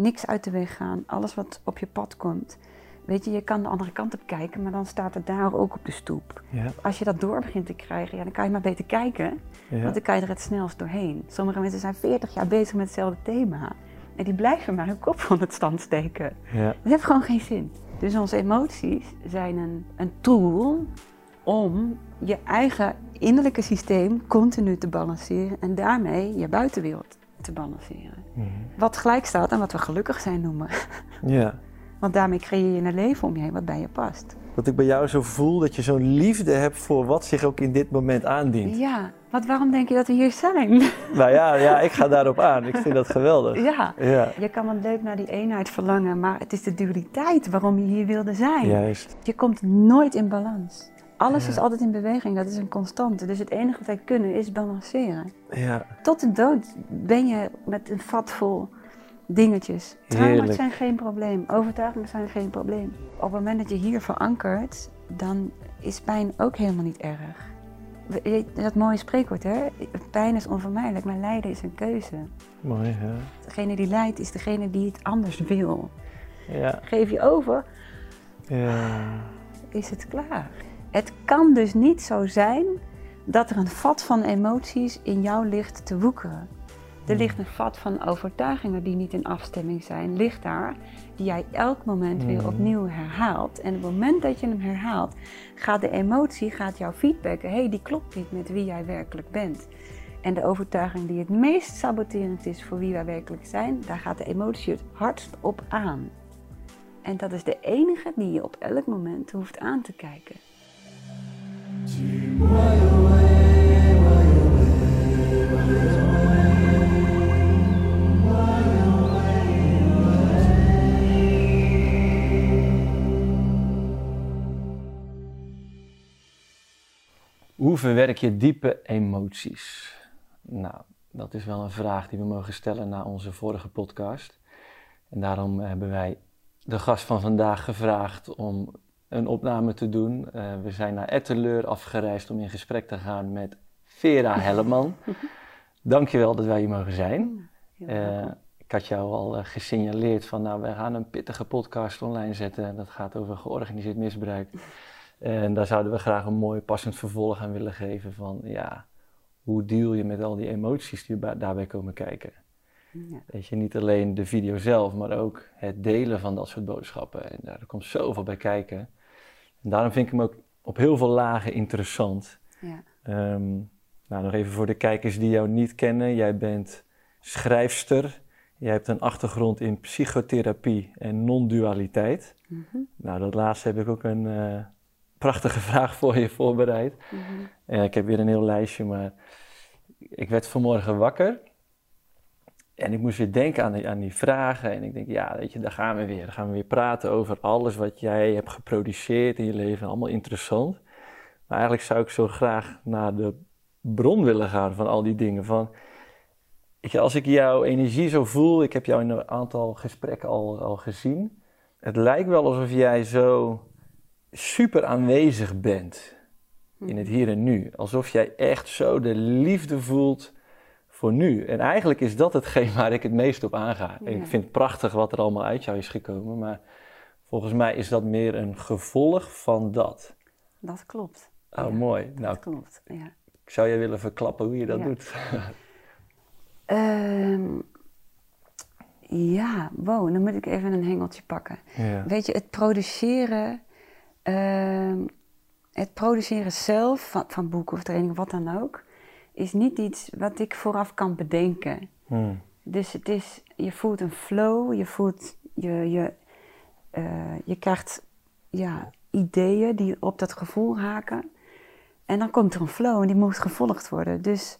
Niks uit de weg gaan. Alles wat op je pad komt. Weet je, je kan de andere kant op kijken, maar dan staat het daar ook op de stoep. Ja. Als je dat door begint te krijgen, ja, dan kan je maar beter kijken. Ja. Want dan kan je er het snelst doorheen. Sommige mensen zijn 40 jaar bezig met hetzelfde thema. En die blijven maar hun kop van het stand steken. Ja. Dat heeft gewoon geen zin. Dus onze emoties zijn een, een tool om je eigen innerlijke systeem continu te balanceren en daarmee je buitenwereld te balanceren. Mhm. Wat gelijk staat aan wat we gelukkig zijn noemen. ja. Want daarmee creëer je een leven om je heen wat bij je past. Dat ik bij jou zo voel dat je zo'n liefde hebt voor wat zich ook in dit moment aandient. Ja, wat, waarom denk je dat we hier zijn? Nou ja, ja, ik ga daarop aan. Ik vind dat geweldig. ja, Ja, je kan wel leuk naar die eenheid verlangen, maar het is de dualiteit waarom je hier wilde zijn. juist. Je komt nooit in balans. Alles Ja. is altijd in beweging, dat is een constante. Dus het enige wat wij kunnen is balanceren. Ja, Tot de dood ben je met een vat vol dingetjes. Trauma's zijn geen probleem, overtuigingen zijn geen probleem. Op het moment dat je hier verankert, dan is pijn ook helemaal niet erg. Dat mooie spreekwoord, hè? Pijn is onvermijdelijk, maar lijden is een keuze. mooi. Ja. Degene die lijdt is degene die het anders wil. Ja, Geef je over, ja. is het klaar. Het kan dus niet zo zijn dat er een vat van emoties in jou ligt te woekeren. Er ligt een vat van overtuigingen die niet in afstemming zijn, ligt daar, die jij elk moment weer Mhm. opnieuw herhaalt. En op het moment dat je hem herhaalt, gaat de emotie, gaat jou feedbacken, hé, hey, die klopt niet met wie jij werkelijk bent. En de overtuiging die het meest saboterend is voor wie wij werkelijk zijn, daar gaat de emotie het hardst op aan. En dat is de enige die je op elk moment hoeft aan te kijken. Hoe verwerk je diepe emoties? Nou, dat is wel een vraag die we mogen stellen na onze vorige podcast. En daarom hebben wij de gast van vandaag gevraagd om een opname te doen. Eh, we zijn naar Etteleur afgereisd om in gesprek te gaan met Vera Helleman. Dankjewel dat wij hier mogen zijn. Eh, ik had jou al eh, gesignaleerd van, nou, we gaan een pittige podcast online zetten. Dat gaat over georganiseerd misbruik. En daar zouden we graag een mooi passend vervolg aan willen geven van, ja, hoe deal je met al die emoties die daarbij komen kijken? Ja. Weet je, niet alleen de video zelf, maar ook het delen van dat soort boodschappen. En daar komt zoveel bij kijken. En daarom vind ik hem ook op heel veel lagen interessant. Ja. Ehm, nou, nog even voor de kijkers die jou niet kennen. Jij bent schrijfster. Jij hebt een achtergrond in psychotherapie en non-dualiteit. Mhm, Nou, dat laatste heb ik ook een eh, prachtige vraag voor je voorbereid. mhm. Ik heb weer een heel lijstje, maar ik werd vanmorgen wakker. En ik moest weer denken aan die, aan die vragen. En ik denk, ja, weet je, daar gaan we weer. Dan gaan we weer praten over alles wat jij hebt geproduceerd in je leven. Allemaal interessant. Maar eigenlijk zou ik zo graag naar de bron willen gaan van al die dingen. Van, je, als ik jouw energie zo voel, ik heb jou in een aantal gesprekken al, al gezien. Het lijkt wel alsof jij zo super aanwezig bent in het hier en nu. Alsof jij echt zo de liefde voelt voor nu. En eigenlijk is dat hetgeen waar ik het meest op aanga. Ja. Ik vind het prachtig wat er allemaal uit jou is gekomen, maar volgens mij is dat meer een gevolg van dat. Dat klopt. Oh, Ja, mooi. Nou, Dat klopt, ja. ik zou je willen verklappen hoe je dat Ja. doet. Ehm, ja, wow, dan moet ik even een hengeltje pakken. ja. Weet je, het produceren, ehm, het produceren zelf van, van boeken of trainingen, wat dan ook, is niet iets wat ik vooraf kan bedenken. Hmm. Dus het is, je voelt een flow, je voelt, je, je, eh, je krijgt ja, ideeën die op dat gevoel haken. En dan komt er een flow en die moet gevolgd worden. Dus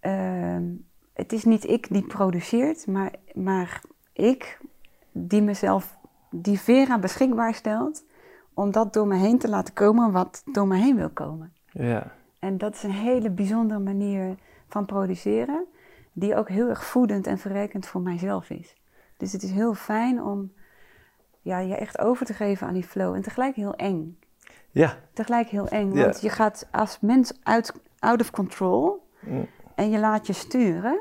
ehm, het is niet ik die produceert, maar, maar ik die mezelf, die Vera beschikbaar stelt, om dat door me heen te laten komen wat door me heen wil komen. ja. En dat is een hele bijzondere manier van produceren, die ook heel erg voedend en verrijkend voor mijzelf is. Dus het is heel fijn om ja, je echt over te geven aan die flow en tegelijk heel eng. Ja. Tegelijk heel eng, Ja. want je gaat als mens uit, out of control Mm. en je laat je sturen.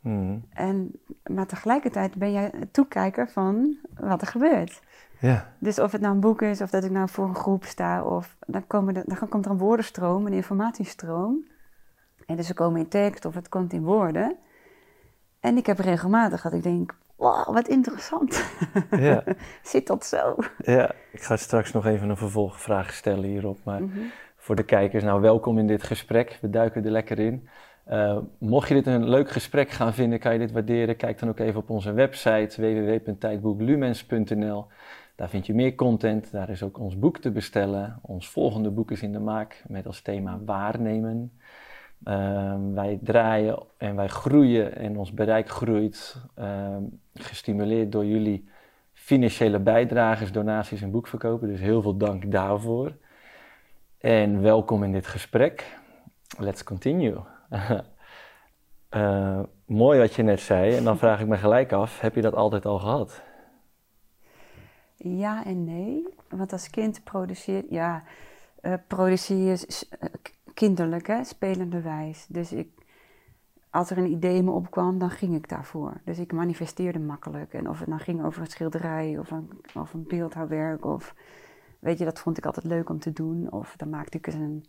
Mhm. En, maar tegelijkertijd ben jij toekijker van wat er gebeurt. Ja. Dus of het nou een boek is, of dat ik nou voor een groep sta, of dan, komen er, dan komt er een woordenstroom, een informatiestroom. En dus ze komen in tekst of het komt in woorden. En ik heb regelmatig dat ik denk, wow, wat interessant. Ja. Zit dat zo? ja, ik ga straks nog even een vervolgvraag stellen hierop. Maar Mhm. voor de kijkers, nou welkom in dit gesprek. We duiken er lekker in. Eh, mocht je dit een leuk gesprek gaan vinden, kan je dit waarderen. Kijk dan ook even op onze website www.tijdboeklumens.nl. Daar vind je meer content. Daar is ook ons boek te bestellen. Ons volgende boek is in de maak met als thema waarnemen. Ehm, wij draaien en wij groeien en ons bereik groeit. ehm, gestimuleerd door jullie financiële bijdragers, donaties en boekverkopen. Dus heel veel dank daarvoor. En welkom in dit gesprek. Let's continue. Eh, mooi wat je net zei. En dan vraag ik me gelijk af: heb je dat altijd al gehad? Ja en nee. Want als kind produceert, ja, eh, produceer je eh, kinderlijk, hè, spelenderwijs. Dus ik, als er een idee in me opkwam, dan ging ik daarvoor. Dus ik manifesteerde makkelijk. En of het nou ging over een schilderij of een, of een beeldhouwwerk of... Weet je, dat vond ik altijd leuk om te doen. Of dan maakte ik eens een,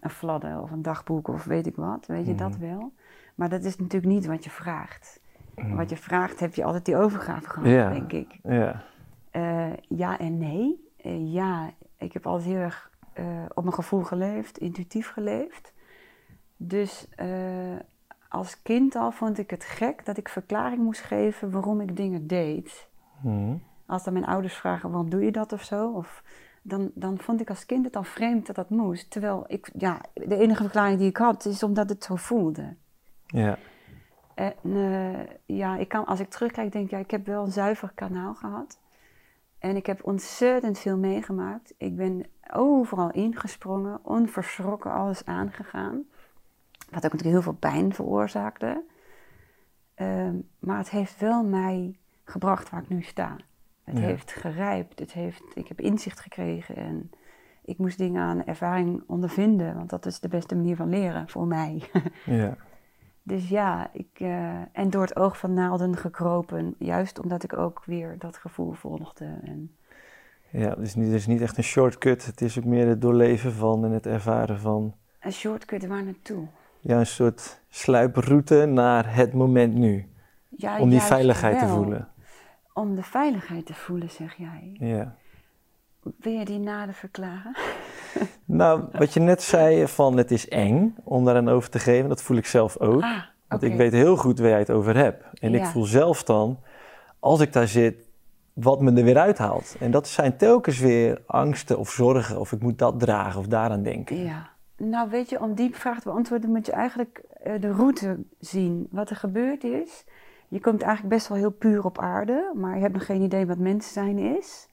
een fladder of een dagboek of weet ik wat. Weet je, dat wel. Maar dat is natuurlijk niet wat je vraagt. Wat je vraagt, heb je altijd die overgave gehad, Ja. denk ik. Ja. Eh, ja en nee. Eh, ja, ik heb altijd heel erg eh, op mijn gevoel geleefd, intuïtief geleefd. Dus als kind al vond ik het gek dat ik verklaring moest geven waarom ik dingen deed. Mhm. Als dan mijn ouders vragen waarom doe je dat of zo, of, dan, dan vond ik als kind het al vreemd dat dat moest. Terwijl ik, ja, de enige verklaring die ik had is omdat het zo voelde. Ja. En ja, ik kan, als ik terugkijk, denk ik, ja, ik heb wel een zuiver kanaal gehad. En ik heb ontzettend veel meegemaakt. Ik ben overal ingesprongen, onverschrokken alles aangegaan. Wat ook natuurlijk heel veel pijn veroorzaakte. Ehm, maar het heeft wel mij gebracht waar ik nu sta. Het Ja. heeft gerijpt, het heeft, ik heb inzicht gekregen en ik moest dingen aan ervaring ondervinden. Want dat is de beste manier van leren voor mij. Ja. Dus ja, ik, eh, en door het oog van naalden gekropen, juist omdat ik ook weer dat gevoel volgde. En, Ja, het is, niet, het is niet echt een shortcut. Het is ook meer het doorleven van en het ervaren van. een shortcut waar naartoe? Ja, een soort sluiproute naar het moment nu. Ja, om die veiligheid te voelen. Om de veiligheid te voelen, zeg jij. Ja. Wil je die nader verklaren? Nou, wat je net zei van het is eng om daar aan over te geven, dat voel ik zelf ook. Ah, Want ik weet heel goed waar jij het over hebt. En ik voel zelf dan, als ik daar zit, wat me er weer uithaalt. En dat zijn telkens weer angsten of zorgen. Of ik moet dat dragen of daaraan denken. Ja. Nou, weet je, om die vraag te beantwoorden moet je eigenlijk eh, de route zien. Wat er gebeurd is. Je komt eigenlijk best wel heel puur op aarde, maar je hebt nog geen idee wat mens zijn is.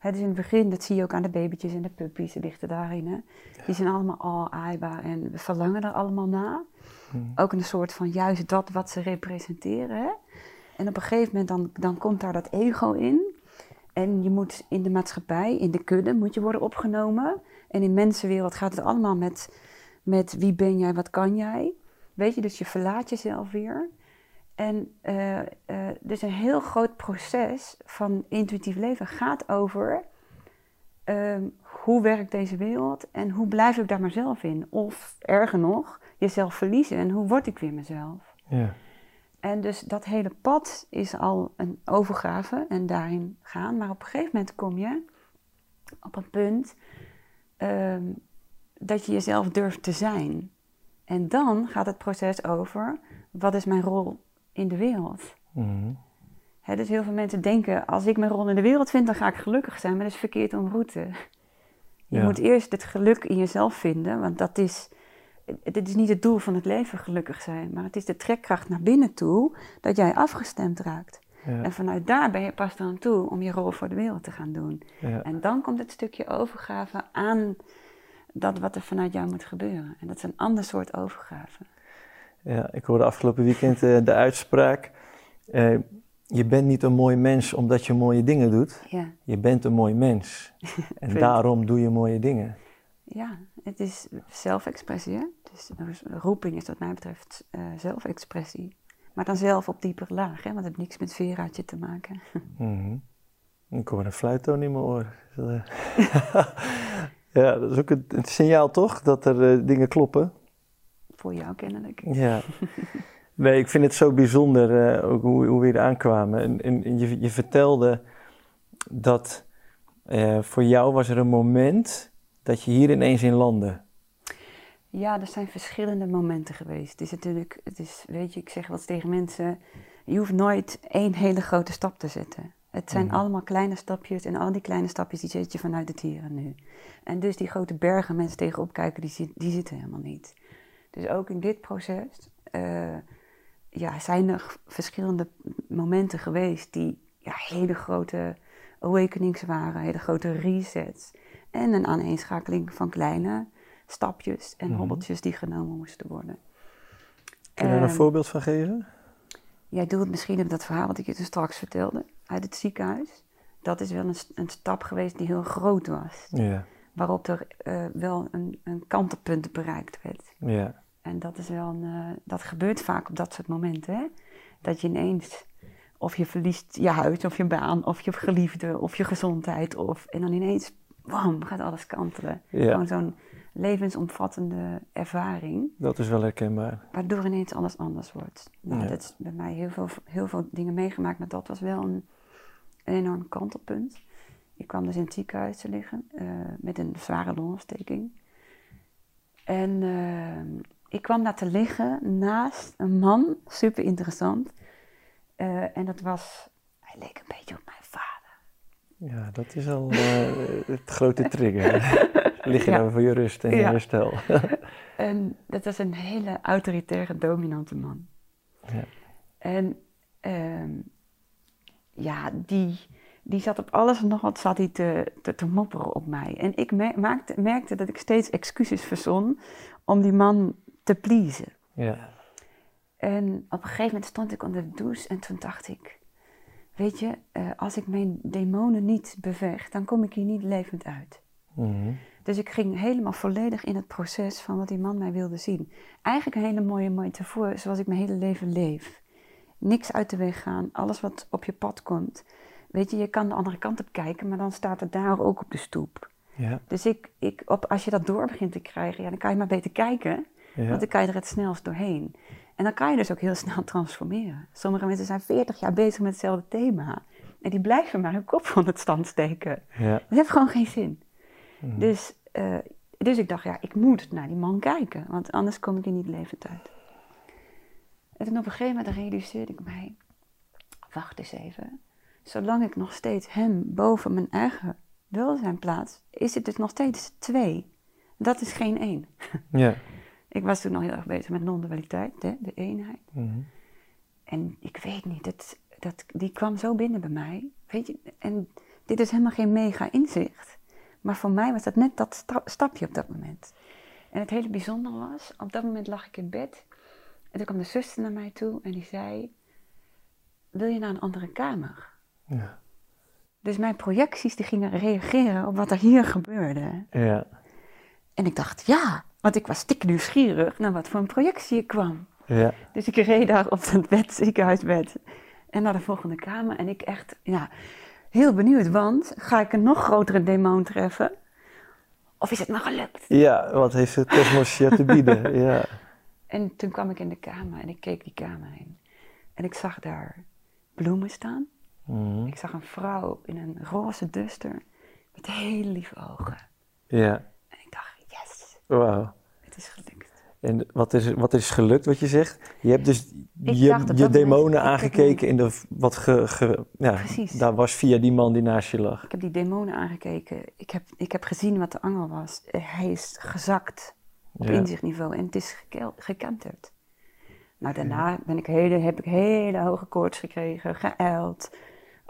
Het is in het begin, dat zie je ook aan de babytjes en de puppies, die ligt daarin. Hè? Die zijn allemaal al aaibaar en we verlangen er allemaal naar. Ook een soort van juist dat wat ze representeren. Hè? En op een gegeven moment dan, dan komt daar dat ego in. En je moet in de maatschappij, in de kudde, moet je worden opgenomen. En in mensenwereld gaat het allemaal met, met wie ben jij, wat kan jij. Weet je, dus je verlaat jezelf weer. En eh, eh, dus een heel groot proces van intuïtief leven gaat over ehm, hoe werkt deze wereld en hoe blijf ik daar maar zelf in? Of erger nog, jezelf verliezen en hoe word ik weer mezelf? Ja. En dus dat hele pad is al een overgave en daarin gaan. Maar op een gegeven moment kom je op een punt ehm, dat je jezelf durft te zijn. En dan gaat het proces over, wat is mijn rol in de wereld? Mhm. Dus heel veel mensen denken, als ik mijn rol in de wereld vind, dan ga ik gelukkig zijn. Maar dat is verkeerd om route. Je Ja. moet eerst het geluk in jezelf vinden, want dat is, het is niet het doel van het leven gelukkig zijn. Maar het is de trekkracht naar binnen toe, dat jij afgestemd raakt. Ja. En vanuit daar ben je pas aan toe om je rol voor de wereld te gaan doen. Ja. En dan komt het stukje overgave aan dat wat er vanuit jou moet gebeuren. En dat is een ander soort overgave. Ja, ik hoorde afgelopen weekend eh, de uitspraak. eh, je bent niet een mooi mens omdat je mooie dingen doet. Ja, Je bent een mooi mens. En daarom doe je mooie dingen. ja het is zelfexpressie. Hè? Dus roeping is wat mij betreft eh, zelfexpressie. Maar dan zelf op diepere laag, hè? want het heeft niks met Veraatje te maken. Mhm. Ik hoor een fluittoon in mijn oor. ja, dat is ook een, een signaal toch, dat er dingen kloppen. Voor jou kennelijk. Ja. Nee, ik vind het zo bijzonder eh, ook hoe, hoe we hier aankwamen. En, en je, je vertelde dat eh, voor jou was er een moment dat je hier ineens in landde. Ja, er zijn verschillende momenten geweest. Het is natuurlijk, het is, weet je, ik zeg wat tegen mensen, je hoeft nooit één hele grote stap te zetten. Het zijn Mhm. allemaal kleine stapjes en al die kleine stapjes die zet je vanuit het hier en nu. En dus die grote bergen mensen tegenop kijken, die, die zitten helemaal niet. Dus ook in dit proces eh, ja, zijn er verschillende momenten geweest die ja, hele grote awakenings waren, hele grote resets. En een aaneenschakeling van kleine stapjes en Mhm. hobbeltjes die genomen moesten worden. Kun je daar een Ehm, voorbeeld van geven? Jij doelt misschien op dat verhaal wat ik je toen straks vertelde uit het ziekenhuis. Dat is wel een, een stap geweest die heel groot was. Ja, Waarop er eh, wel een, een kantelpunt bereikt werd. ja, En dat is wel een, eh, dat gebeurt vaak op dat soort momenten. Hè? Dat je ineens, of je verliest je huis, of je baan, of je geliefde, of je gezondheid. Of, en dan ineens, wam, gaat alles kantelen. ja. Gewoon zo'n levensomvattende ervaring. Dat is wel herkenbaar. Waardoor ineens alles anders wordt. Nou, Ja. dat is bij mij heel veel, heel veel dingen meegemaakt, maar dat was wel een, een enorm kantelpunt. Ik kwam dus in het ziekenhuis te liggen eh, met een zware longontsteking. En eh, ik kwam daar te liggen naast een man, super interessant. Eh, en dat was, hij leek een beetje op mijn vader. Ja, dat is al het grote trigger. Lig je Ja. voor je rust en je Ja. herstel. En dat was een hele autoritaire, dominante man. Ja. En ehm, ja, die, die zat op alles en nog wat zat hij te, te, te mopperen op mij. En ik merkte dat ik steeds excuses verzon om die man te pleasen. ja, En op een gegeven moment stond ik onder de douche en toen dacht ik... Weet je, eh, als ik mijn demonen niet bevecht, dan kom ik hier niet levend uit. Mhm. Dus ik ging helemaal volledig in het proces van wat die man mij wilde zien. Eigenlijk een hele mooie metafoor zoals ik mijn hele leven leef. Niks uit de weg gaan, alles wat op je pad komt. Weet je, je kan de andere kant op kijken, maar dan staat het daar ook op de stoep. ja, Dus ik, ik, op, als je dat door begint te krijgen, ja, dan kan je maar beter kijken. ja. Want dan kan je er het snelst doorheen. En dan kan je dus ook heel snel transformeren. Sommige mensen zijn 40 jaar bezig met hetzelfde thema. En die blijven maar hun kop van het stand steken. ja. Dat heeft gewoon geen zin. Mhm. Dus, eh, dus ik dacht, ja, ik moet naar die man kijken, want anders kom ik er niet levend uit. En toen op een gegeven moment realiseerde ik mij, wacht eens even. Zolang ik nog steeds hem boven mijn eigen welzijn plaats, is het dus nog steeds twee. Dat is geen één. ja. Ik was toen al heel erg bezig met non-dualiteit, de eenheid. Mhm. En ik weet niet, dat, dat, die kwam zo binnen bij mij. Weet je, en dit is helemaal geen mega inzicht. Maar voor mij was dat net dat sta- stapje op dat moment. En het hele bijzondere was, op dat moment lag ik in bed. En toen kwam de zuster naar mij toe en die zei... Wil je naar een andere kamer? Ja. Dus mijn projecties die gingen reageren op wat er hier gebeurde. ja. En ik dacht, ja, want ik was stik nieuwsgierig naar wat voor een projectie ik kwam. ja. Dus ik reed daar op het bed, ziekenhuisbed. En naar de volgende kamer. En ik echt, ja, heel benieuwd. Want ga ik een nog grotere demon treffen? Of is het me gelukt? Ja, wat heeft het kosmos je te bieden? Ja. En toen kwam ik in de kamer en ik keek die kamer in. En ik zag daar bloemen staan. Mhm. Ik zag een vrouw in een roze duster met hele lieve ogen. Ja, En ik dacht, yes, wauw. het is gelukt. En wat is, wat is gelukt wat je zegt? Je hebt dus Ik je, je demonen aangekeken in de, wat ge, ge- ja, Precies. daar was via die man die naast je lag. Ik heb die demonen aangekeken. Ik heb, ik heb gezien wat de angel was. Hij is gezakt op Ja. inzichtniveau en het is gekel- gekenterd. Nou, daarna ben ik hele, heb ik hele hoge koorts gekregen, geijld,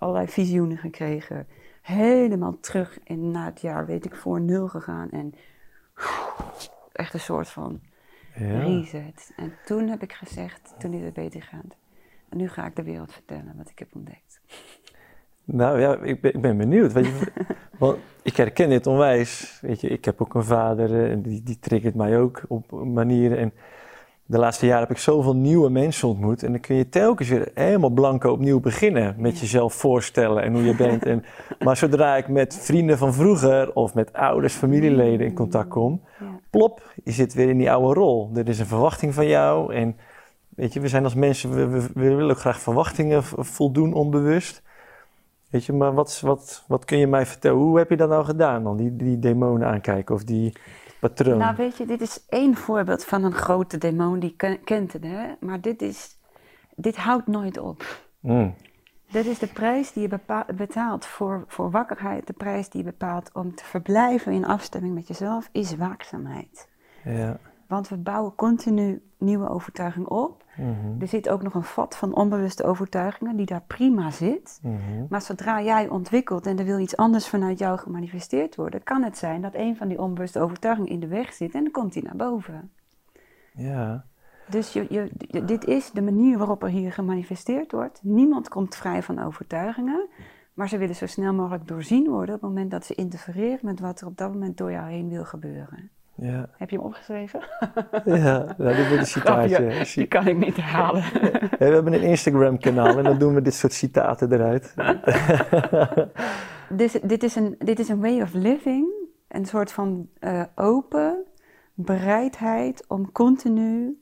allerlei visioenen gekregen. Helemaal terug in, na het jaar, weet ik, voor nul gegaan. En echt een soort van Ja. reset. En toen heb ik gezegd, toen is het beter gegaan. En nu ga ik de wereld vertellen wat ik heb ontdekt. Nou ja, ik ben, ik ben benieuwd. Weet je, want ik herken dit onwijs. Weet je, ik heb ook een vader eh, en die, die triggert mij ook op manieren. En de laatste jaren heb ik zoveel nieuwe mensen ontmoet. En dan kun je telkens weer helemaal blanco opnieuw beginnen. Met jezelf voorstellen en hoe je bent. En, maar zodra ik met vrienden van vroeger of met ouders, familieleden in contact kom, plop, je zit weer in die oude rol. Er is een verwachting van jou. En weet je, we zijn als mensen, we, we, we willen ook graag verwachtingen voldoen onbewust. Weet je, maar wat, wat, wat kun je mij vertellen? Hoe heb je dat nou gedaan dan? Die, die demonen aankijken of die patroon? Nou, weet je, dit is één voorbeeld van een grote demon die kent het, hè? Maar dit, is, dit houdt nooit op. Mm. Dit is de prijs die je betaalt voor, voor wakkerheid. De prijs die je bepaalt om te verblijven in afstemming met jezelf, is waakzaamheid. Ja. Want we bouwen continu nieuwe overtuiging op. Mhm. Er zit ook nog een vat van onbewuste overtuigingen die daar prima zit. Mhm. Maar zodra jij ontwikkelt en er wil iets anders vanuit jou gemanifesteerd worden, kan het zijn dat een van die onbewuste overtuigingen in de weg zit en dan komt die naar boven. Ja. Dus je, je, dit is de manier waarop er hier gemanifesteerd wordt. Niemand komt vrij van overtuigingen, maar ze willen zo snel mogelijk doorzien worden op het moment dat ze interfereren met wat er op dat moment door jou heen wil gebeuren. Ja. Heb je hem opgeschreven? Ja, nou, dit wordt een citaatje. die kan ik niet herhalen. we hebben een Instagram-kanaal en dan doen we dit soort citaten eruit. dus, dit, is een, dit is een way of living, een soort van uh, open bereidheid om continu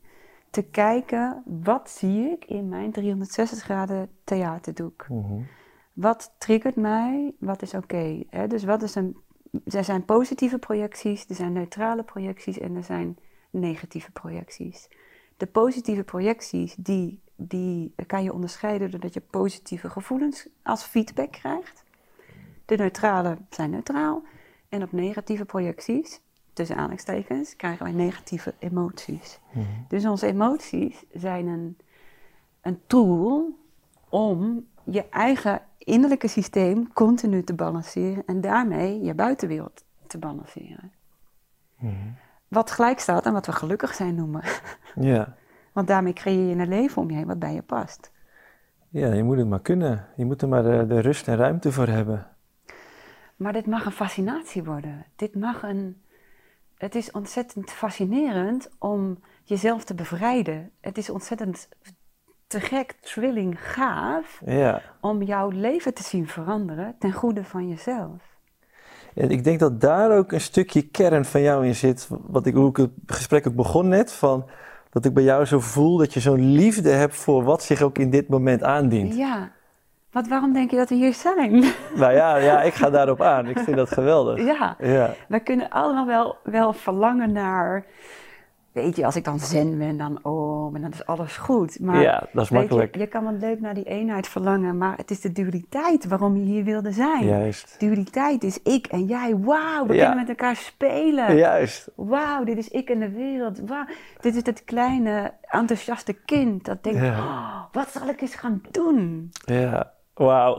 te kijken, wat zie ik in mijn 360 graden theaterdoek? Mm Wat triggert mij? Wat is oké? dus wat is een er zijn positieve projecties, er zijn neutrale projecties en er zijn negatieve projecties. De positieve projecties, die, die kan je onderscheiden doordat je positieve gevoelens als feedback krijgt. De neutrale zijn neutraal. En op negatieve projecties, tussen aanhalingstekens, krijgen wij negatieve emoties. Mhm. Dus onze emoties zijn een, een tool om je eigen innerlijke systeem continu te balanceren en daarmee je buitenwereld te balanceren. Mhm. Wat gelijk staat aan wat we gelukkig zijn noemen. Ja. Want daarmee creëer je een leven om je heen wat bij je past. Ja, je moet het maar kunnen. Je moet er maar de, de rust en ruimte voor hebben. Maar dit mag een fascinatie worden. Dit mag een. Het is ontzettend fascinerend om jezelf te bevrijden. Het is ontzettend te gek, thrilling, gaaf ja. om jouw leven te zien veranderen ten goede van jezelf. En ik denk dat daar ook een stukje kern van jou in zit. Wat ik, hoe ik het gesprek ook begon net. Van, dat ik bij jou zo voel dat je zo'n liefde hebt voor wat zich ook in dit moment aandient. Ja. Wat, waarom denk je dat we hier zijn? Nou ja, ja ik ga daarop aan. Ik vind dat geweldig. Ja, ja. we kunnen allemaal wel, wel verlangen naar weet je, als ik dan zen ben, dan oh, en dan is alles goed. Maar ja, dat is makkelijk. Je, je, kan wel leuk naar die eenheid verlangen, maar het is de dualiteit waarom je hier wilde zijn. Juist. Dualiteit is ik en jij. Wauw, we kunnen met elkaar spelen. Juist. Wauw, dit is ik en de wereld. Wauw, dit is het kleine, enthousiaste kind dat denkt, oh, wat zal ik eens gaan doen? Ja. Wauw.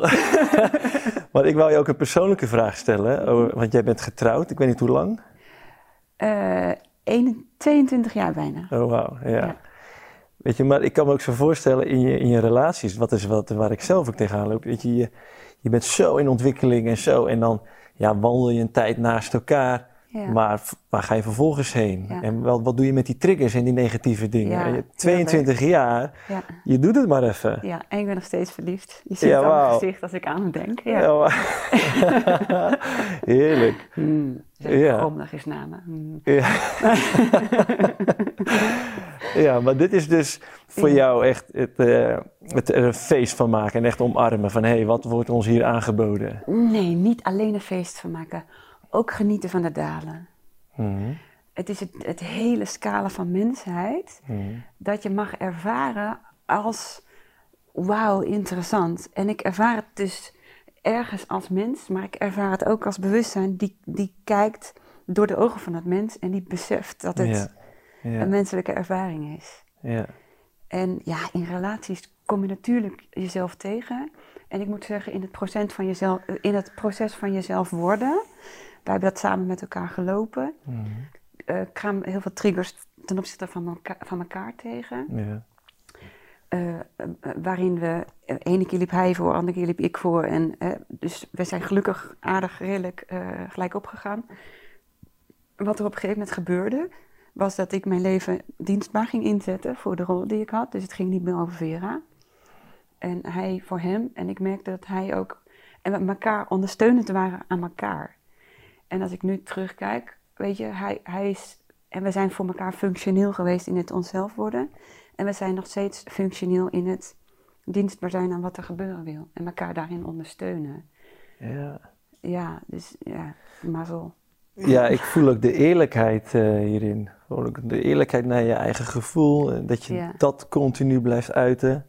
maar ik wou je ook een persoonlijke vraag stellen, want jij bent getrouwd, ik weet niet hoe lang. Uh, 22 jaar bijna. Oh, wauw. Ja. Weet je, maar ik kan me ook zo voorstellen in je, in je relaties, wat is wat, waar ik zelf ook tegenaan loop. Weet je, je, je bent zo in ontwikkeling en zo. En dan ja, wandel je een tijd naast elkaar. Maar waar ga je vervolgens heen? En wat, wat doe je met die triggers en die negatieve dingen? je 22 jaar, je doet het maar even. Ja, en ik ben nog steeds verliefd. Je ziet het wow. mijn gezicht als ik aan hem denk. Ja. Heerlijk. Hmm, ja. nog eens namen. Hmm. Ja. ja, maar dit is dus voor jou echt het, uh, het er een feest van maken en echt omarmen van hé, hey, wat wordt ons hier aangeboden? Nee, niet alleen een feest van maken ook genieten van de dalen. Mhm. Het is het, het, hele scala van mensheid mhm. dat je mag ervaren als wauw, interessant. En ik ervaar het dus ergens als mens, maar ik ervaar het ook als bewustzijn die, die kijkt door de ogen van het mens en die beseft dat het een menselijke ervaring is. Ja. En ja, in relaties kom je natuurlijk jezelf tegen. En ik moet zeggen, in het, proces van jezelf, in het proces van jezelf worden, wij hebben dat samen met elkaar gelopen. Mm uh, ik kwam heel veel triggers ten opzichte van, elkaar, van elkaar tegen. Ja. Uh, waarin we, ene keer liep hij voor, andere keer liep ik voor. En, dus we zijn gelukkig aardig redelijk gelijk opgegaan. Wat er op een gegeven moment gebeurde, was dat ik mijn leven dienstbaar ging inzetten voor de rol die ik had. Dus het ging niet meer over Vera. En hij voor hem. En ik merkte dat hij ook. En we elkaar ondersteunend waren aan elkaar. En als ik nu terugkijk, weet je, hij, hij is. En we zijn voor elkaar functioneel geweest in het onszelf worden. En we zijn nog steeds functioneel in het dienstbaar zijn aan wat er gebeuren wil. En elkaar daarin ondersteunen. Ja. Ja, dus ja, mazzel. Ja, ik voel ook de eerlijkheid uh, hierin. De eerlijkheid naar je eigen gevoel. en Dat je Ja. dat continu blijft uiten.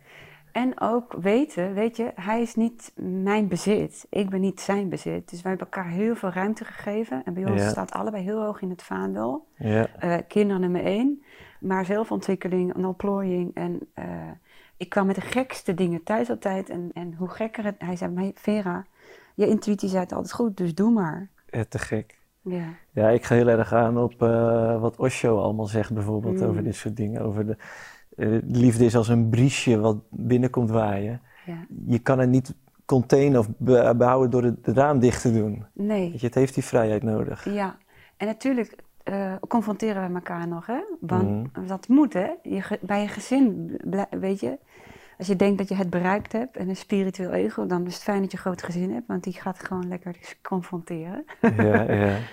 En ook weten, weet je, hij is niet mijn bezit. Ik ben niet zijn bezit. Dus wij hebben elkaar heel veel ruimte gegeven. En bij ons Ja. staat allebei heel hoog in het vaandel. Ja, Eh, kinderen nummer één. Maar zelfontwikkeling en ontplooiing. En eh, ik kwam met de gekste dingen thuis altijd. En, en hoe gekker het... Hij zei, maar Vera, je intuïtie zei het altijd goed, dus doe maar. eh, te gek. Ja, Ja, ik ga heel erg aan op eh, wat Osho allemaal zegt bijvoorbeeld Mm. over dit soort dingen. Over de eh, liefde is als een briesje wat binnenkomt waaien. ja. Je kan het niet containen of be- behouden door het, raam dicht te doen. Nee. Je, het heeft die vrijheid nodig. Ja, en natuurlijk eh, confronteren we elkaar nog, hè? Want Mhm. dat moet, hè? Je, bij je gezin, weet je, als je denkt dat je het bereikt hebt en een spiritueel ego, dan is het fijn dat je een groot gezin hebt, want die gaat gewoon lekker confronteren. Ja, ja.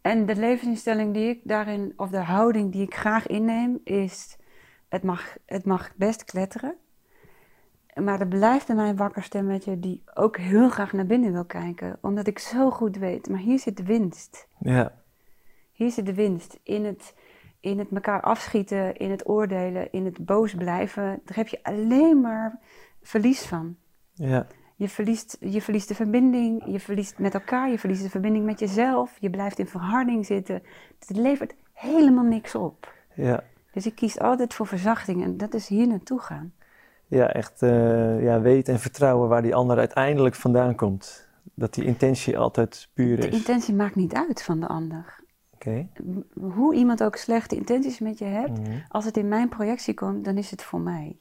En de levensinstelling die ik daarin, of de houding die ik graag inneem, is: het mag, het mag best kletteren. Maar er blijft in mij een wakker stemmetje die ook heel graag naar binnen wil kijken. Omdat ik zo goed weet, maar hier zit de winst. ja. Hier zit de winst. In het, in het elkaar afschieten, in het oordelen, in het boos blijven. Daar heb je alleen maar verlies van. ja. Je verliest, je verliest de verbinding, je verliest met elkaar, je verliest de verbinding met jezelf. Je blijft in verharding zitten. Het levert helemaal niks op. ja. Dus ik kies altijd voor verzachting en dat is hier naartoe gaan. Ja, echt eh, ja, weten en vertrouwen waar die ander uiteindelijk vandaan komt. Dat die intentie altijd puur De is. intentie maakt niet uit van de ander. Oké. Hoe iemand ook slechte intenties met je hebt, Mhm. als het in mijn projectie komt, dan is het voor mij.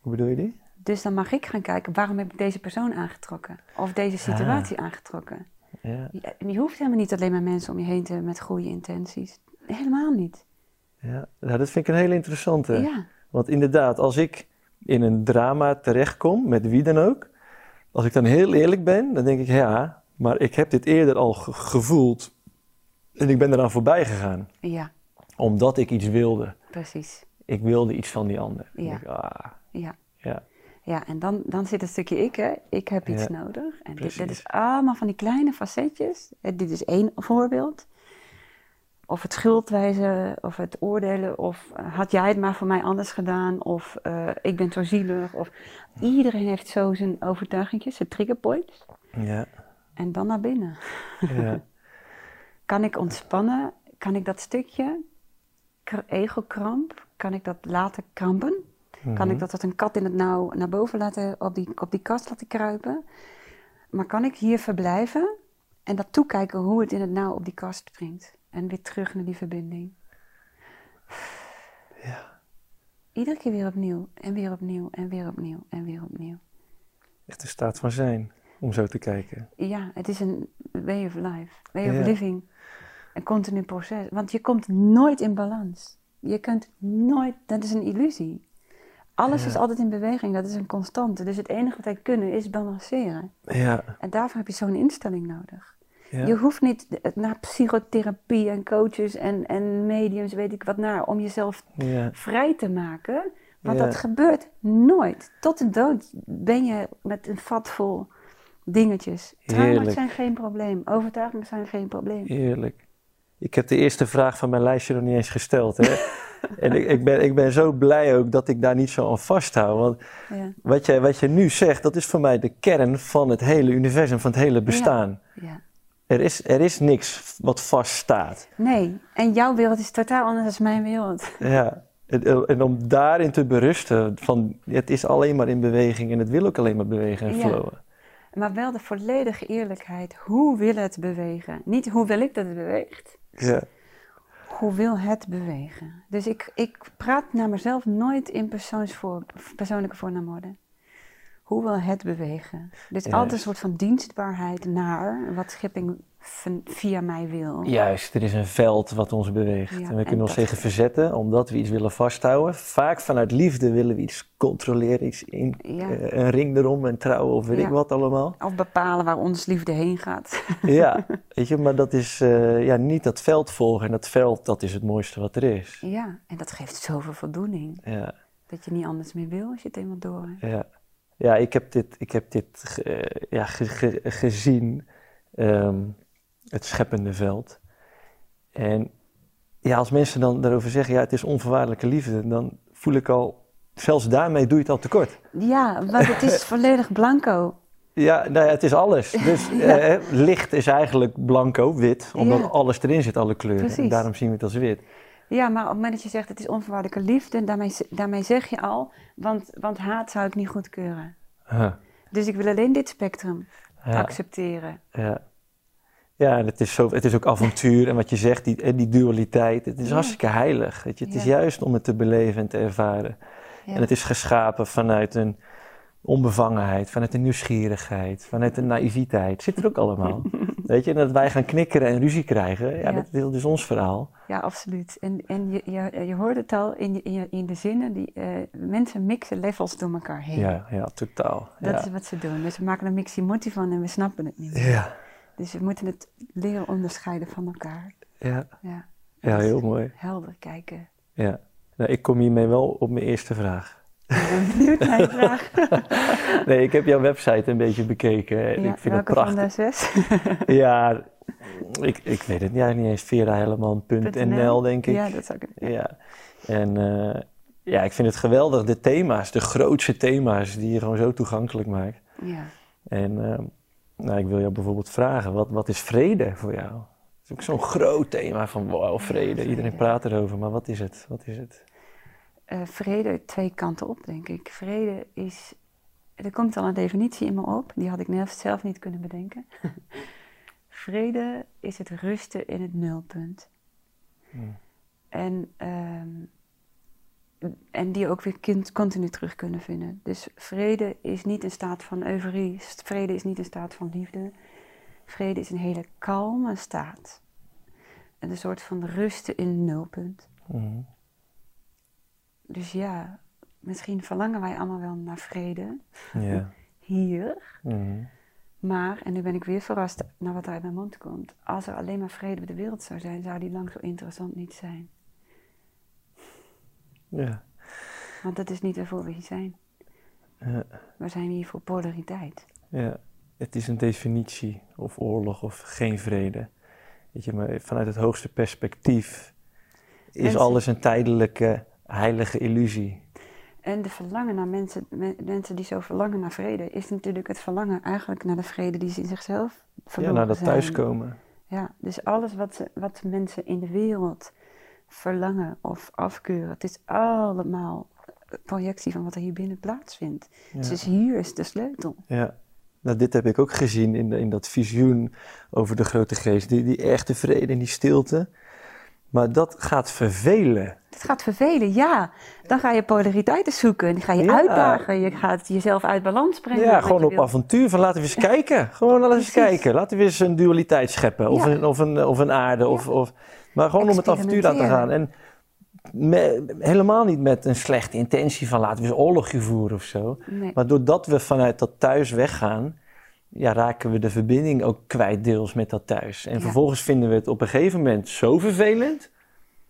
Hoe bedoel je die? Dus dan mag ik gaan kijken, waarom heb ik deze persoon aangetrokken? Of deze situatie aangetrokken? Ja, Je, je hoeft helemaal niet alleen maar mensen om je heen te hebben met goede intenties. Helemaal niet. Ja. Nou, dat vind ik een hele interessante. Ja, Want inderdaad, als ik in een drama terechtkom, met wie dan ook, als ik dan heel eerlijk ben, dan denk ik ja, maar ik heb dit eerder al ge- gevoeld en ik ben eraan voorbij gegaan, ja, omdat ik iets wilde. precies. Ik wilde iets van die ander. Ja. denk ik, ah, Ja. ja, Ja, en dan, dan zit een stukje ik, hè. Ik heb iets Ja, nodig. En dit, dit is allemaal van die kleine facetjes. Eh, Dit is één voorbeeld. Of het schuldwijzen, of het oordelen, of eh, had jij het maar voor mij anders gedaan, of eh, ik ben zo zielig. Of... Iedereen heeft zo zijn overtuigingjes, zijn triggerpoints. ja, En dan naar binnen. ja, Kan ik ontspannen? Kan ik dat stukje kr- ego-kramp, kan ik dat laten krampen? Kan ik Mhm. dat als een kat in het nauw naar boven laten, op die, op die kast laten kruipen? Maar kan ik hier verblijven en dat toekijken hoe het in het nauw op die kast springt? En weer terug naar die verbinding. Ja. Iedere keer weer opnieuw, en weer opnieuw, en weer opnieuw, en weer opnieuw. Echt een staat van zijn, om zo te kijken. Ja, het is een way of life, way of Ja. living. Een continu proces. Want je komt nooit in balans. Je kunt nooit, dat is een illusie. Alles Ja. is altijd in beweging, dat is een constante. Dus het enige wat wij kunnen is balanceren. Ja, En daarvoor heb je zo'n instelling nodig. Ja, Je hoeft niet naar psychotherapie en coaches en, en mediums, weet ik wat, naar om jezelf ja, vrij te maken. Want Ja. dat gebeurt nooit. Tot de dood ben je met een vat vol dingetjes. Trauma's zijn geen probleem. Overtuigingen zijn geen probleem. Heerlijk. Ik heb de eerste vraag van mijn lijstje nog niet eens gesteld. Hè? en ik, ik, ben, ik ben zo blij ook dat ik daar niet zo aan vasthoud. Want Ja, wat je, wat je nu zegt, dat is voor mij de kern van het hele universum, van het hele bestaan. ja. Er, is, er is niks wat vaststaat. Nee, en jouw wereld is totaal anders dan mijn wereld. Ja. En, en om daarin te berusten, van het is alleen maar in beweging en het wil ook alleen maar bewegen en Ja. flowen. Maar wel de volledige eerlijkheid. Hoe wil het bewegen? Niet hoe wil ik dat het beweegt. Ja. Hoe wil het bewegen? Dus ik, ik praat naar mezelf nooit in persoonsvoor, persoonlijke voornaamwoorden. Hoe wil het bewegen? Dus altijd een soort van dienstbaarheid naar wat schepping van- via mij wil. Juist, er is een veld wat ons beweegt. Ja, en we en kunnen ons tegen verzetten omdat we iets willen vasthouden. Vaak vanuit liefde willen we iets controleren, iets in, Ja. eh, een ring erom en trouwen of weet Ja. ik wat allemaal. Of bepalen waar ons liefde heen gaat. ja, weet je, maar dat is eh, ja, niet dat veld volgen. En dat veld, dat is het mooiste wat er is. ja, en dat geeft zoveel voldoening. Ja, Dat je niet anders meer wil als je het eenmaal door hebt. ja. Ja ik heb dit, ik heb dit eh, ja, ge- ge- gezien, ehm, het scheppende veld. En ja, als mensen dan daarover zeggen, ja, het is onvoorwaardelijke liefde, dan voel ik al, zelfs daarmee doe je het al tekort. Ja, want het is volledig blanco. Ja, nou ja, het is alles. Dus Ja. eh, licht is eigenlijk blanco, wit, omdat Ja. alles erin zit, alle kleuren. En daarom zien we het als wit. Ja, maar op het moment dat je zegt het is onvoorwaardelijke liefde, daarmee, daarmee zeg je al, want, want haat zou ik niet goedkeuren. Huh. Dus ik wil alleen dit spectrum Ja, accepteren. ja. ja en het, is zo, het is ook avontuur en wat je zegt, die, die dualiteit. Het is Ja. hartstikke heilig. Weet je? Het is juist om het te beleven en te ervaren. Ja. En het is geschapen vanuit een onbevangenheid, vanuit een nieuwsgierigheid, vanuit een naïviteit. Zit er ook allemaal. Weet je, en dat wij gaan knikkeren en ruzie krijgen, ja. Dat, dat is ons verhaal. Ja, absoluut. En, en je, je, je hoort het al in, je, in, in de zinnen, die, eh, mensen mixen levels door elkaar heen. Ja, ja, totaal. Dat ja. is wat ze doen. Dus we maken een mixie van en we snappen het niet meer. Ja, Dus we moeten het leren onderscheiden van elkaar. ja, Ja, ja, heel mooi. helder kijken. Ja. Nou, ik kom hiermee wel op mijn eerste vraag. Ben benieuwd naar je vraag. Nee, ik heb jouw website een beetje bekeken. en Ja, ik vind het welke van prachtig. de zes? Ja, ik, ik weet het ja, niet eens. VeraHelleman.nl denk ik. Ja, dat zou ik... Ja. Ja. En eh, ja, ik vind het geweldig. De thema's, de grootste thema's die je gewoon zo toegankelijk maakt. ja. En eh, nou, ik wil jou bijvoorbeeld vragen, wat, wat is vrede voor jou? Dat is ook zo'n groot thema van wow, vrede. Iedereen praat erover, maar wat is het? Wat is het? Eh, vrede twee kanten op, denk ik. Vrede is... Er komt al een definitie in me op. Die had ik zelf niet kunnen bedenken. vrede is het rusten in het nulpunt. Hmm. En, ehm, en die ook weer kind- continu terug kunnen vinden. Dus vrede is niet een staat van euforie. Vrede is niet een staat van liefde. Vrede is een hele kalme staat. En een soort van rusten in het nulpunt. Mhm. Dus ja, misschien verlangen wij allemaal wel naar vrede Ja. hier. Mhm. Maar, en nu ben ik weer verrast naar wat uit mijn mond komt. Als er alleen maar vrede op de wereld zou zijn, zou die lang zo interessant niet zijn. Ja. Want dat is niet waarvoor we hier zijn. Ja. We zijn hier voor polariteit. Ja, het is een definitie of oorlog of geen vrede. Weet je, maar vanuit het hoogste perspectief is Mensen- alles een tijdelijke heilige illusie. En de verlangen naar mensen, me- mensen die zo verlangen naar vrede, is natuurlijk het verlangen eigenlijk naar de vrede die ze in zichzelf Ja, verloren naar dat zijn. thuiskomen. Ja, dus alles wat, ze- wat mensen in de wereld verlangen of afkeuren, het is allemaal projectie van wat er hier binnen plaatsvindt. Ja. Dus hier is de sleutel. Ja. Nou, dit heb ik ook gezien in, de- in dat visioen over de grote geest. Die, die echte vrede en die stilte. Maar dat gaat vervelen. Het gaat vervelen, ja. Dan ga je polariteiten zoeken. en Die ga je Ja. uitdagen. Je gaat jezelf uit balans brengen. Ja, gewoon op wilt. avontuur. Van laten we eens kijken. Gewoon laten we eens kijken. Laten we eens een dualiteit scheppen. Of, Ja. een, of, een, of een aarde. Of, of, maar gewoon om het avontuur laten gaan. En me- helemaal niet met een slechte intentie van laten we eens oorlogje voeren of zo. Nee. Maar doordat we vanuit dat thuis weggaan, ja, raken we de verbinding ook kwijt deels met dat thuis. En Ja. vervolgens vinden we het op een gegeven moment zo vervelend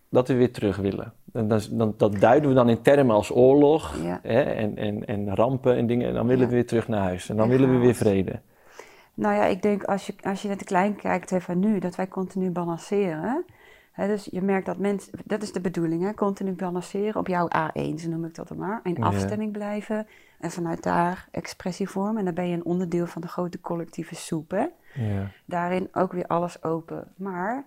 dat we weer terug willen. En dan, dan, dat duiden we dan in termen als oorlog Ja. hè, en, en, en rampen en dingen. En dan willen Ja. we weer terug naar huis. En dan En willen we weer vrede. Nou ja, ik denk als je, als je naar de klein kijkt van nu, dat wij continu balanceren. Dus je merkt dat mensen, dat is de bedoeling, hè, continu balanceren op jouw A1, zo noem ik dat dan maar. In afstemming blijven en vanuit daar expressie vormen. En dan ben je een onderdeel van de grote collectieve soep. Hè. Ja. Daarin ook weer alles open. Maar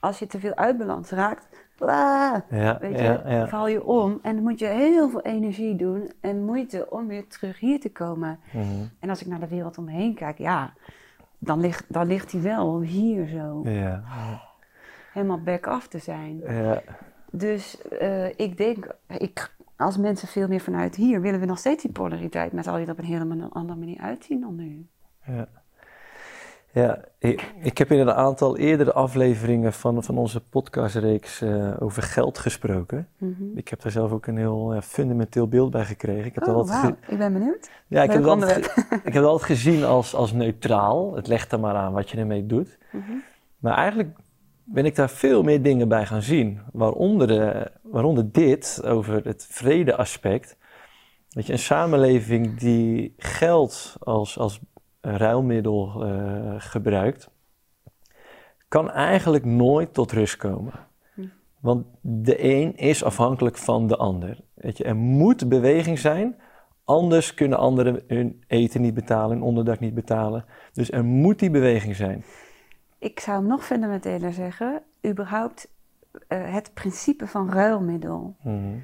als je te veel uit balans raakt, bla, Ja, weet je, ja, val je om. En dan moet je heel veel energie doen en moeite om weer terug hier te komen. Mhm. En als ik naar de wereld om me heen kijk, ja, dan ligt, dan ligt hij wel hier zo. Ja, Helemaal back-off te zijn. ja, Dus eh, ik denk, ik, als mensen veel meer vanuit hier, willen we nog steeds die polariteit, maar zal je er op een helemaal andere manier uitzien dan nu. ja. Ja, Ik, ik heb in een aantal eerdere afleveringen van, van onze podcastreeks uh, over geld gesproken. Mhm. Ik heb daar zelf ook een heel uh, fundamenteel beeld bij gekregen. Ik heb Oh, dat Ik ben benieuwd. ja, ik heb, het altijd, ik heb altijd gezien als, als neutraal. Het legt er maar aan wat je ermee doet. Mhm. Maar eigenlijk ben ik daar veel meer dingen bij gaan zien. Waaronder, eh, waaronder dit, over het vrede-aspect. Weet je, een samenleving die geld als, als ruilmiddel eh, gebruikt, kan eigenlijk nooit tot rust komen. Hm. Want de een is afhankelijk van de ander. Weet je, er moet beweging zijn, anders kunnen anderen hun eten niet betalen, hun onderdak niet betalen. Dus er moet die beweging zijn. Ik zou hem nog fundamenteler zeggen. Überhaupt eh, het principe van ruilmiddel Mhm.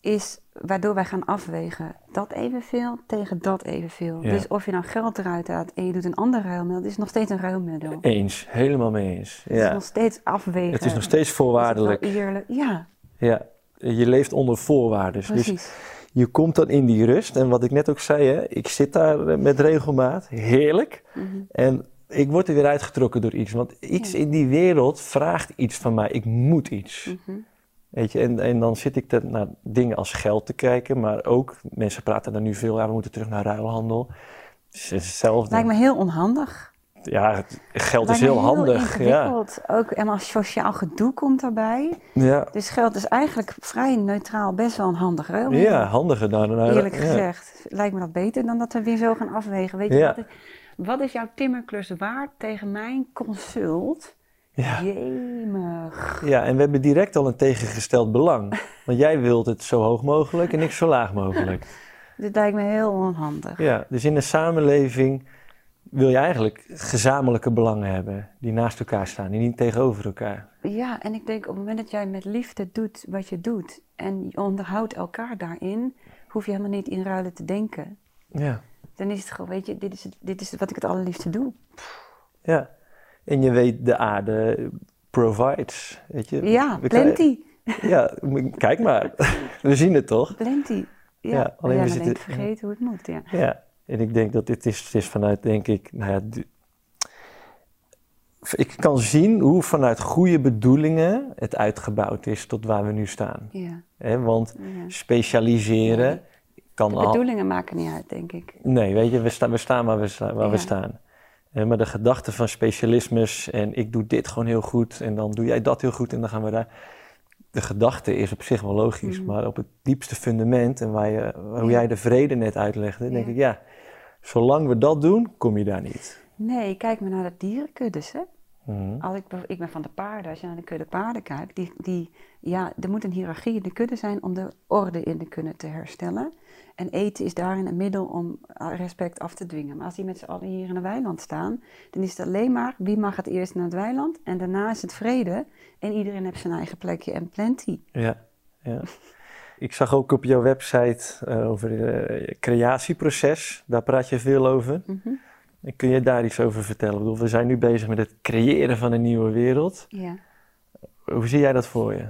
is waardoor wij gaan afwegen dat evenveel tegen dat evenveel. Ja. Dus of je nou geld eruit haalt en je doet een ander ruilmiddel, het is nog steeds een ruilmiddel. Eens, helemaal mee eens. Het is nog steeds afwegen. Het is nog steeds voorwaardelijk. eerlijk? Ja, Ja, je leeft onder voorwaarden. Dus precies. je komt dan in die rust. En wat ik net ook zei, hè, ik zit daar eh, met regelmaat. Heerlijk. Mhm. En ik word er weer uitgetrokken door iets. Want iets Ja. in die wereld vraagt iets van mij. Ik moet iets. Mhm. Weet je, en, en dan zit ik er naar dingen als geld te kijken. Maar ook, mensen praten daar nu veel, ja, we moeten terug naar ruilhandel. Het is hetzelfde. Lijkt me heel onhandig. Ja, het- geld is Lijkt me heel handig. Ja. ingewikkeld. Ook helemaal sociaal gedoe komt daarbij. Ja. Dus geld is eigenlijk vrij neutraal best wel een handig ja, handiger dan... dan Eerlijk ja. gezegd, lijkt me dat beter dan dat we weer zo gaan afwegen. Weet je, Ja. wat, wat is jouw timmerklus waard tegen mijn consult? Ja. Jemig. Ja, en we hebben direct al een tegengesteld belang. Want jij wilt het zo hoog mogelijk en ik zo laag mogelijk. Dit lijkt me heel onhandig. Ja, dus in een samenleving wil je eigenlijk gezamenlijke belangen hebben. Die naast elkaar staan, die niet tegenover elkaar. Ja, en ik denk op het moment dat jij met liefde doet wat je doet en je onderhoudt elkaar daarin, hoef je helemaal niet in ruilen te denken. Ja, Dan is het gewoon, weet je, dit is, het, dit is wat ik het allerliefste doe. ja. En je weet, de aarde provides, weet je. Ja, We krijgen- plenty. Ja, kijk maar. We zien het toch? Plenty. Ja, Ja, alleen alleen we zitten- vergeten hoe het moet. Ja. Ja, en ik denk dat dit is, het is vanuit, denk ik, nou ja, ik kan zien hoe vanuit goede bedoelingen het uitgebouwd is tot waar we nu staan. Ja, want ja. specialiseren kan De al. bedoelingen maken niet uit, denk ik. Nee, weet je, we, staan we staan waar we, sta- waar we staan. Eh, maar de gedachte van specialismes en ik doe dit gewoon heel goed en dan doe jij dat heel goed en dan gaan we daar. De gedachte is op zich wel logisch, Mhm. maar op het diepste fundament en waar je, hoe jij de vrede net uitlegde, denk ik ja, zolang we dat doen, kom je daar niet. Nee, kijk maar naar de dierenkuddes. Hè? Mhm. Als ik, ik ben van de paarden. Als je naar de kudde paarden kijkt, die, die, ja, er moet een hiërarchie in de kudde zijn om de orde in de kudde te herstellen. En eten is daarin een middel om eh, respect af te dwingen. Maar als die met z'n allen hier in een weiland staan, dan is het alleen maar wie mag het eerst naar het weiland. En daarna is het vrede. En iedereen heeft zijn eigen plekje en plenty. Ja, ja. Ik zag ook op jouw website eh, over het creatieproces, daar praat je veel over. Mhm. Kun je daar iets over vertellen? Ik bedoel, we zijn nu bezig met het creëren van een nieuwe wereld. Ja, Hoe zie jij dat voor je?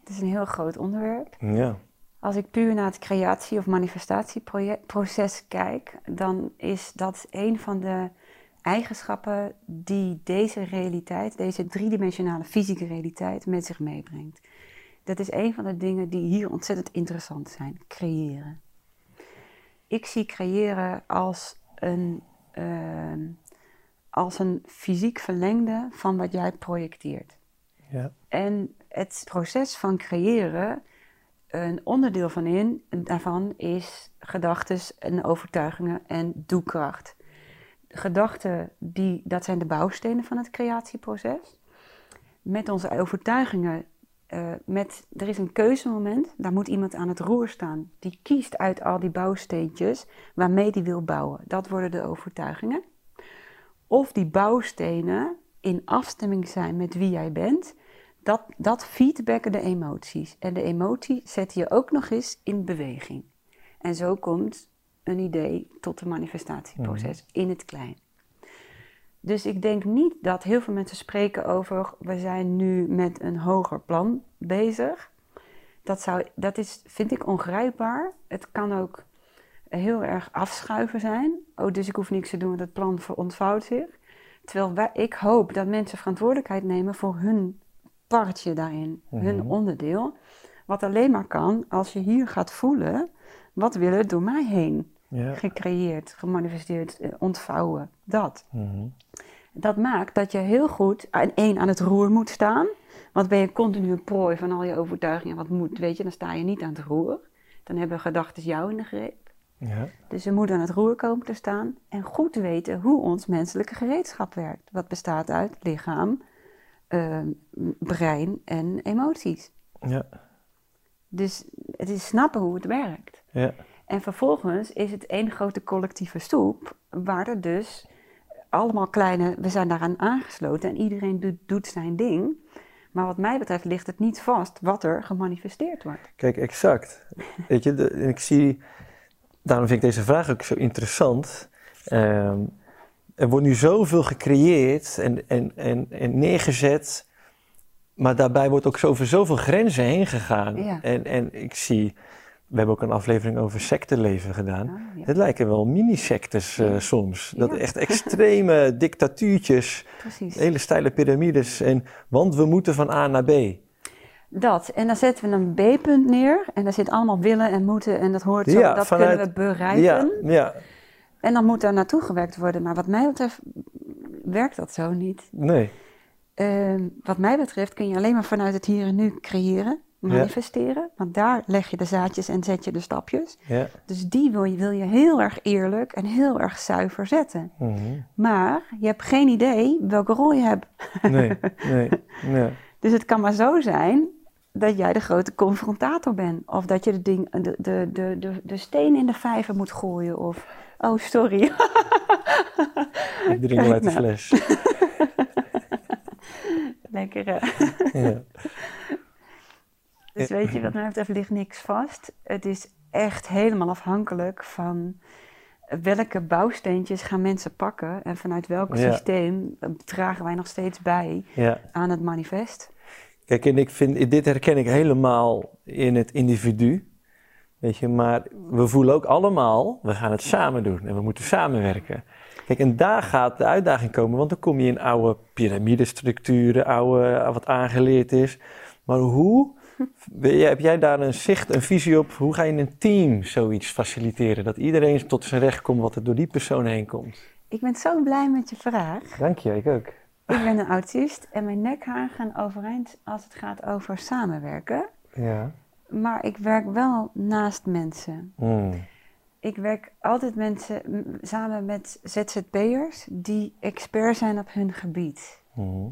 het is een heel groot onderwerp. Ja. Als ik puur naar het creatie- of manifestatieproces kijk, dan is dat een van de eigenschappen die deze realiteit, deze driedimensionale fysieke realiteit met zich meebrengt. Dat is een van de dingen die hier ontzettend interessant zijn: creëren. Ik zie creëren als een, ehm, als een fysiek verlengde van wat jij projecteert. Ja. En het proces van creëren, een onderdeel van daarvan is gedachten en overtuigingen en doekracht. Gedachten, die, dat zijn de bouwstenen van het creatieproces. Met onze overtuigingen, eh, met, er is een keuzemoment, daar moet iemand aan het roer staan. Die kiest uit al die bouwsteentjes waarmee die wil bouwen. Dat worden de overtuigingen. Of die bouwstenen in afstemming zijn met wie jij bent, dat, dat feedbacken de emoties. En de emotie zet je ook nog eens in beweging. En zo komt een idee tot een manifestatieproces in het klein. Dus ik denk niet dat heel veel mensen spreken over we zijn nu met een hoger plan bezig. Dat, zou, dat is, vind ik ongrijpbaar. Het kan ook heel erg afschuiven zijn. Oh, dus ik hoef niks te doen, want het plan ontvouwt zich. Terwijl wij, ik hoop dat mensen verantwoordelijkheid nemen voor hun partje daarin, hun Mhm. onderdeel. Wat alleen maar kan als je hier gaat voelen, wat wil er door mij heen Ja. gecreëerd, gemanifesteerd, eh, ontvouwen. Dat. Mhm. Dat maakt dat je heel goed aan één aan het roer moet staan. Want ben je continu een prooi van al je overtuigingen, wat moet, weet je, dan sta je niet aan het roer. Dan hebben gedachten jou in de greep. Ja. Dus we moeten aan het roer komen te staan en goed weten hoe ons menselijke gereedschap werkt. Wat bestaat uit lichaam, eh, brein en emoties. Ja. Dus het is snappen hoe het werkt. Ja. En vervolgens is het één grote collectieve stoep, waar er dus allemaal kleine, we zijn daaraan aangesloten en iedereen doet, doet zijn ding. Maar wat mij betreft ligt het niet vast wat er gemanifesteerd wordt. Kijk, exact. Weet je, de, ik zie, daarom vind ik deze vraag ook zo interessant. Ehm, er wordt nu zoveel gecreëerd en, en, en, en neergezet, maar daarbij wordt ook over zoveel grenzen heen gegaan. Ja. En, en ik zie, we hebben ook een aflevering over secteleven gedaan. Ah, ja, Het lijken wel mini-sectes eh, soms. Dat Ja. echt extreme dictatuurtjes, precies. hele steile piramides. En, want we moeten van A naar B. Dat. En dan zetten we een B-punt neer. En daar zit allemaal willen en moeten. En dat hoort zo. Ja, dat vanuit- kunnen we bereiken. Ja, ja, En dan moet daar naartoe gewerkt worden. Maar wat mij betreft werkt dat zo niet. nee. Ehm, wat mij betreft kun je alleen maar vanuit het hier en nu creëren, manifesteren. Want daar leg je de zaadjes en zet je de stapjes. Ja. Dus die wil je, wil je heel erg eerlijk en heel erg zuiver zetten. Mhm. Maar je hebt geen idee welke rol je hebt. Nee, nee, nee. Dus het kan maar zo zijn dat jij de grote confrontator bent. Of dat je de, ding, de, de, de, de, de steen in de vijver moet gooien. Of, oh sorry. Ik drink uit de Nou. fles. Lekker. Ja. Dus weet je, wat mij betreft ligt niks vast. Het is echt helemaal afhankelijk van welke bouwsteentjes gaan mensen pakken. En vanuit welk Ja. systeem dragen wij nog steeds bij ja. aan het manifest. Kijk, en ik vind, dit herken ik helemaal in het individu. Weet je, maar we voelen ook allemaal, we gaan het samen doen en we moeten samenwerken. Kijk, en daar gaat de uitdaging komen, want dan kom je in oude piramidestructuren, oude, wat aangeleerd is. Maar hoe, heb jij daar een zicht, een visie op, hoe ga je in een team zoiets faciliteren? Dat iedereen tot zijn recht komt wat er door die persoon heen komt. Ik ben zo blij met je vraag. Dank je, ik ook. Ik ben een autist en mijn nekhaar gaan overeind als het gaat over samenwerken. Ja. Maar ik werk wel naast mensen. Mm. Ik werk altijd mensen samen met ZZP'ers die expert zijn op hun gebied. Mhm.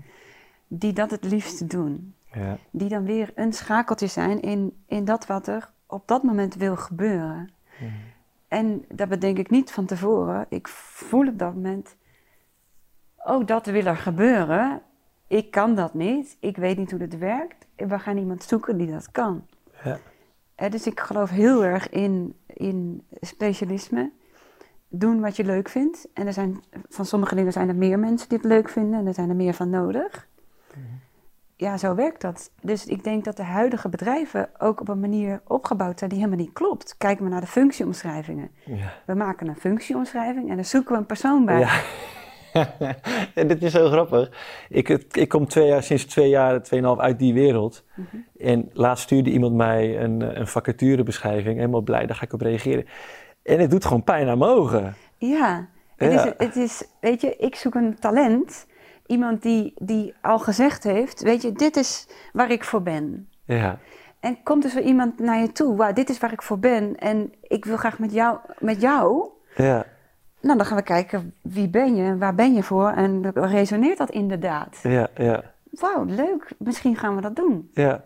Die dat het liefst doen. Ja. Die dan weer een schakeltje zijn in, in dat wat er op dat moment wil gebeuren. Mhm. En dat bedenk ik niet van tevoren. Ik voel op dat moment, oh dat wil er gebeuren. Ik kan dat niet. Ik weet niet hoe dat werkt. We gaan iemand zoeken die dat kan. Ja. Eh, dus ik geloof heel erg in, in specialisme. Doen wat je leuk vindt. En er zijn, van sommige dingen zijn er meer mensen die het leuk vinden. En er zijn er meer van nodig. Ja, zo werkt dat. Dus ik denk dat de huidige bedrijven ook op een manier opgebouwd zijn die helemaal niet klopt. Kijken we naar de functieomschrijvingen. Ja. We maken een functieomschrijving en dan zoeken we een persoon bij. Ja. en dit is zo grappig. Ik, ik kom twee jaar, sinds twee jaar, tweeënhalf uit die wereld. Mhm. En laatst stuurde iemand mij een, een vacaturebeschrijving. Helemaal blij, daar ga ik op reageren. En het doet gewoon pijn aan mijn ogen. Ja, het, Ja. Is, het is, weet je, ik zoek een talent. Iemand die, die al gezegd heeft, weet je, dit is waar ik voor ben. Ja, En komt er zo iemand naar je toe, wauw, dit is waar ik voor ben. En ik wil graag met jou, met jou. ja, Nou, dan gaan we kijken, wie ben je en waar ben je voor? En dan resoneert dat inderdaad. ja, ja. Wauw, leuk, misschien gaan we dat doen. ja.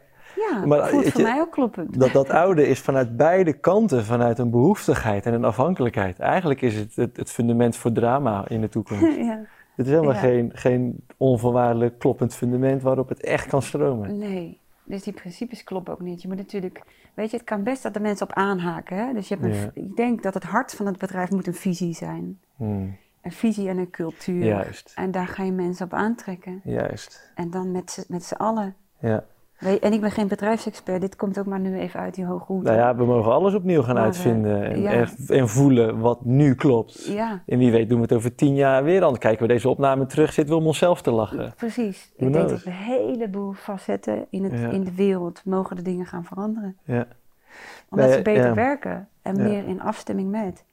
Ja, Maar, voelt voor je, mij ook kloppend. Dat, dat oude is vanuit beide kanten, vanuit een behoeftigheid en een afhankelijkheid. Eigenlijk is het het, het fundament voor drama in de toekomst. ja. Het is helemaal Ja. geen, geen onvoorwaardelijk kloppend fundament waarop het echt kan stromen. Nee, dus die principes kloppen ook niet. Je moet natuurlijk, weet je, het kan best dat de mensen op aanhaken. Hè? Dus je hebt een, Ja. ik denk dat het hart van het bedrijf moet een visie zijn. Hmm, Een visie en een cultuur. Juist, En daar ga je mensen op aantrekken. juist. En dan met z'n- met z'n allen. Ja. En ik ben geen bedrijfsexpert, dit komt ook maar nu even uit die hoge hoed. Nou ja, we mogen alles opnieuw gaan Maar, eh, uitvinden en, ja. en, en voelen wat nu klopt. Ja, En wie weet doen we het over tien jaar weer aan. Kijken we deze opname terug, zitten we om onszelf te lachen. precies. Who ik denk dat we een heleboel facetten in, het, Ja. in de wereld mogen de dingen gaan veranderen. Ja, Omdat Nee, ze beter werken en meer in afstemming met.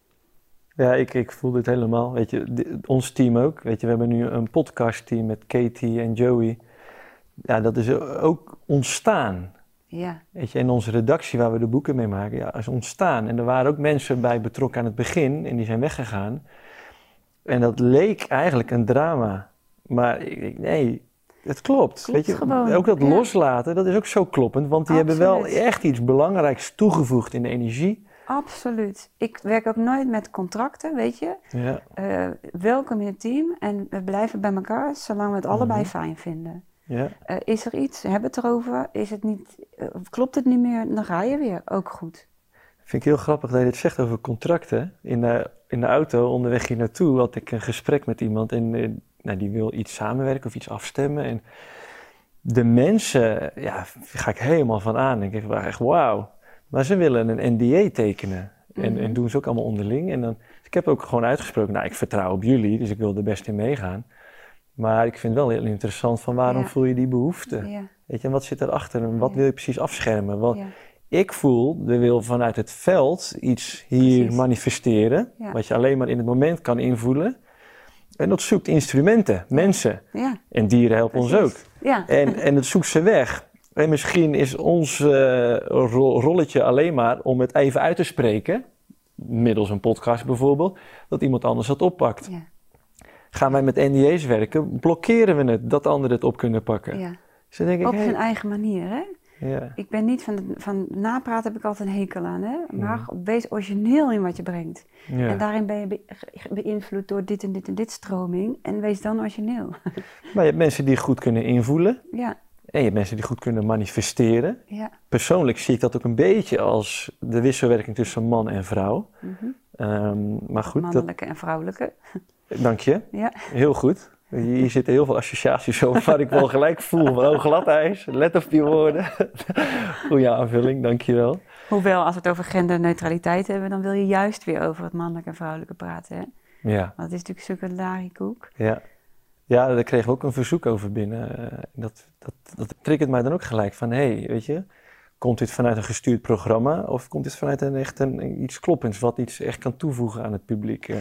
ja ik, ik voel dit helemaal. Weet je, ons team ook. Weet je, we hebben nu een podcastteam met Katie en Joey. Ja, dat is ook ontstaan. Ja, Weet je, en onze redactie waar we de boeken mee maken, ja, is ontstaan. En er waren ook mensen bij betrokken aan het begin en die zijn weggegaan. En dat leek eigenlijk een drama. Maar ik, nee, het klopt. Klopt Weet je, gewoon, ook dat ja. loslaten, dat is ook zo kloppend. Want die hebben wel echt iets belangrijks toegevoegd in de energie. absoluut. Ik werk ook nooit met contracten, weet je. Ja, Eh, welkom in het team en we blijven bij elkaar zolang we het allebei Mhm. fijn vinden. Ja, Eh, is er iets? Hebben we het erover? Is het niet, eh, klopt het niet meer? Dan ga je weer. Ook goed. vind ik heel grappig dat je dit zegt over contracten. In de, in de auto onderweg hier naartoe had ik een gesprek met iemand en eh, nou, die wil iets samenwerken of iets afstemmen. En de mensen, ja, ga ik helemaal van aan. Ik denk echt wauw. Maar ze willen een NDA tekenen. En, Mhm. en doen ze ook allemaal onderling. En dan, dus ik heb ook gewoon uitgesproken, nou ik vertrouw op jullie, dus ik wil er best in meegaan. Maar ik vind het wel heel interessant van waarom Ja. voel je die behoefte? Ja, Weet je, en wat zit erachter en wat wil je precies afschermen? Ja, ik voel, we wil vanuit het veld iets hier Precies. manifesteren, wat je alleen maar in het moment kan invoelen. En dat zoekt instrumenten, mensen. En dieren helpen ons ook. En, en het zoekt ze weg. En misschien is ons eh, ro- rolletje alleen maar om het even uit te spreken, middels een podcast bijvoorbeeld, dat iemand anders het oppakt. ja, Gaan wij met NDA's werken, blokkeren we het dat anderen het op kunnen pakken. ja. Dus denk ik, Op hey, zijn eigen manier, hè? ja, Ik ben niet van, de, van napraten, heb ik altijd een hekel aan, hè? Maar wees origineel in wat je brengt. ja. En daarin ben je be- beïnvloed door dit en dit en dit stroming. En wees dan origineel. Maar je hebt mensen die goed kunnen invoelen. ja, En je hebt mensen die goed kunnen manifesteren. ja. Persoonlijk zie ik dat ook een beetje als de wisselwerking tussen man en vrouw. mhm. Ehm, maar goed, dat, Mannelijke en vrouwelijke. dank je. Ja, Heel goed. Hier zitten heel veel associaties over waar ik wel gelijk voel. Van, oh, glad ijs. Let op die woorden. Goeie aanvulling, dank je wel. Hoewel, als we het over genderneutraliteit hebben, dan wil je juist weer over het mannelijke en vrouwelijke praten. Hè? Ja, Want het is natuurlijk zulke lariekoek. ja. Ja, daar kregen we ook een verzoek over binnen. Eh, Dat, dat, dat triggert mij dan ook gelijk van, hé, hey, weet je... Komt dit vanuit een gestuurd programma of komt dit vanuit een echt een, iets kloppends wat iets echt kan toevoegen aan het publiek? eh?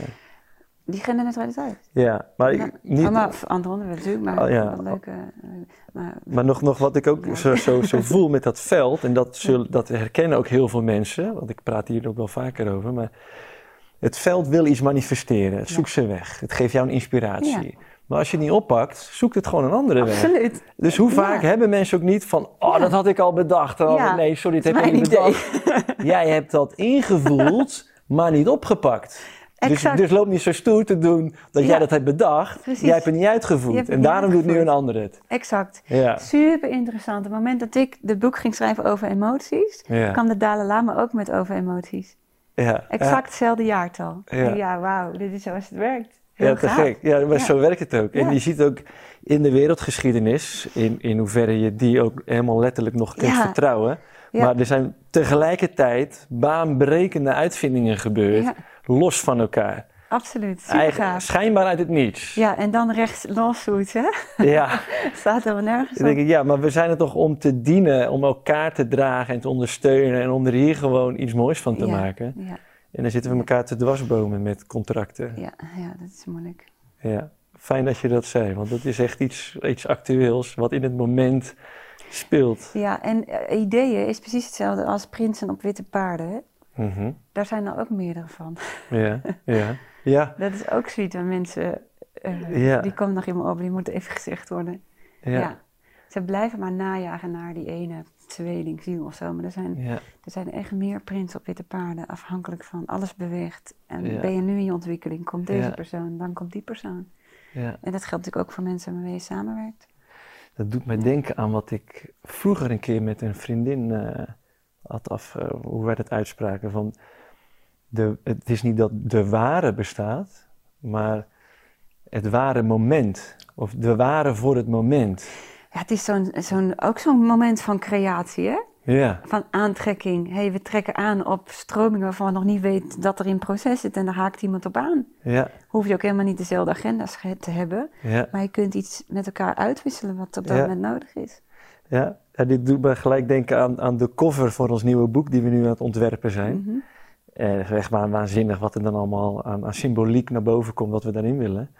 Die genderneutraliteit. Ja, maar ik, niet, maar andere onderwerpen natuurlijk, maar Oh, ja. leuke. eh, maar, Maar nog, nog wat ik ook Ja. zo, zo, zo voel met dat veld, en dat, zullen, dat herkennen ook heel veel mensen, want ik praat hier ook wel vaker over, maar het veld wil iets manifesteren. Het zoekt ze weg. Het geeft jou een inspiratie. Maar als je het niet oppakt, zoekt het gewoon een andere weg. absoluut. Dus hoe Ja. vaak hebben mensen ook niet van, oh, Ja. dat had ik al bedacht. Oh, Ja. Nee, sorry, dat Dat heb ik niet bedacht. Jij hebt dat ingevoeld, maar niet opgepakt. Dus, Exact. dus loop niet zo stoer te doen dat jij dat hebt bedacht. Precies. Jij hebt het niet uitgevoerd. Het En niet daarom doet nu een ander het. Exact. Super interessant. Op het moment dat ik het boek ging schrijven over emoties, kwam de Dalai Lama ook met over emoties. Ja. Exact hetzelfde jaartal. Ja. Ja, ja wauw, dit is zoals het werkt. Heel Ja, te gaaf. gek. Ja, maar Ja. zo werkt het ook. En Ja. je ziet ook in de wereldgeschiedenis, in, in hoeverre je die ook helemaal letterlijk nog kunt Ja. vertrouwen. Maar er zijn tegelijkertijd baanbrekende uitvindingen gebeurd, los van elkaar. absoluut. Eigen- schijnbaar uit het niets. Ja, en dan rechts lawsuits, hè? Ja. Staat er wel nergens op. ik, ja, maar we zijn er toch om te dienen, om elkaar te dragen en te ondersteunen en om er hier gewoon iets moois van te maken. Ja, En dan zitten we elkaar te dwarsbomen met contracten. ja, ja, dat is moeilijk. Ja, fijn dat je dat zei, want dat is echt iets, iets actueels wat in het moment speelt. Ja, en eh, ideeën is precies hetzelfde als prinsen op witte paarden. Hè? Mhm. Daar zijn er ook meerdere van. Ja, ja, ja, Dat is ook zoiets waar mensen... eh, Ja. Die komt nog in me over, die moet even gezegd worden. Ja. ja. Ze blijven maar najagen naar die ene tweelingziel of zo. Maar er zijn, er zijn echt meer prinsen op witte paarden, afhankelijk van alles beweegt. En Ja. ben je nu in je ontwikkeling, komt deze Ja. persoon, dan komt die persoon. ja. En dat geldt natuurlijk ook voor mensen waarmee je samenwerkt. Dat doet mij denken aan wat ik vroeger een keer met een vriendin eh, had af, eh, hoe wij dat uitspraken. Van de, het is niet dat de ware bestaat, maar het ware moment. Of de ware voor het moment. Ja, het is zo'n, zo'n, ook zo'n moment van creatie, hè? Ja, Van aantrekking. hey, we trekken aan op stromingen waarvan we nog niet weten dat er in proces zit en daar haakt iemand op aan. ja, Hoef je ook helemaal niet dezelfde agenda's ge- te hebben, ja. maar je kunt iets met elkaar uitwisselen wat op dat moment nodig is. Ja, ja, dit doet me gelijk denken aan, aan de cover voor ons nieuwe boek die we nu aan het ontwerpen zijn. Mhm. Is echt wa- waanzinnig wat er dan allemaal aan, aan symboliek naar boven komt wat we daarin willen.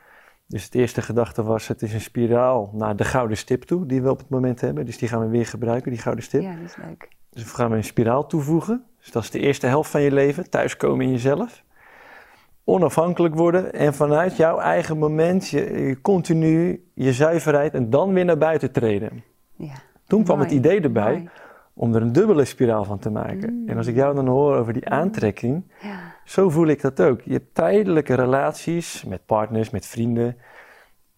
Dus het eerste gedachte was, het is een spiraal naar de gouden stip toe die we op het moment hebben. Dus die gaan we weer gebruiken, die gouden stip. Ja, dat is leuk. Dus we gaan we een spiraal toevoegen. Dus dat is de eerste helft van je leven, thuiskomen in jezelf. Onafhankelijk worden en vanuit jouw eigen moment je, je continu je zuiverheid en dan weer naar buiten treden. Ja. Toen kwam Mooi. het idee erbij Mooi. om er een dubbele spiraal van te maken. Mm. En als ik jou dan hoor over die aantrekking, Ja. Zo voel ik dat ook. Je hebt tijdelijke relaties met partners, met vrienden.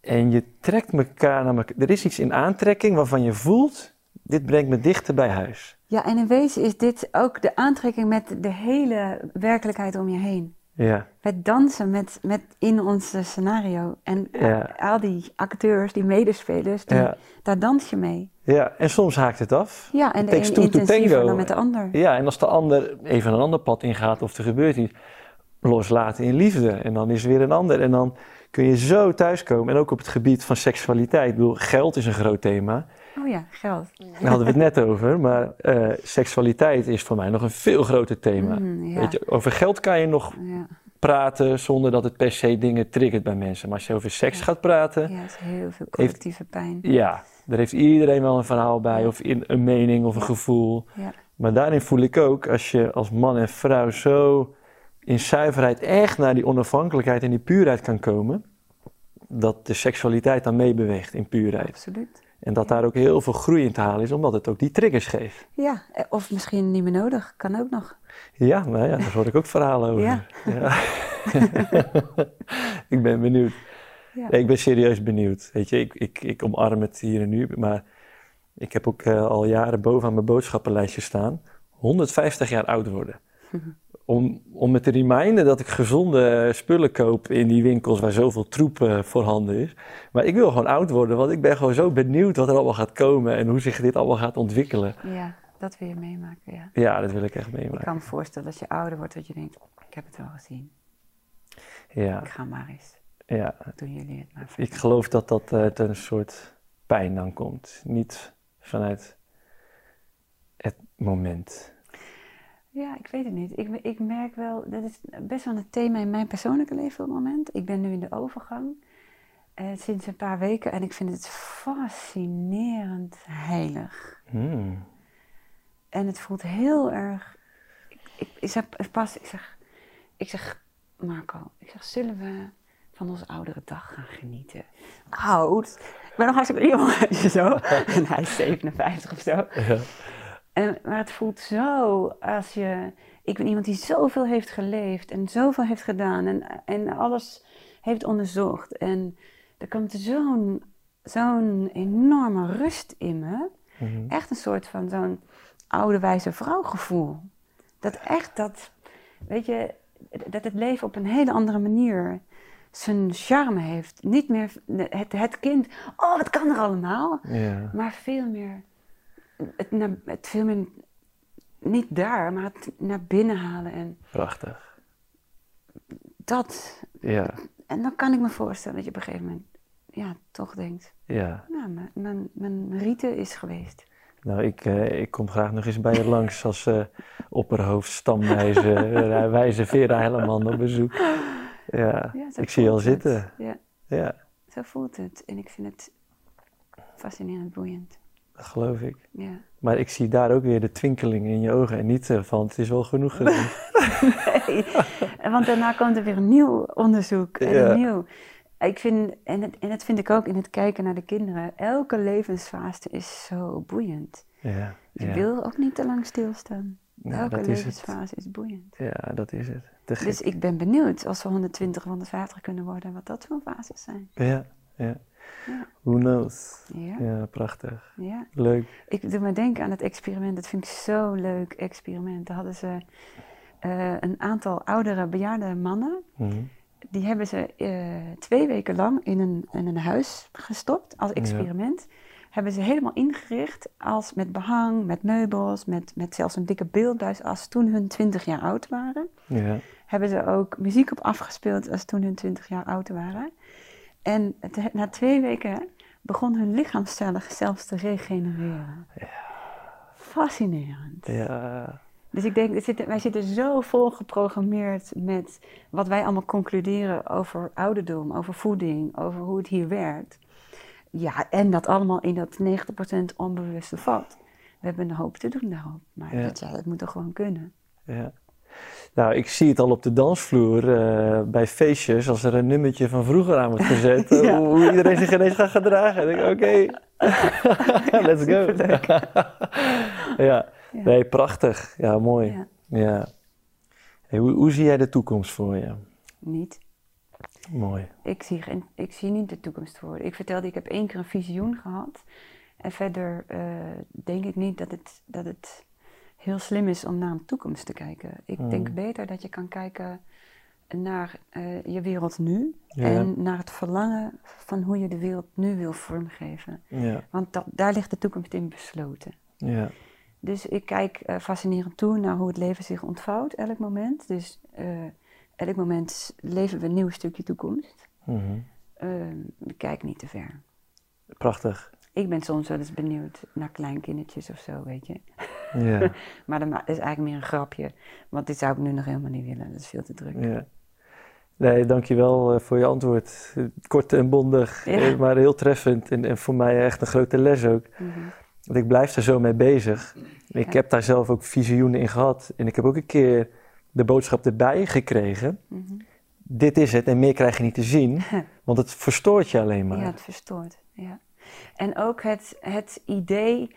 En je trekt elkaar naar elkaar. Er is iets in aantrekking waarvan je voelt, dit brengt me dichter bij huis. ja, en in wezen is dit ook de aantrekking met de hele werkelijkheid om je heen. Ja, Wij dansen met, met in ons scenario. En eh, Ja. al die acteurs, die medespelers, die, Ja. daar dans je mee. ja. en soms haakt het af. Ja, en de to intensiever dan met de ander. Ja, en als de ander even een ander pad ingaat of er gebeurt iets, loslaten in liefde. En dan is er weer een ander. En dan kun je zo thuiskomen. En ook op het gebied van seksualiteit. Ik bedoel, geld is een groot thema. Oh ja, geld. Daar hadden we het net over. Maar eh, seksualiteit is voor mij nog een veel groter thema. Mm, ja. Weet je, over geld kan je nog Ja, praten zonder dat het per se dingen triggert bij mensen. Maar als je over seks Ja. gaat praten, ja, is heel veel collectieve pijn. ja, daar heeft iedereen wel een verhaal bij. Of in, een mening of een gevoel. Ja. Maar daarin voel ik ook, als je als man en vrouw zo in zuiverheid echt naar die onafhankelijkheid en die puurheid kan komen, dat de seksualiteit dan meebeweegt in puurheid. Absoluut. En dat daar ook heel veel groei in te halen is, omdat het ook die triggers geeft. Ja, of misschien niet meer nodig. Kan ook nog. Ja, nou ja, daar hoor ik ook verhalen over. Ja. Ja. ik ben benieuwd. Ja. Nee, ik ben serieus benieuwd. Weet je, ik, ik, ik omarm het hier en nu, maar ik heb ook eh, al jaren bovenaan mijn boodschappenlijstje staan. 150 jaar oud worden. Om, om me te reminden dat ik gezonde spullen koop in die winkels waar zoveel troep eh, voorhanden is. Maar ik wil gewoon oud worden, want ik ben gewoon zo benieuwd wat er allemaal gaat komen en hoe zich dit allemaal gaat ontwikkelen. Ja, dat wil je meemaken, ja. Ja, dat wil ik echt Ik meemaken. kan me voorstellen als je ouder wordt dat je denkt, ik heb het wel gezien. Ja, Ik ga maar eens. ja. Doen jullie het maar Ik geloof dat dat eh, uit een soort pijn dan komt. Niet vanuit het moment. Ja, ik weet het niet. Ik, ik merk wel, dat is best wel een thema in mijn persoonlijke leven op het moment. Ik ben nu in de overgang eh, sinds een paar weken en ik vind het fascinerend heilig. Hmm. En het voelt heel erg. Ik, ik, ik zeg pas, ik zeg, ik zeg, Marco, ik zeg, zullen we van onze oudere dag gaan genieten? Oud. Ik ben nog hartstikke jong, zo. En hij is 57 of zo. Ja. En, maar het voelt zo als je. Ik ben iemand die zoveel heeft geleefd en zoveel heeft gedaan en, en alles heeft onderzocht. En er komt zo'n zo'n enorme rust in me. Mhm. Echt een soort van zo'n oude wijze vrouwgevoel. Dat echt dat, weet je, dat het leven op een hele andere manier zijn charme heeft. Niet meer het, het kind, oh wat kan er allemaal? Maar veel meer, het, naar, het veel meer, niet daar, maar het naar binnen halen en Prachtig. dat. Ja. En dan kan ik me voorstellen dat je op een gegeven moment, ja, toch denkt, Ja. nou, mijn, mijn, mijn rieten is geweest. Nou, ik, eh, ik kom graag nog eens bij je langs als eh opperhoofd, stamwijze, eh, wijze Vera Helleman op bezoek. Ja, ik zie je al het. zitten. Ja, Ja, zo voelt het. En ik vind het fascinerend boeiend. Dat geloof ik. Ja. Maar ik zie daar ook weer de twinkeling in je ogen en niet eh, van het is wel genoeg gedaan. Nee, want daarna komt er weer een nieuw onderzoek en Ja. een nieuw. Ik vind, en, het, en dat vind ik ook in het kijken naar de kinderen. Elke levensfase is zo boeiend. Ja, Je ja. wil ook niet te lang stilstaan. Ja, Elke dat is levensfase is boeiend. Ja, dat is het. Dus ik ben benieuwd als we 120 of 150 kunnen worden, wat dat voor fases zijn. Ja, ja. Who knows? Ja, Ja, prachtig. ja. Leuk. Ik doe me denken aan het experiment. Dat vind ik zo'n leuk experiment. Daar hadden ze eh, een aantal oudere bejaarde mannen. Mhm. Die hebben ze eh, twee weken lang in een, in een huis gestopt als experiment. hebben ze helemaal ingericht als met behang, met meubels, met, met zelfs een dikke beeldbuis als toen hun 20 jaar oud waren. Ja. Hebben ze ook muziek op afgespeeld als toen hun 20 jaar oud waren. En na twee weken begon hun lichaamscellen zelfs te regenereren. Fascinerend. Ja. Dus ik denk, zit- wij zitten zo vol geprogrammeerd met wat wij allemaal concluderen over ouderdom, over voeding, over hoe het hier werkt. Ja, en dat allemaal in dat 90% onbewuste vat. We hebben een hoop te doen daarop. Maar Ja. dat, ja, dat moet toch gewoon kunnen. Ja. Nou, ik zie het al op de dansvloer eh, bij feestjes, als er een nummertje van vroeger aan wordt gezet, eh, Ja. hoe iedereen zich ineens gaat gedragen. En ik denk, oké, let's go. Ja. Nee, prachtig. Ja, mooi. Ja. Hey, hoe, hoe zie jij de toekomst voor je? Niet. Mooi. Ik zie, geen, ik zie niet de toekomst voor. Ik vertelde, ik heb één keer een visioen gehad. En verder eh, denk ik niet dat het, dat het heel slim is om naar een toekomst te kijken. Ik denk beter dat je kan kijken naar eh, je wereld nu. Ja. En naar het verlangen van hoe je de wereld nu wil vormgeven. Ja, Want dat, daar ligt de toekomst in besloten. ja, Dus ik kijk eh, fascinerend toe naar hoe het leven zich ontvouwt, elk moment. Dus eh, elk moment leven we een nieuw stukje toekomst. We kijken niet te ver. prachtig. Ik ben soms wel eens benieuwd naar kleinkindertjes of zo, weet je. Ja, Maar dat is eigenlijk meer een grapje. Want dit zou ik nu nog helemaal niet willen. Dat is veel te druk. ja. Nee, dankjewel eh, voor je antwoord. Kort en bondig, Ja. eh, maar heel treffend. En, en voor mij echt een grote les ook. Mhm. Want ik blijf er zo mee bezig. Ik Ja. heb daar zelf ook visioenen in gehad. En ik heb ook een keer de boodschap erbij gekregen. Mhm. Dit is het en meer krijg je niet te zien. Want het verstoort je alleen maar. Ja, het verstoort. Ja. En ook het, het idee,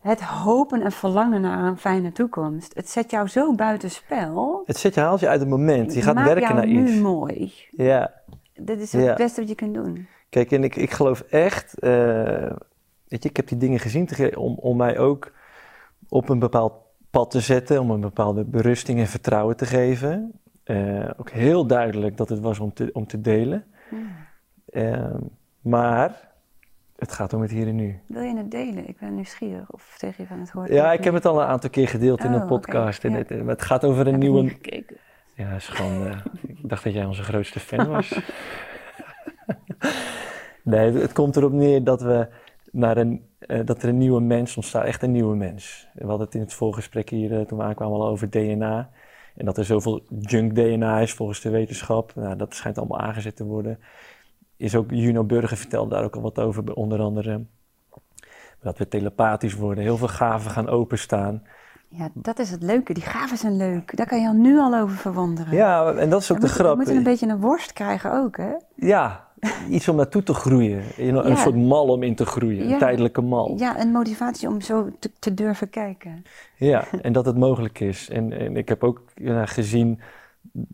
het hopen en verlangen naar een fijne toekomst. Het zet jou zo buitenspel. Het zet je, haalt je uit het moment. Je gaat Maak werken jou naar nu iets. mooi. Ja. Dat is Ja. het beste wat je kunt doen. Kijk, en ik, ik geloof echt, eh, weet je, ik heb die dingen gezien te om, om mij ook op een bepaald pad te zetten, om een bepaalde berusting en vertrouwen te geven. Eh, ook heel duidelijk dat het was om te, om te delen. Hmm. Ehm, maar het gaat om het hier en nu. Wil je het delen? Ik ben nieuwsgierig. Of zeg je van het hoort Ja, ik heb het al een aantal keer gedeeld in Oh, een oké, podcast. En ja. het, maar het gaat over een Heb nieuwe. niet gekeken. Ja, is gewoon. eh, ik dacht dat jij onze grootste fan was. nee, het, het komt erop neer dat we naar een. eh, dat er een nieuwe mens ontstaat, echt een nieuwe mens. We hadden het in het voorgesprek hier eh, toen we aankwamen al over DNA. En dat er zoveel junk DNA is volgens de wetenschap. Nou, dat schijnt allemaal aangezet te worden. Is ook Juno Burger vertelde daar ook al wat over, onder andere. Dat we telepathisch worden, heel veel gaven gaan openstaan. Ja, dat is het leuke. Die gaven zijn leuk. Daar kan je al nu al over verwonderen. Ja, en dat is ook de grap. We moeten een beetje een worst krijgen ook, hè? Ja, iets om naartoe te groeien. Een, soort mal om in te groeien, een tijdelijke mal. Ja, een motivatie om zo te, te durven kijken. Ja, en dat het mogelijk is. En, en ik heb ook ja, gezien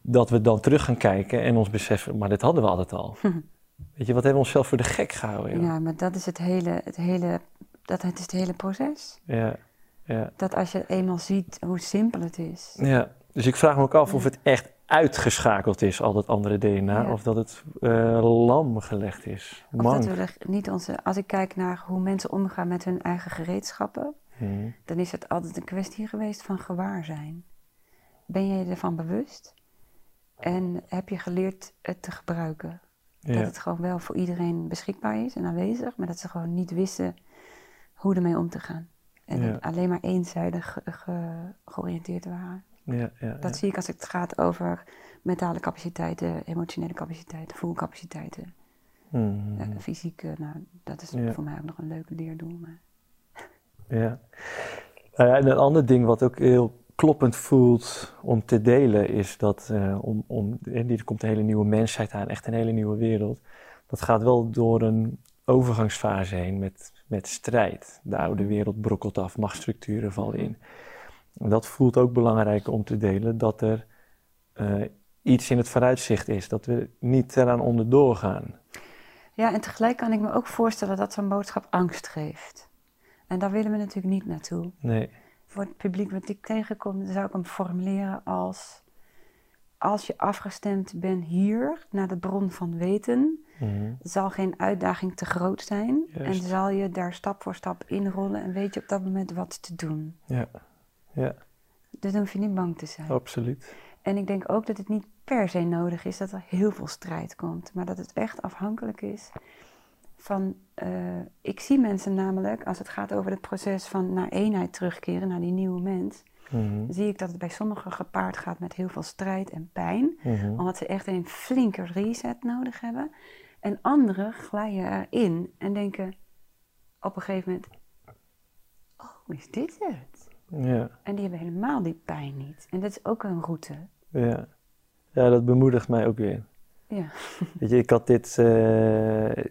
dat we dan terug gaan kijken en ons beseffen, maar dit hadden we altijd al. Weet je, wat hebben we onszelf voor de gek gehouden? Ja, maar dat is het hele, het hele, dat het is het hele proces. Ja, ja, Dat als je eenmaal ziet hoe simpel het is. ja. Dus ik vraag me ook af of het echt uitgeschakeld is, al dat andere DNA, Ja. of dat het eh, lam gelegd is. Of Mank. dat we niet onze, als ik kijk naar hoe mensen omgaan met hun eigen gereedschappen, Hm. dan is het altijd een kwestie geweest van gewaarzijn. Ben je je ervan bewust? En heb je geleerd het te gebruiken? Dat het gewoon wel voor iedereen beschikbaar is en aanwezig, maar dat ze gewoon niet wisten hoe ermee om te gaan. En Ja. alleen maar eenzijdig ge- ge- georiënteerd waren. ja, ja, Dat zie ik als het gaat over mentale capaciteiten, emotionele capaciteiten, voelcapaciteiten, Mhm. eh, fysieke. Nou, dat is voor mij ook nog een leuke leerdoel. Maar... Ja. Nou ja, en een ander ding wat ook heel kloppend voelt om te delen is dat eh, om, om, er komt een hele nieuwe mensheid aan, echt een hele nieuwe wereld. Dat gaat wel door een overgangsfase heen met, met strijd. De oude wereld brokkelt af, machtsstructuren vallen in. En dat voelt ook belangrijk om te delen, dat er eh, iets in het vooruitzicht is, dat we niet eraan onderdoor gaan. Ja, en tegelijk kan ik me ook voorstellen dat zo'n boodschap angst geeft. En daar willen we natuurlijk niet naartoe. Nee, Voor het publiek wat ik tegenkom, zou ik hem formuleren als... Als je afgestemd bent hier, naar de bron van weten... Mhm. Zal geen uitdaging te groot zijn. En zal je daar stap voor stap inrollen en weet je op dat moment wat te doen. Ja, ja, Dus dan hoef je niet bang te zijn. absoluut. En ik denk ook dat het niet per se nodig is dat er heel veel strijd komt. Maar dat het echt afhankelijk is van... eh, ik zie mensen namelijk, als het gaat over het proces van naar eenheid terugkeren, naar die nieuwe mens... Mhm. zie ik dat het bij sommigen gepaard gaat met heel veel strijd en pijn. Mhm. Omdat ze echt een flinke reset nodig hebben. En anderen glijden erin en denken op een gegeven moment... Oh, is dit het? Ja, En die hebben helemaal die pijn niet. En dat is ook een route. ja. Ja, dat bemoedigt mij ook weer. Ja. Weet je, ik had dit eh,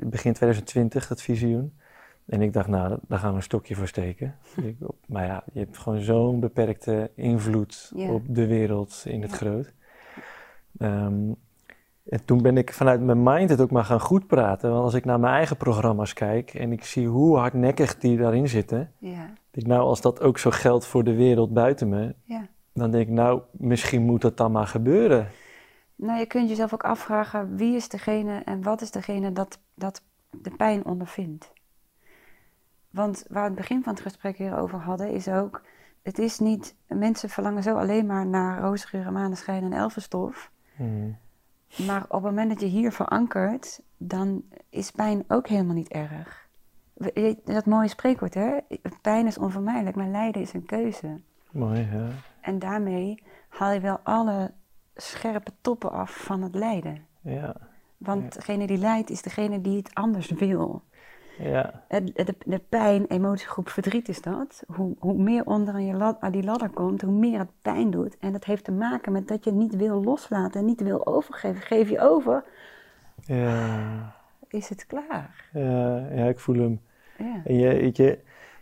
begin 2020, dat visioen. En ik dacht, nou, daar gaan we een stokje voor steken. Maar ja, je hebt gewoon zo'n beperkte invloed Ja. op de wereld in het Ja. groot. Ehm, en toen ben ik vanuit mijn mind het ook maar gaan goed praten. Want als ik naar mijn eigen programma's kijk en ik zie hoe hardnekkig die daarin zitten. Ja. denk ik, nou, als dat ook zo geldt voor de wereld buiten me. Ja. Dan denk ik, nou, misschien moet dat dan maar gebeuren. Nou, je kunt jezelf ook afvragen wie is degene en wat is degene dat, dat de pijn ondervindt. Want waar we het begin van het gesprek hier over hadden, is ook: het is niet, mensen verlangen zo alleen maar naar roosgeur, maneschijn en elfenstof. Mhm. Maar op het moment dat je hier verankert, dan is pijn ook helemaal niet erg. Dat mooie spreekwoord, hè? Pijn is onvermijdelijk, maar lijden is een keuze. Mooi, ja. En daarmee haal je wel alle scherpe toppen af van het lijden. Ja, Want degene die lijdt is degene die het anders wil. ja, De, de pijn, emotiegroep verdriet is dat. Hoe, hoe meer onder aan, je lad, aan die ladder komt, hoe meer het pijn doet. En dat heeft te maken met dat je niet wil loslaten en niet wil overgeven. Geef je over, ja. is het klaar. Ja, ja, ik voel hem. Ja. En je, je,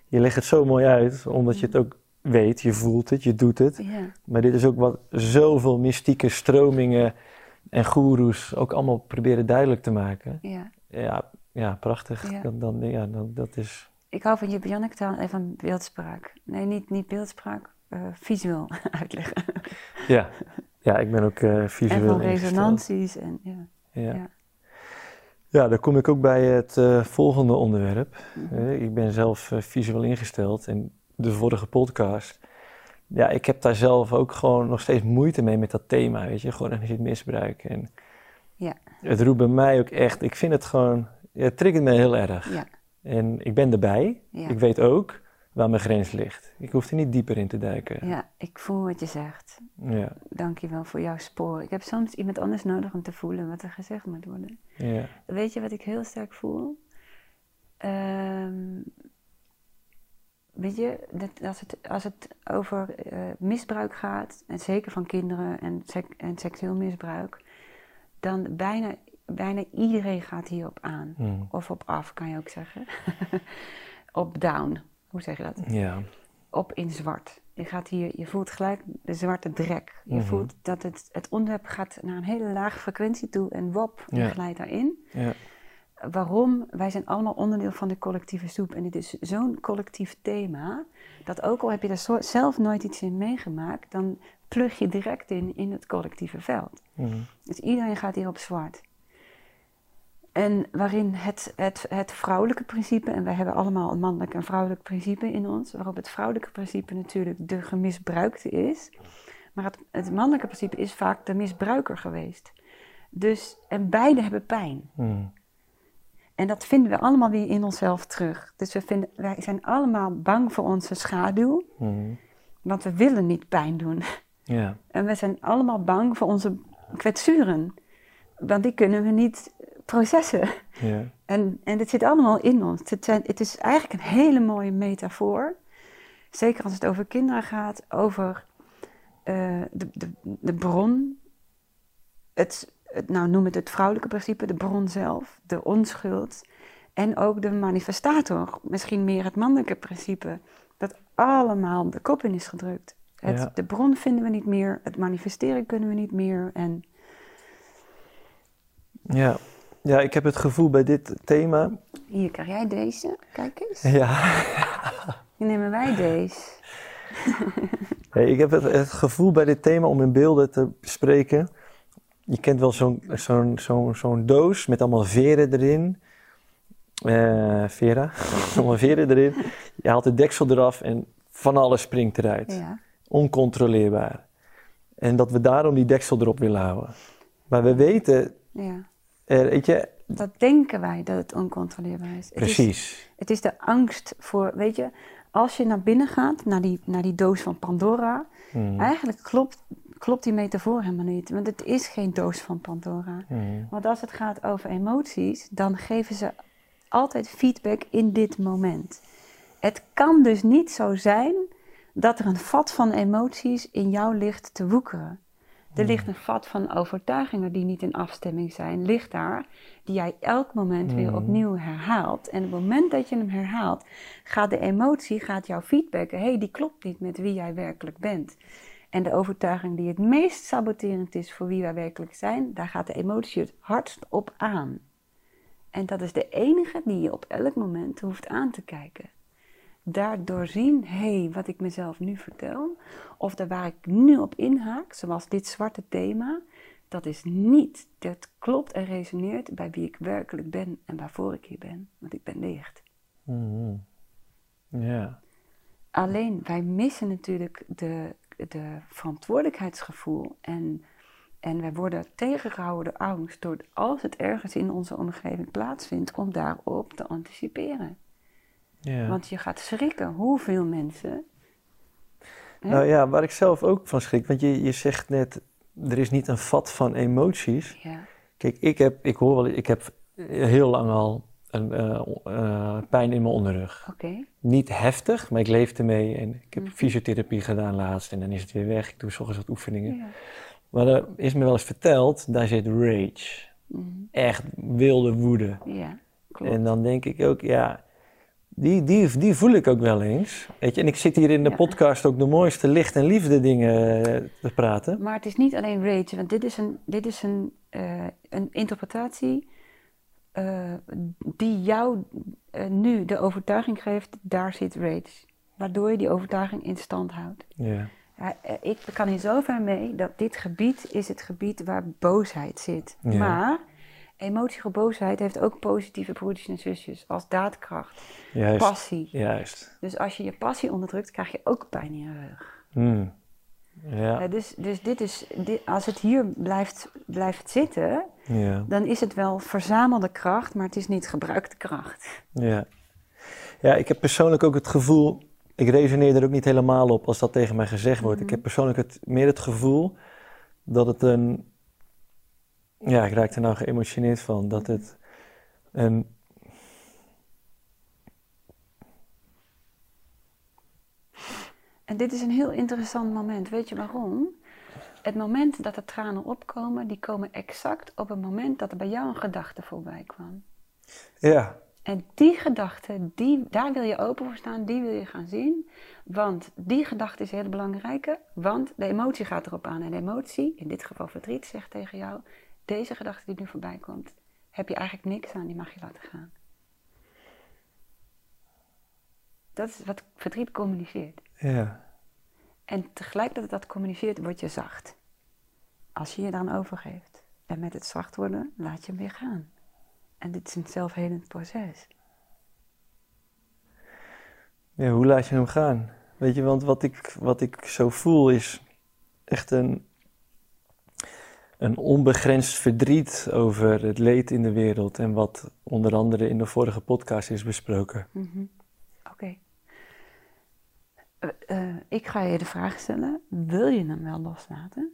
je legt het zo mooi uit, omdat je het ook weet, je voelt het, je doet het. Ja. Maar dit is ook wat zoveel mystieke stromingen en goeroes ook allemaal proberen duidelijk te maken. ja. Ja, ja prachtig. Dan, dan, ja, dan, dat is... Ik hou van je Janneke taal en van beeldspraak. Nee, niet, niet beeldspraak, eh, visueel uitleggen. Ja, ja ik ben ook eh, en visueel van ingesteld. resonanties. En, ja. Ja. Ja. ja, dan kom ik ook bij het eh, volgende onderwerp. Mhm. Eh, ik ben zelf eh, visueel ingesteld en de vorige podcast. Ja, ik heb daar zelf ook gewoon nog steeds moeite mee met dat thema, weet je. Gewoon energie misbruik. En Ja. het roept bij mij ook echt, ik vind het gewoon, ja, het triggert me heel erg. Ja. En ik ben erbij. Ja. Ik weet ook waar mijn grens ligt. Ik hoef er niet dieper in te duiken. ja, ik voel wat je zegt. Ja, Dank je wel voor jouw spoor. Ik heb soms iemand anders nodig om te voelen wat er gezegd moet worden. ja, Weet je wat ik heel sterk voel? Ehm, weet je, dat als, het, als het over eh, misbruik gaat, en zeker van kinderen en, sek- en seksueel misbruik, dan bijna, bijna iedereen gaat hierop aan. Hmm. Of op af, kan je ook zeggen. op down, hoe zeg je dat? ja, op in zwart. Je, gaat hier, je voelt gelijk de zwarte drek. Je Mhm. voelt dat het, het onderwerp gaat naar een hele lage frequentie toe en wop, je Ja. glijdt daarin. ja, Waarom? Wij zijn allemaal onderdeel van de collectieve soep. En dit is zo'n collectief thema, dat ook al heb je zo- zelf nooit iets in meegemaakt, dan plug je direct in in het collectieve veld. Mhm. Dus iedereen gaat hier op zwart. En waarin het, het, het vrouwelijke principe, en wij hebben allemaal een mannelijk en vrouwelijk principe in ons, waarop het vrouwelijke principe natuurlijk de gemisbruikte is. Maar het, het mannelijke principe is vaak de misbruiker geweest. Dus, en beide hebben pijn. Mhm. En dat vinden we allemaal weer in onszelf terug. Dus we vinden, wij zijn allemaal bang voor onze schaduw, Mhm. want we willen niet pijn doen. ja, En we zijn allemaal bang voor onze kwetsuren. Want die kunnen we niet processen. ja, En, en dit zit allemaal in ons. Het, zijn, het is eigenlijk een hele mooie metafoor. Zeker als het over kinderen gaat, over eh, de, de, de bron. Het, het, nou, noem het het vrouwelijke principe, de bron zelf, de onschuld. En ook de manifestator, misschien meer het mannelijke principe. Dat allemaal de kop in is gedrukt. Het, Ja. De bron vinden we niet meer, het manifesteren kunnen we niet meer. En ja. Ja, ik heb het gevoel bij dit thema. hier krijg jij deze, kijk eens. Ja, Hier nemen wij deze. Hey, ik heb het, het gevoel bij dit thema om in beelden te spreken. Je kent wel zo'n zo'n zo'n zo'n doos met allemaal veren erin. Eh Vera, allemaal veren erin. Je haalt de deksel eraf en van alles springt eruit. Ja. Oncontroleerbaar. En dat we daarom die deksel erop willen houden. Maar we weten, ja. weet je, Dat denken wij dat het oncontroleerbaar is. Het is. precies. Het is de angst voor, weet je, als je naar binnen gaat, naar die, naar die doos van Pandora, Mm, eigenlijk klopt, klopt die metafoor helemaal niet. Want het is geen doos van Pandora. mm, Want als het gaat over emoties, dan geven ze altijd feedback in dit moment. Het kan dus niet zo zijn dat er een vat van emoties in jou ligt te woekeren. Er ligt een vat van overtuigingen die niet in afstemming zijn, ligt daar, die jij elk moment weer Mhm. opnieuw herhaalt. En op het moment dat je hem herhaalt, gaat de emotie, gaat jouw feedbacken, hé, hey, die klopt niet met wie jij werkelijk bent. En de overtuiging die het meest saboterend is voor wie wij werkelijk zijn, daar gaat de emotie het hardst op aan. En dat is de enige die je op elk moment hoeft aan te kijken. Daardoor zien, hé, hey, wat ik mezelf nu vertel, of daar waar ik nu op inhaak, zoals dit zwarte thema, dat is niet, dat klopt en resoneert bij wie ik werkelijk ben en waarvoor ik hier ben, want ik ben licht. mm, Ja. Alleen wij missen natuurlijk de, de verantwoordelijkheidsgevoel en, en wij worden tegengehouden door angst door als het ergens in onze omgeving plaatsvindt om daarop te anticiperen. ja. Want je gaat schrikken hoeveel mensen. hè? Nou ja, waar ik zelf ook van schrik, want je, je zegt net, er is niet een vat van emoties. Ja, Kijk, ik heb, ik hoor wel, ik heb heel lang al een eh, eh, pijn in mijn onderrug. oké. Niet heftig, maar ik leef ermee en ik heb Mhm. fysiotherapie gedaan laatst en dan is het weer weg. Ik doe soms wat oefeningen. Ja. Maar er is me wel eens verteld, daar zit rage. Mhm. Echt wilde woede. ja, klopt. En dan denk ik ook, ja, die, die, die voel ik ook wel eens. Weet je, en ik zit hier in de Ja. podcast ook de mooiste licht en liefde dingen eh, te praten. Maar het is niet alleen rage, want dit is een, dit is een, een interpretatie eh, die jou eh, nu de overtuiging geeft, daar zit rage. Waardoor je die overtuiging in stand houdt. Ja, Ja, eh, ik kan hier zover mee dat dit gebied is het gebied waar boosheid zit. Ja. Maar emotie boosheid heeft ook positieve broertjes en zusjes als daadkracht, juist. passie. Juist. Dus als je je passie onderdrukt, krijg je ook pijn in je rug. Hmm. Ja, Eh, dus dus dit is, dit, als het hier blijft, blijft zitten, ja, dan is het wel verzamelde kracht, maar het is niet gebruikte kracht. ja. Ja, ik heb persoonlijk ook het gevoel, ik resoneer er ook niet helemaal op als dat tegen mij gezegd wordt. Ik Mhm. heb persoonlijk het, meer het gevoel dat het een, ja, ik raak er nou geëmotioneerd van, dat het een, En dit is een heel interessant moment. Weet je waarom? Het moment dat de tranen opkomen, die komen exact op het moment dat er bij jou een gedachte voorbij kwam. ja, En die gedachte, die, daar wil je open voor staan, die wil je gaan zien. Want die gedachte is heel belangrijke, want de emotie gaat erop aan. En de emotie, in dit geval verdriet, zegt tegen jou, deze gedachte die nu voorbij komt, heb je eigenlijk niks aan, die mag je laten gaan. Dat is wat verdriet communiceert. ja, En tegelijk dat het dat communiceert, word je zacht. Als je je dan overgeeft. En met het zacht worden, laat je hem weer gaan. En dit is een zelfhelend proces. ja, hoe laat je hem gaan? Weet je, want wat ik, wat ik zo voel is echt een, een onbegrensd verdriet over het leed in de wereld en wat onder andere in de vorige podcast is besproken. Oké. Eh, eh, ik ga je de vraag stellen: wil je hem wel loslaten?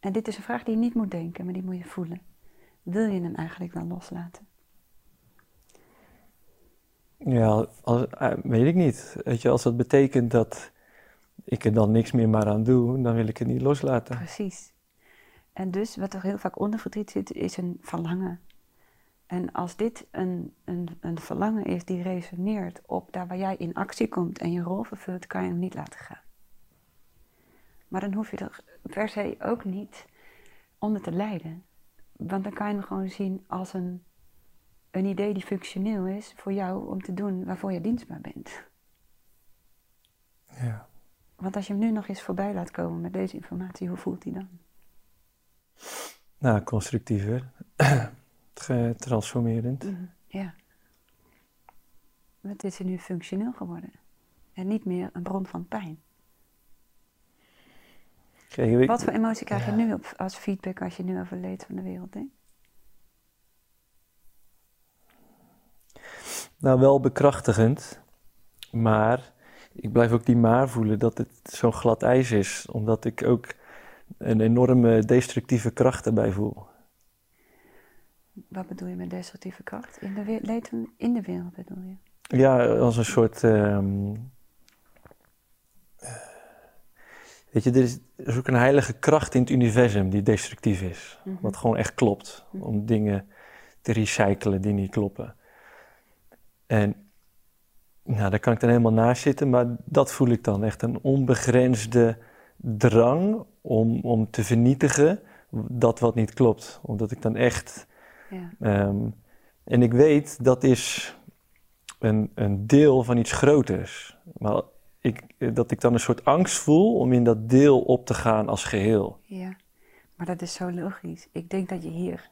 En dit is een vraag die je niet moet denken, maar die moet je voelen. Wil je hem eigenlijk wel loslaten? Ja, als, eh, weet ik niet. Weet je, als dat betekent dat ik er dan niks meer maar aan doe, dan wil ik het niet loslaten. Precies. En dus wat er heel vaak onder verdriet zit, is een verlangen. En als dit een, een, een verlangen is die resoneert op daar waar jij in actie komt en je rol vervult, kan je hem niet laten gaan. Maar dan hoef je er per se ook niet onder te lijden. Want dan kan je hem gewoon zien als een, een idee die functioneel is voor jou om te doen waarvoor je dienstbaar bent. Ja. Want als je hem nu nog eens voorbij laat komen met deze informatie, hoe voelt hij dan? Nou, constructiever. Transformerend. Mhm, Ja. Het is nu functioneel geworden. En niet meer een bron van pijn. Kijk, Wat voor emotie krijg je nu op, als feedback als je nu over leed van de wereld denkt? Nou, wel bekrachtigend. Maar ik blijf ook die maar voelen dat het zo'n glad ijs is. Omdat ik ook een enorme destructieve kracht erbij voel. Wat bedoel je met destructieve kracht? In de, leed in de wereld bedoel je? Ja, als een soort. eh, weet je, er is, er is ook een heilige kracht in het universum die destructief is. Mhm. Wat gewoon echt klopt. Mhm. Om dingen te recyclen die niet kloppen. En nou, daar kan ik dan helemaal naast zitten, maar dat voel ik dan echt een onbegrensde drang om, om te vernietigen dat wat niet klopt. Omdat ik dan echt. Ja. ehm, en ik weet dat is een, een deel van iets groters. Maar ik, dat ik dan een soort angst voel om in dat deel op te gaan als geheel. ja, maar dat is zo logisch. Ik denk dat je hier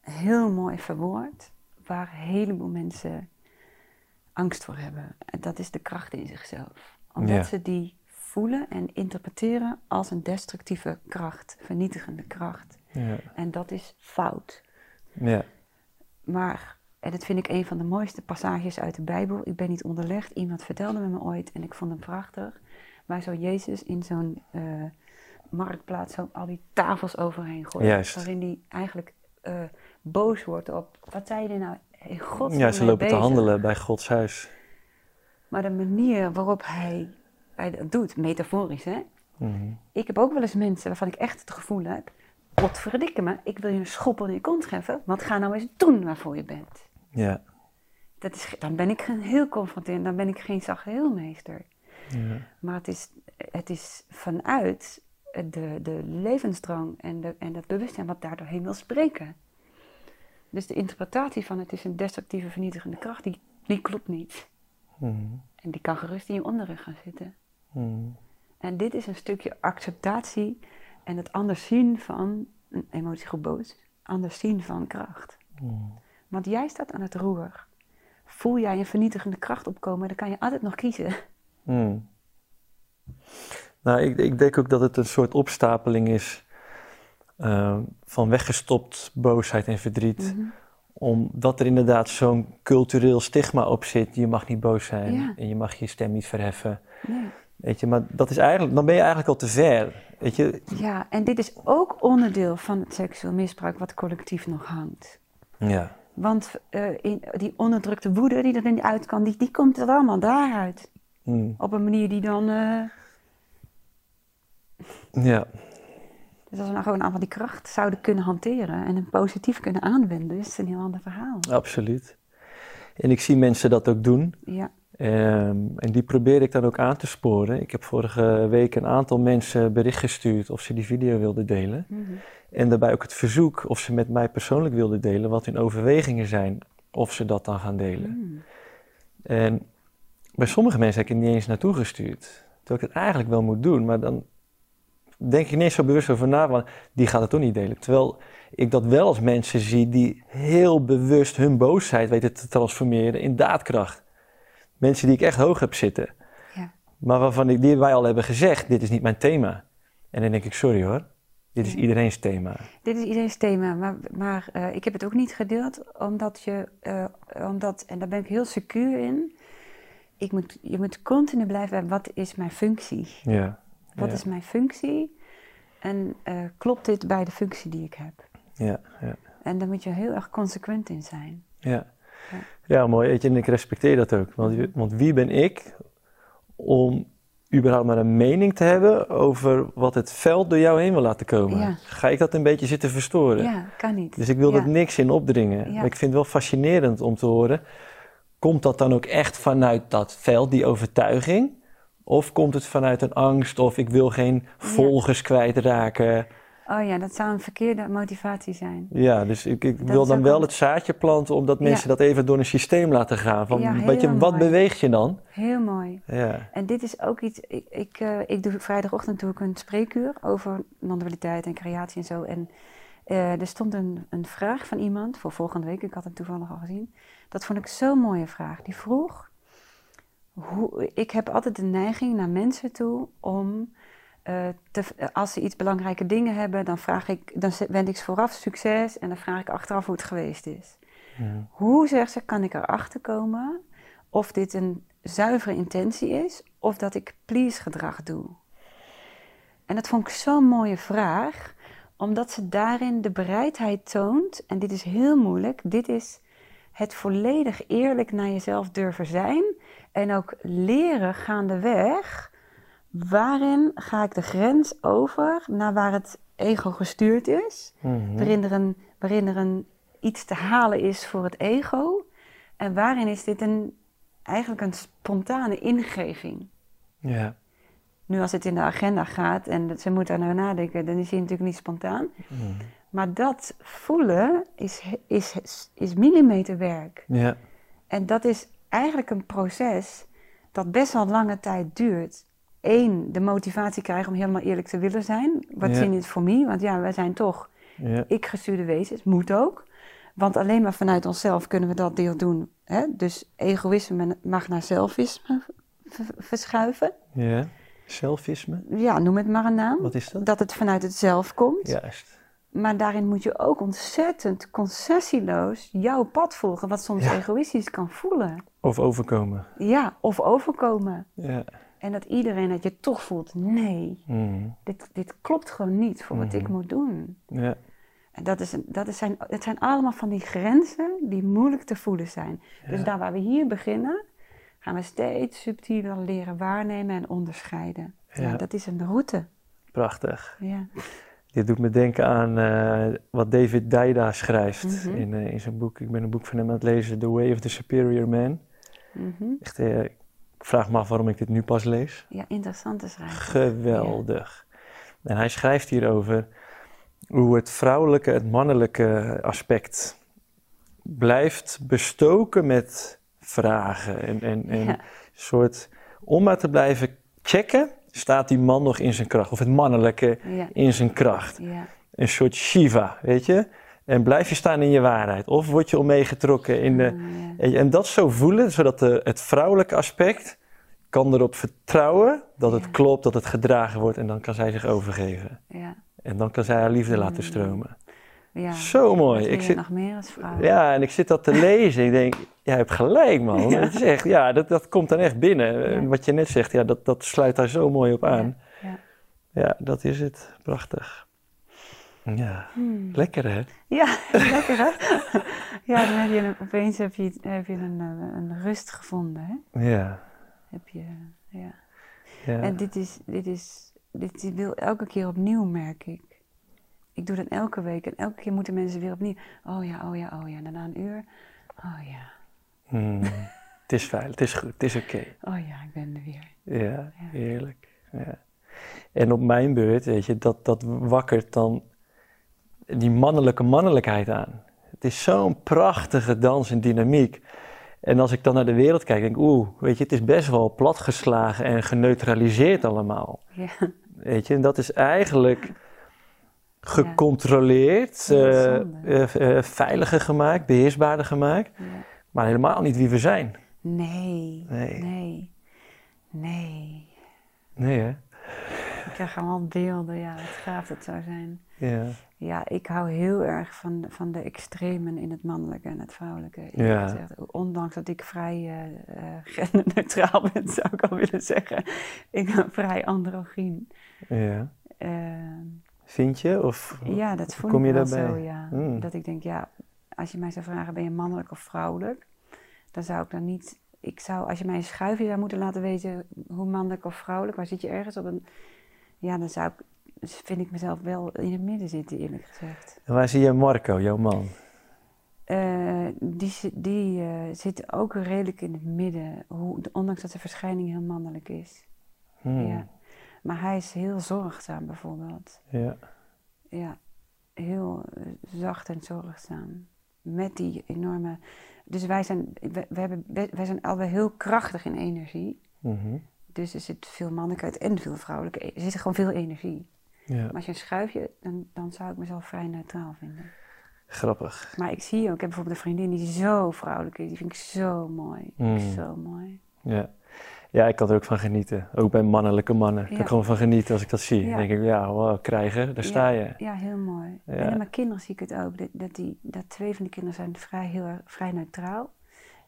heel mooi verwoordt waar een heleboel mensen angst voor hebben. En dat is de kracht in zichzelf. Omdat Ja. ze die voelen en interpreteren als een destructieve kracht, vernietigende kracht. Ja, En dat is fout. ja, Maar, en dat vind ik een van de mooiste passages uit de Bijbel. Ik ben niet onderlegd. Iemand vertelde me me ooit en ik vond hem prachtig. Waar zo Jezus in zo'n eh, marktplaats zo al die tafels overheen gooit. Juist. Waarin hij eigenlijk eh, boos wordt op, wat zei je nou? In God ja ze lopen te handelen bij Gods huis. Maar de manier waarop hij, hij dat doet, metaforisch hè. Mhm. Ik heb ook wel eens mensen waarvan ik echt het gevoel heb... Potverdikke me, ik wil je een schop in je kont geven. Want ga nou eens doen waarvoor je bent. Ja, Dat is, dan ben ik geen- heel confronterend, dan ben ik geen zagheelmeester. ja, Maar het is, het is vanuit de, de levensdrang en, de, en het bewustzijn wat daar doorheen wil spreken. Dus de interpretatie van het is een destructieve, vernietigende kracht, die, die klopt niet. Mhm. En die kan gerust in je onderrug gaan zitten. Mhm. En dit is een stukje acceptatie en het anders zien van, een emotiegroep boos, anders zien van kracht. Mhm. Want jij staat aan het roer. Voel jij een vernietigende kracht opkomen, dan kan je altijd nog kiezen. Hmm. Nou, ik, ik denk ook dat het een soort opstapeling is eh, van weggestopt boosheid en verdriet. Mhm. Omdat er inderdaad zo'n cultureel stigma op zit. Je mag niet boos zijn Ja. en je mag je stem niet verheffen. Nee. Weet je, maar dat is eigenlijk, dan ben je eigenlijk al te ver. Weet je? Ja, en dit is ook onderdeel van het seksueel misbruik wat collectief nog hangt. Ja. Want eh, in, die onderdrukte woede die erin uit kan, die, die komt er allemaal daaruit. Hmm. Op een manier die dan... eh, Ja. dus als we nou gewoon allemaal die kracht zouden kunnen hanteren en hem positief kunnen aanwenden, is het een heel ander verhaal. absoluut. En ik zie mensen dat ook doen. Ja, Ehm, en die probeer ik dan ook aan te sporen. Ik heb vorige week een aantal mensen bericht gestuurd of ze die video wilden delen. Mhm. En daarbij ook het verzoek of ze met mij persoonlijk wilden delen wat hun overwegingen zijn, of ze dat dan gaan delen. Mm. En bij sommige mensen heb ik het niet eens naartoe gestuurd. Terwijl ik het eigenlijk wel moet doen, maar dan denk ik niet eens zo bewust over na, want die gaat het toch niet delen. Terwijl ik dat wel als mensen zie die heel bewust hun boosheid weten te transformeren in daadkracht. Mensen die ik echt hoog heb zitten. Ja. Maar waarvan ik, die wij al hebben gezegd, dit is niet mijn thema. En dan denk ik, sorry hoor, dit is iedereen's thema. Dit is iedereen's thema, maar, maar eh, ik heb het ook niet gedeeld, omdat je, eh, omdat, en daar ben ik heel secuur in, ik moet, je moet continu blijven bij wat is mijn functie? Ja. Wat ja. is mijn functie? En eh, klopt dit bij de functie die ik heb? Ja, ja. En daar moet je heel erg consequent in zijn. Ja. Ja. mooi. Weet je, en ik respecteer dat ook. Want, wie- want wie ben ik om überhaupt maar een mening te hebben over wat het veld door jou heen wil laten komen? Ja. Ga ik dat een beetje zitten verstoren? Ja, kan niet. Dus ik wil ja. er niks in opdringen. Ja. Maar ik vind het wel fascinerend om te horen. Komt dat dan ook echt vanuit dat veld, die overtuiging? Of komt het vanuit een angst of ik wil geen volgers kwijtraken? Oh ja, dat zou een verkeerde motivatie zijn. Ja, dus ik, ik wil dan wel een- het zaadje planten omdat mensen Ja. dat even door een systeem laten gaan. Van, Ja, weet je, wat mooi. beweegt je dan? Heel mooi. Ja. En dit is ook iets, ik, ik, eh, ik doe vrijdagochtend doe ik een spreekuur over non-dualiteit en creatie en zo. En eh, er stond een, een vraag van iemand voor volgende week, ik had hem toevallig al gezien. Dat vond ik zo'n mooie vraag. Die vroeg, hoe, ik heb altijd de neiging naar mensen toe om, eh, te, als ze iets belangrijke dingen hebben, dan, vraag ik, dan wend ik ze vooraf succes en dan vraag ik achteraf hoe het geweest is. Ja. Hoe, zegt ze, kan ik erachter komen of dit een zuivere intentie is of dat ik please gedrag doe? En dat vond ik zo'n mooie vraag, omdat ze daarin de bereidheid toont, en dit is heel moeilijk, dit is het volledig eerlijk naar jezelf durven zijn en ook leren gaandeweg, waarin ga ik de grens over naar waar het ego gestuurd is, Mhm. waarin er, een, waarin er een, iets te halen is voor het ego. En waarin is dit een, eigenlijk een spontane ingeving. ja. Nu als het in de agenda gaat en ze moet daar nou nadenken, dan is hij natuurlijk niet spontaan. Mhm. Maar dat voelen is, is, is, is millimeterwerk. Ja. En dat is eigenlijk een proces dat best wel lange tijd duurt. Eén, de motivatie krijgen om helemaal eerlijk te willen zijn. Wat zin is voor mij? Want ja, wij zijn toch Ja. ik gestuurde wezens, moet ook. Want alleen maar vanuit onszelf kunnen we dat deel doen. Hè? Dus egoïsme mag naar zelfisme verschuiven. ja. Selfisme, Ja, noem het maar een naam. wat is dat? Dat het vanuit het zelf komt. Juist. Maar daarin moet je ook ontzettend concessieloos jouw pad volgen, wat soms Ja. egoïstisch kan voelen. Of overkomen. Ja, of overkomen. Ja. En dat iedereen dat je toch voelt, nee, Mhm. dit, dit klopt gewoon niet voor wat ik Mhm. moet doen. Ja. En dat, is, een- dat is zijn, het zijn allemaal van die grenzen die moeilijk te voelen zijn. Dus Ja. daar waar we hier beginnen, gaan we steeds subtieler leren waarnemen en onderscheiden. Ja. Ja. dat is een route. Prachtig. Ja. Dit doet me denken aan eh, wat David Daida schrijft Mhm. in, eh, in zijn boek. Ik ben een boek van hem aan het lezen, The Way of the Superior Man. Mhm. Echt, eh, ik vraag me af waarom ik dit nu pas lees. ja, interessante schrijver. Geweldig. En hij schrijft hierover hoe het vrouwelijke, het mannelijke aspect blijft bestoken met vragen. En, en, en Ja. een soort, om maar te blijven checken, staat die man nog in zijn kracht. Of het mannelijke Ja. in zijn kracht. Ja. Een soort Shiva, weet je? En blijf je staan in je waarheid. Of word je om meegetrokken in de... Mm. En, dat zo voelen, zodat de, het vrouwelijke aspect kan erop vertrouwen dat het Ja. klopt, dat het gedragen wordt. En dan kan zij zich overgeven. Ja. En dan kan zij haar liefde laten Mm. stromen. Ja. Zo mooi. Ik zit, nog meer als vrouw? ja, en ik zit dat te lezen. Ik denk, jij hebt gelijk, man. Ja. Het is echt, ja, dat, dat komt dan echt binnen. Ja. Wat je net zegt, ja, dat, dat sluit daar zo mooi op aan. Ja. Ja, dat is het. Prachtig. Ja, Hmm. lekker hè? Ja, lekker hè? ja, dan heb je een, opeens heb je, heb je een, eh, een rust gevonden. Hè? Ja. Heb je, ja. ja. En dit is, dit is, dit wil elke keer opnieuw, merk ik. Ik doe dat elke week en elke keer moeten mensen weer opnieuw. Oh ja, oh ja, oh ja. En daarna een uur. Oh ja, Hmm. het is fijn, het is goed, het is oké. oh ja, ik ben er weer. Ja, Ja. heerlijk. Ja. En op mijn beurt, weet je, dat, dat wakkert dan die mannelijke mannelijkheid aan. Het is zo'n prachtige dans en dynamiek. En als ik dan naar de wereld kijk, denk ik, oeh, weet je, het is best wel platgeslagen en geneutraliseerd allemaal. Ja, Weet je, en dat is eigenlijk gecontroleerd, Ja, eh, eh, eh, veiliger gemaakt, beheersbaarder gemaakt, ja. maar helemaal niet wie we zijn. Nee, Nee. nee, nee. Nee, hè? Ik krijg allemaal beelden, ja, wat gaaf dat zou zijn. Ja. Ja, ik hou heel erg van, van de extremen in het mannelijke en het vrouwelijke. Ja. gezegd. Ondanks dat ik vrij eh, genderneutraal ben, zou ik al willen zeggen. Ik ben vrij androgyn. ja. Ehm, Vind je? Of ja, dat voel kom ik je wel daarbij? zo, ja. Hmm. Dat ik denk, ja, als je mij zou vragen, ben je mannelijk of vrouwelijk? Dan zou ik dan niet... Ik zou, als je mij een schuifje zou moeten laten weten hoe mannelijk of vrouwelijk, waar zit je ergens op een... Ja, dan zou ik, vind ik mezelf wel in het midden zitten, eerlijk gezegd. En waar zie je Marco, jouw man? Eh, die die eh, zit ook redelijk in het midden, hoe, ondanks dat zijn verschijning heel mannelijk is. Hmm. Ja. Maar hij is heel zorgzaam bijvoorbeeld. Ja. ja, heel eh, zacht en zorgzaam. Met die enorme. Dus wij zijn, wij, wij hebben, wij zijn allebei heel krachtig in energie. Mhm. Dus er zit veel mannelijkheid en veel vrouwelijke. e- Er zit gewoon veel energie. Ja, Maar als je een schuifje, dan, dan zou ik mezelf vrij neutraal vinden. grappig. Maar ik zie ook, ik heb bijvoorbeeld een vriendin die zo vrouwelijk is. Die vind ik zo mooi. Mm. Zo mooi. Ja. ja, ik kan er ook van genieten. Ook bij mannelijke mannen. Ik kan er gewoon van genieten als ik dat zie. Ja. Dan denk ik, ja, wow, krijgen, daar sta je. Ja, heel mooi. En mijn kinderen zie ik het ook. Dat, die, dat twee van de kinderen zijn vrij, heel, vrij neutraal.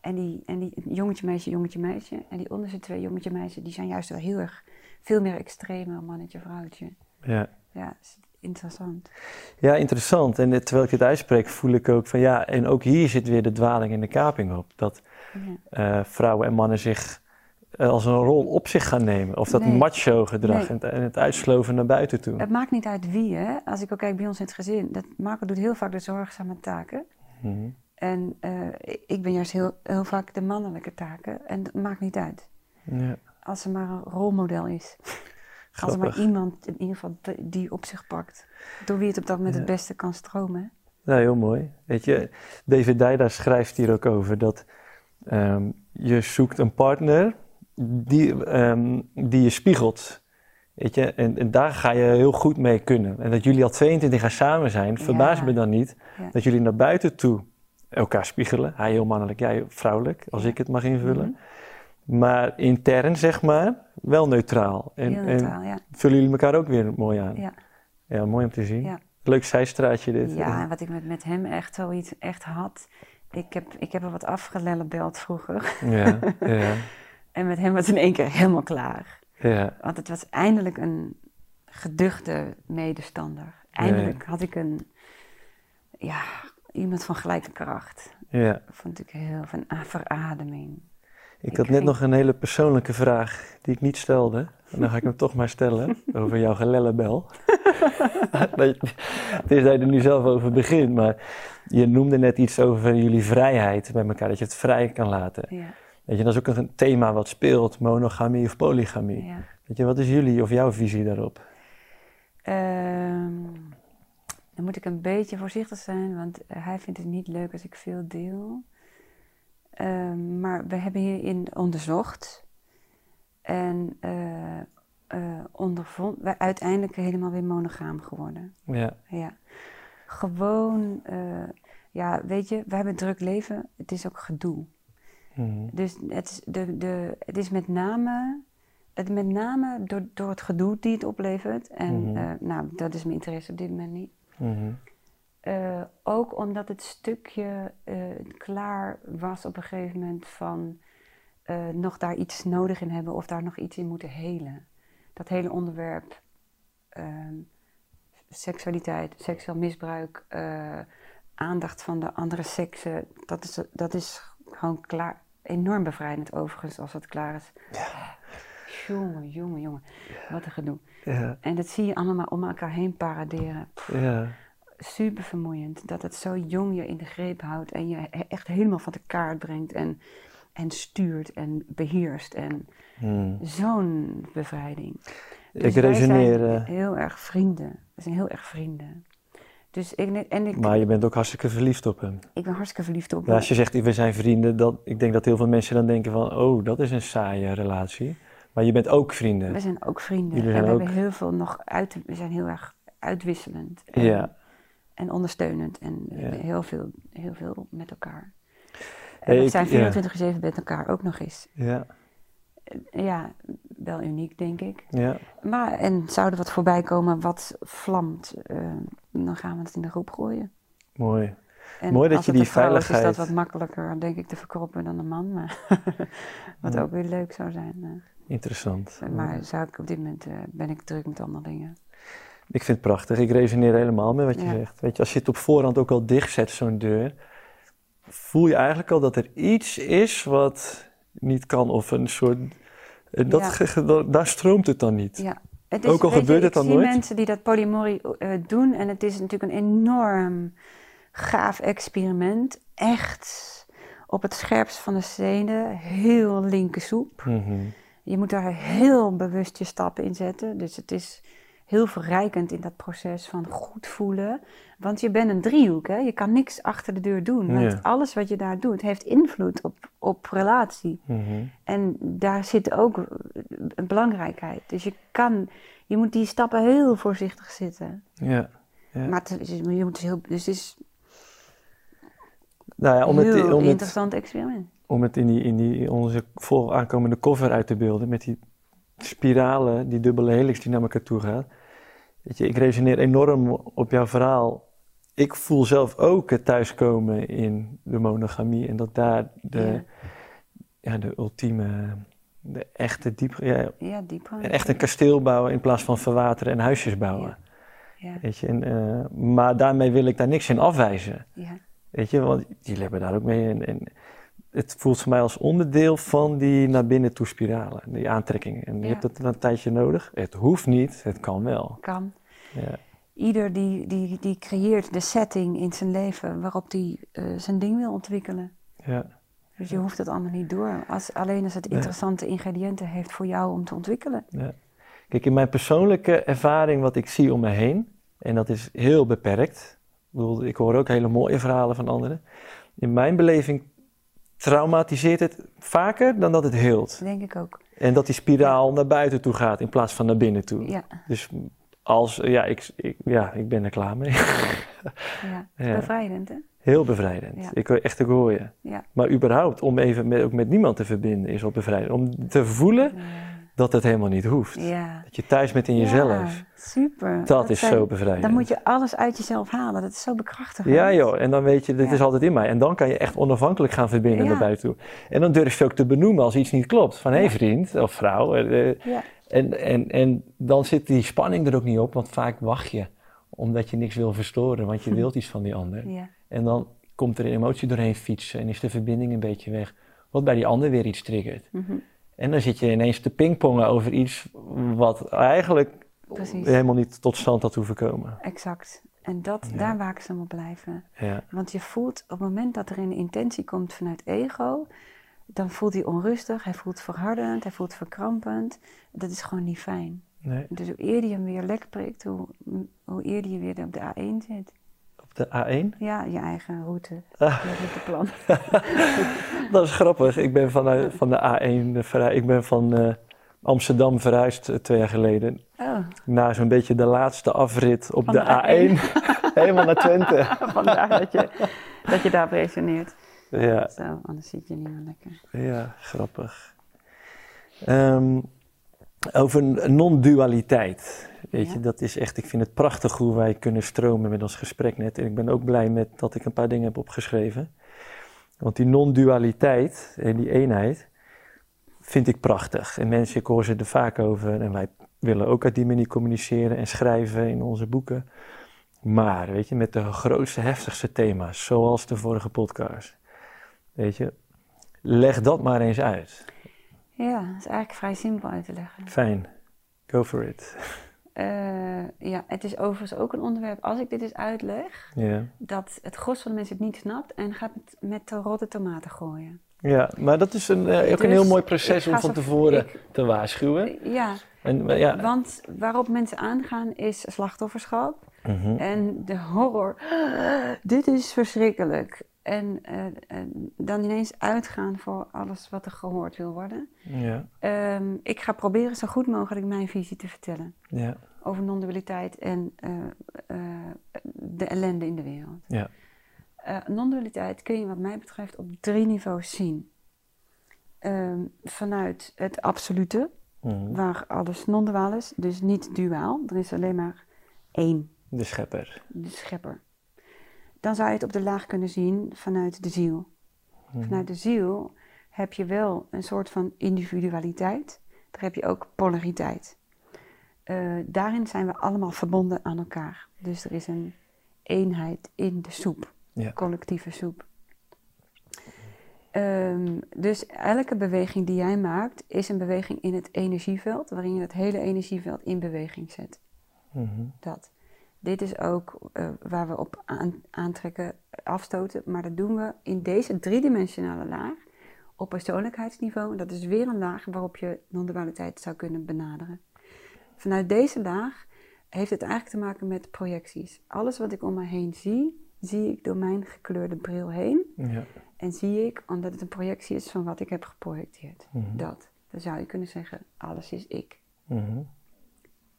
En die, en die jongetje, meisje, jongetje, meisje. En die onderste twee jongetje, meisje, die zijn juist wel heel erg veel meer extremer mannetje, vrouwtje. Ja. Ja, interessant. Ja, interessant. En eh, terwijl ik dit uitspreek, voel ik ook van ja, en ook hier zit weer de dwaling en de kaping op. Dat Ja. eh, vrouwen en mannen zich eh, als een rol op zich gaan nemen. Of dat Nee. macho gedrag Nee. en, het- en het uitsloven naar buiten toe. Het maakt niet uit wie, hè. Als ik ook kijk bij ons in het gezin. Dat Marco doet heel vaak de zorgzame taken. Mhm. En eh, ik- ben juist heel, heel vaak de mannelijke taken. En dat maakt niet uit. Ja, Als er maar een rolmodel is. Als er maar grappig. iemand in ieder geval die- op zich pakt. Door wie het op dat moment Ja. het beste kan stromen. Ja, heel mooi. Weet je, David Dijda schrijft hier ook over dat ehm, je zoekt een partner die, ehm, die je spiegelt. Weet je, en, en daar ga je heel goed mee kunnen. En dat jullie al 22 jaar samen zijn, verbaast Ja. me dan niet dat jullie naar buiten toe elkaar spiegelen. Hij heel mannelijk, jij vrouwelijk, als ik het mag invullen. Mhm. Maar intern, zeg maar, wel neutraal. En, Heel en neutraal, ja. vullen jullie elkaar ook weer mooi aan. Ja. Ja, mooi om te zien. Ja. Leuk zijstraatje dit. ja, en wat ik met, met hem echt zoiets echt had. Ik heb, ik heb er wat afgelellebeld vroeger. ja, ja, En met hem was het in één keer helemaal klaar. ja. Want het was eindelijk een geduchte medestander. Eindelijk had ik een, ja, iemand van gelijke kracht. ja. Vond ik heel van ah, verademing. Ik Ik had net nog een hele persoonlijke vraag die ik niet stelde. En dan ga ik hem toch maar stellen over jouw gelellebel. Het is dat je er nu zelf over begint, maar je noemde net iets over jullie vrijheid bij elkaar, dat je het vrij kan laten. Ja, Weet je, dat is ook een thema wat speelt, monogamie of polygamie. ja. Weet je, wat is jullie of jouw visie daarop? Ehm, dan moet ik een beetje voorzichtig zijn, want eh, hij vindt het niet leuk als ik veel deel. Ehm, maar we hebben hierin onderzocht en eh eh, ondervond, wij uiteindelijk helemaal weer monogaam geworden. Ja, Ja. Gewoon, ja, weet je, we hebben een druk leven, het is ook gedoe. Mhm. Dus het is, de, de, het is met name, het met name door, door het gedoe die het oplevert. En Mhm. nou, dat is mijn interesse op dit moment niet. Mhm. Eh, ook omdat het stukje eh, klaar was op een gegeven moment van eh, nog daar iets nodig in hebben of daar nog iets in moeten helen. Dat hele onderwerp ehm, seksualiteit, seksueel misbruik, aandacht van de andere seksen, dat is, dat is gewoon klaar. Enorm bevrijdend overigens als het klaar is. Jongen, jongen, jongen. Wat een gedoe. Ja, En dat zie je allemaal om elkaar heen paraderen. ja, Super vermoeiend. Dat het zo jong je in de greep houdt en je echt helemaal van de kaart brengt en, en stuurt en beheerst. En Mhm. zo'n bevrijding. Ik Dus resoneer, zijn eh, heel erg vrienden. We zijn heel erg vrienden. Dus ik, en ik, maar je bent ook hartstikke verliefd op hem. ik ben hartstikke verliefd op Ja, als je zegt, we zijn vrienden, dat, ik denk dat heel veel mensen dan denken van, oh, dat is een saaie relatie. Maar je bent ook vrienden. We zijn ook vrienden. Jullie en we ook- hebben heel veel nog uit. We zijn heel erg uitwisselend. En, Ja. en ondersteunend. En Ja. heel, veel, heel veel met elkaar. Hey, En we ik- zijn ja. 24-7 met elkaar ook nog eens. Ja, Ja, wel uniek, denk ik. ja, Maar, en zou er wat voorbij komen wat vlamt, eh, dan gaan we het in de groep gooien. mooi. En Mooi dat je die vrouw is, veiligheid- is dat wat makkelijker, denk ik, te verkroppen dan een man. Maar wat ook weer leuk zou zijn. Interessant. Maar zou ik op dit moment eh, ben ik druk met andere dingen. Ik vind het prachtig. Ik resoneer helemaal met wat je Ja. zegt. Weet je, als je het op voorhand ook al dichtzet, zo'n deur, voel je eigenlijk al dat er iets is wat niet kan of een soort... eh, Dat, Ja. daar stroomt het dan niet. Ja. Het Ook al je, gebeurt het dan Ik zie nooit? mensen die dat polyamorie eh, doen en het is natuurlijk een enorm gaaf experiment. Echt op het scherpst van de stenen, heel linker soep. Mhm. Je moet daar heel bewust je stappen in zetten. Dus het is heel verrijkend in dat proces van goed voelen. Want je bent een driehoek, hè? je kan niks achter de deur doen. Want Ja. alles wat je daar doet heeft invloed op, op relatie. Mhm. En daar zit ook een belangrijkheid. Dus je kan, je moet die stappen heel voorzichtig zitten. Ja. Ja. Maar het is, je moet dus heel, dus het is Nou ja, om het, heel om het, interessant experiment. Om het in, die, in die, onze vol aankomende cover uit te beelden, met die spiralen, die dubbele helix die naar elkaar toe gaat. Weet je, ik resoneer enorm op jouw verhaal. Ik voel zelf ook het thuiskomen in de monogamie en dat daar de, ja. de ultieme, de echte diep, ja, Ja, dieper. en echt een kasteel bouwen in plaats van verwateren en huisjes bouwen. Ja, Weet je, en, eh, maar daarmee wil ik daar niks in afwijzen. ja, Weet je, want jullie hebben daar ook mee. En, en het voelt voor mij als onderdeel van die naar binnen toe spiralen, die aantrekkingen. En je Ja. hebt dat een tijdje nodig. Het hoeft niet, het kan wel. kan. Ja, Ieder die, die, die creëert de setting in zijn leven waarop hij eh, zijn ding wil ontwikkelen. ja, Dus je hoeft het allemaal niet door. Als, alleen als het interessante ingrediënten heeft voor jou om te ontwikkelen. ja. Kijk, in mijn persoonlijke ervaring, wat ik zie om me heen, en dat is heel beperkt. Ik, bedoel, ik hoor ook hele mooie verhalen van anderen. In mijn beleving traumatiseert het vaker dan dat het heelt. Denk ik ook. En dat die spiraal naar buiten toe gaat in plaats van naar binnen toe. Ja, Dus als, ja, ik, ik, ja, ik ben er klaar mee. ja. Ja. bevrijdend hè? Heel bevrijdend. Ja. Ik echt ik hoor je. Ja. Maar überhaupt, om even met, ook met niemand te verbinden, is al bevrijdend. Om te voelen dat het helemaal niet hoeft. Ja. Dat je thuis bent in jezelf. Ja, super. Dat is zijn- zo bevrijdend. Dan moet je alles uit jezelf halen. Dat is zo bekrachtigend. Ja joh, en dan weet je, dit Ja. is altijd in mij. En dan kan je echt onafhankelijk gaan verbinden naar buiten toe. En dan durf je ook te benoemen als iets niet klopt. Van hé hey, vriend of vrouw. eh, Ja. En, en, en dan zit die spanning er ook niet op, want vaak wacht je. Omdat je niks wil verstoren, want je wilt iets van die ander. Ja. En dan komt er een emotie doorheen fietsen en is de verbinding een beetje weg. Wat bij die ander weer iets triggert. Mhm. En dan zit je ineens te pingpongen over iets wat eigenlijk Precies. helemaal niet tot stand had hoeven komen. Exact. En dat, Ja. daar waakzaam op blijven. Ja, Want je voelt op het moment dat er een intentie komt vanuit ego, dan voelt hij onrustig, hij voelt verhardend, hij voelt verkrampend. Dat is gewoon niet fijn. nee. Dus hoe eerder je hem weer lek prikt, hoe, hoe eerder je weer op de A1 zit. De A1? Ja, je eigen route. Ah. Je het plan. Dat is grappig. Ik ben van, eh, van de A1 verhuisd. Ik ben van eh, Amsterdam verhuisd eh, twee jaar geleden. Oh, Na zo'n beetje de laatste afrit op Van de, de A1. Helemaal naar Twente. vandaar dat je, dat je daar resoneert. Ja, Zo, anders zit je niet meer lekker. ja grappig. Ehm, over non-dualiteit. Weet Ja. je, dat is echt, ik vind het prachtig hoe wij kunnen stromen met ons gesprek net. En ik ben ook blij met dat ik een paar dingen heb opgeschreven. Want die non-dualiteit en die eenheid vind ik prachtig. En mensen, ik hoor ze er vaak over. En wij willen ook uit die manier communiceren en schrijven in onze boeken. Maar, weet je, met de grootste, heftigste thema's, zoals de vorige podcast. Weet je, leg dat maar eens uit. Ja, dat is eigenlijk vrij simpel uit te leggen. Fijn, go for it. Eh, ja, het is overigens ook een onderwerp, als ik dit eens uitleg, dat het gros van de mensen het niet snapt en gaat met, met de rotte tomaten gooien. ja, maar dat is een, eh, ook een Dus heel mooi proces om van tevoren ik- te waarschuwen. Ja, En, ja, want waarop mensen aangaan is slachtofferschap mhm, en de horror. Dit is verschrikkelijk. En eh, eh, dan ineens uitgaan voor alles wat er gehoord wil worden. ja, Ehm, ik ga proberen zo goed mogelijk mijn visie te vertellen ja, over non-dualiteit en eh, eh, de ellende in de wereld. ja, non-dualiteit kun je wat mij betreft op drie niveaus zien. Ehm, vanuit het absolute, mhm. waar alles non-duaal is, dus niet duaal. Er is alleen maar één, de schepper. de schepper. Dan zou je het op de laag kunnen zien vanuit de ziel. Mhm. Vanuit de ziel heb je wel een soort van individualiteit. Daar heb je ook polariteit. Eh, daarin zijn we allemaal verbonden aan elkaar. Dus er is een eenheid in de soep, Ja. collectieve soep. Ehm, dus elke beweging die jij maakt is een beweging in het energieveld, waarin je het hele energieveld in beweging zet. Mhm. Dat. Dit is ook eh, waar we op aan- aantrekken, afstoten, maar dat doen we in deze driedimensionale laag op persoonlijkheidsniveau. En dat is weer een laag waarop je non-dualiteit zou kunnen benaderen. Vanuit deze laag heeft het eigenlijk te maken met projecties. Alles wat ik om me heen zie, zie ik door mijn gekleurde bril heen. Ja. En zie ik omdat het een projectie is van wat ik heb geprojecteerd. Mhm. Dat. Dan zou je kunnen zeggen, alles is ik. Mhm.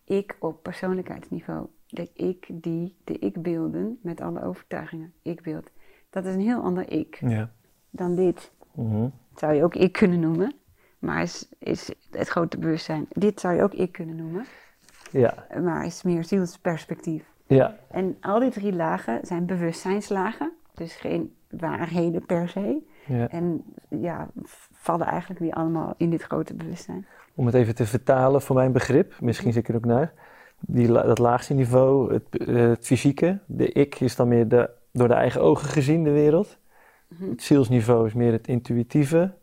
Ik op persoonlijkheidsniveau. De ik die, de ik-beelden met alle overtuigingen. Ik-beeld. Dat is een heel ander ik Ja. dan dit. Mhm. Dat zou je ook ik kunnen noemen. Maar is, is het grote bewustzijn. Dit zou je ook ik kunnen noemen. Ja. Maar is meer zielsperspectief. Ja. En al die drie lagen zijn bewustzijnslagen. Dus geen waarheden per se. ja. En ja, vallen eigenlijk weer allemaal in dit grote bewustzijn. Om het even te vertalen voor mijn begrip, misschien zit ik er ook naar. Die, dat laagste niveau, het, het fysieke. De ik is dan meer de, door de eigen ogen gezien, de wereld. Mhm. Het zielsniveau is meer het intuïtieve.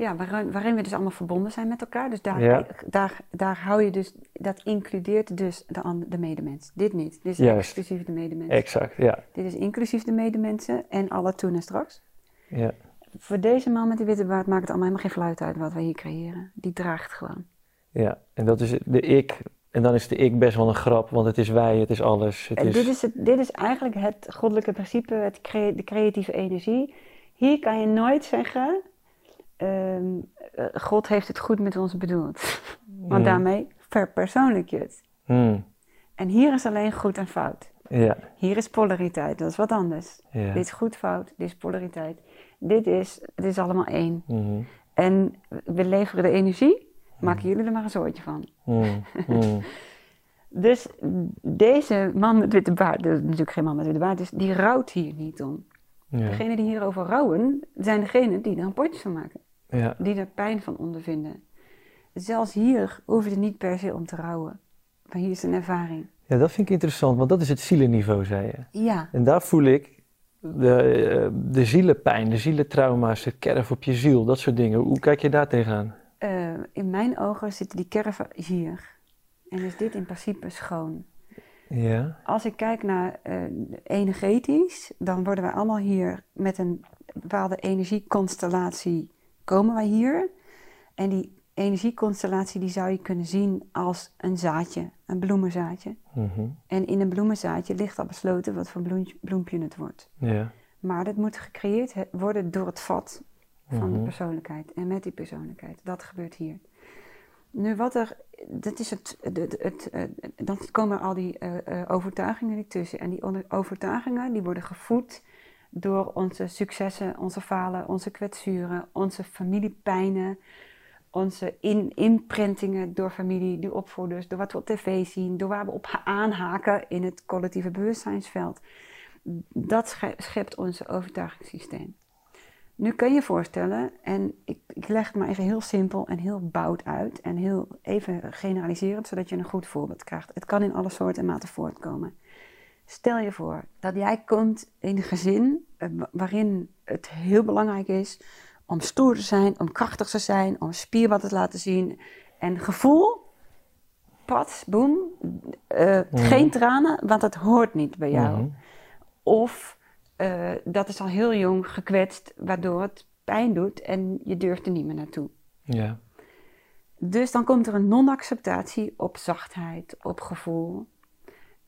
Ja, waarin, waarin we dus allemaal verbonden zijn met elkaar. Dus daar, Ja. daar, daar hou je dus, dat includeert dus de, de medemens. Dit niet. Dit is Juist. exclusief de medemens. Exact, ja. Dit is inclusief de medemensen en alle toen en straks. ja. Voor deze man met die witte baard maakt het allemaal helemaal geen fluit uit wat wij hier creëren. Die draagt gewoon. Ja, en dat is de ik. En dan is de ik best wel een grap, want het is wij, het is alles. Het En is... dit, is het, dit is eigenlijk het goddelijke principe, het de creatieve energie. Hier kan je nooit zeggen, ehm, eh, God heeft het goed met ons bedoeld. Want Mm. daarmee verpersoonlijk je het. Hmm. En hier is alleen goed en fout. Ja, Hier is polariteit, dat is wat anders. ja. Dit is goed, fout, dit is polariteit. Dit is, het is allemaal één. Mhm. En we leveren de energie, maken jullie er maar een soortje van. Hmm. Hmm. Dus deze man met witte baard, dat is natuurlijk geen man met witte baard, dus die rouwt hier niet om. Ja. Degenen die hierover rouwen, zijn degenen die er een potje van maken. Ja. Die er pijn van ondervinden. Zelfs hier hoef je er niet per se om te rouwen. Maar hier is een ervaring. ja, dat vind ik interessant, want dat is het zielenniveau, zei je. Ja, En daar voel ik de, eh, de zielenpijn, de zielentrauma's, de kerf op je ziel, dat soort dingen. Hoe kijk je daar tegenaan? eh, in mijn ogen zitten die kerven hier. En is dit in principe schoon. Ja. Als ik kijk naar eh, energetisch, dan worden wij allemaal hier met een bepaalde energieconstellatie komen wij hier. En die energieconstellatie die zou je kunnen zien als een zaadje, een bloemenzaadje. Mhm. En in een bloemenzaadje ligt al besloten wat voor bloem- bloempje het wordt. Maar dat moet gecreëerd worden door het vat van de Mhm. persoonlijkheid en met die persoonlijkheid. Dat gebeurt hier. Nu wat er, dat is het, het, het, het, dan komen al die eh, eh, overtuigingen er tussen. En die overtuigingen die worden gevoed door onze successen, onze falen, onze kwetsuren, onze familiepijnen, onze in, inprintingen door familie, door opvoeders, door wat we op tv zien, door waar we op ha- aanhaken in het collectieve bewustzijnsveld. Dat sche- schept ons overtuigingssysteem. Nu kun je je voorstellen, en ik, ik leg het maar even heel simpel en heel bout uit en heel even generaliserend, zodat je een goed voorbeeld krijgt. Het kan in alle soorten en maten voortkomen. Stel je voor dat jij komt in een gezin eh, wa- waarin het heel belangrijk is om stoer te zijn, om krachtig te zijn, om spierballen te laten zien. En gevoel, pat, boem, eh, geen tranen, want dat hoort niet bij jou. Mhm. Of eh, dat is al heel jong gekwetst, waardoor het pijn doet en je durft er niet meer naartoe. Ja. Dus dan komt er een non-acceptatie op zachtheid, op gevoel.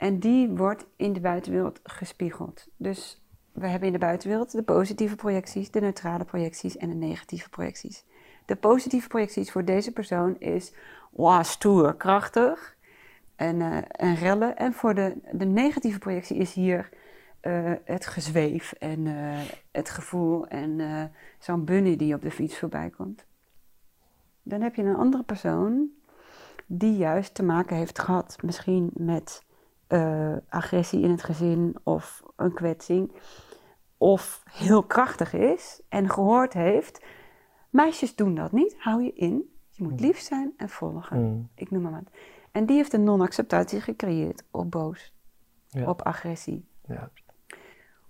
En die wordt in de buitenwereld gespiegeld. Dus we hebben in de buitenwereld de positieve projecties, de neutrale projecties en de negatieve projecties. De positieve projecties voor deze persoon is wow, stoer, krachtig en, eh, en rellen. En voor de, de negatieve projectie is hier eh, het gezweef en eh, het gevoel en zo'n bunny die op de fiets voorbij komt. Dan heb je een andere persoon die juist te maken heeft gehad, misschien met eh, agressie in het gezin of een kwetsing, of heel krachtig is en gehoord heeft: meisjes doen dat niet, hou je in. Je moet lief zijn en volgen. Mhm. Ik noem maar wat. En die heeft een non-acceptatie gecreëerd op boos, Ja. op agressie. Ja.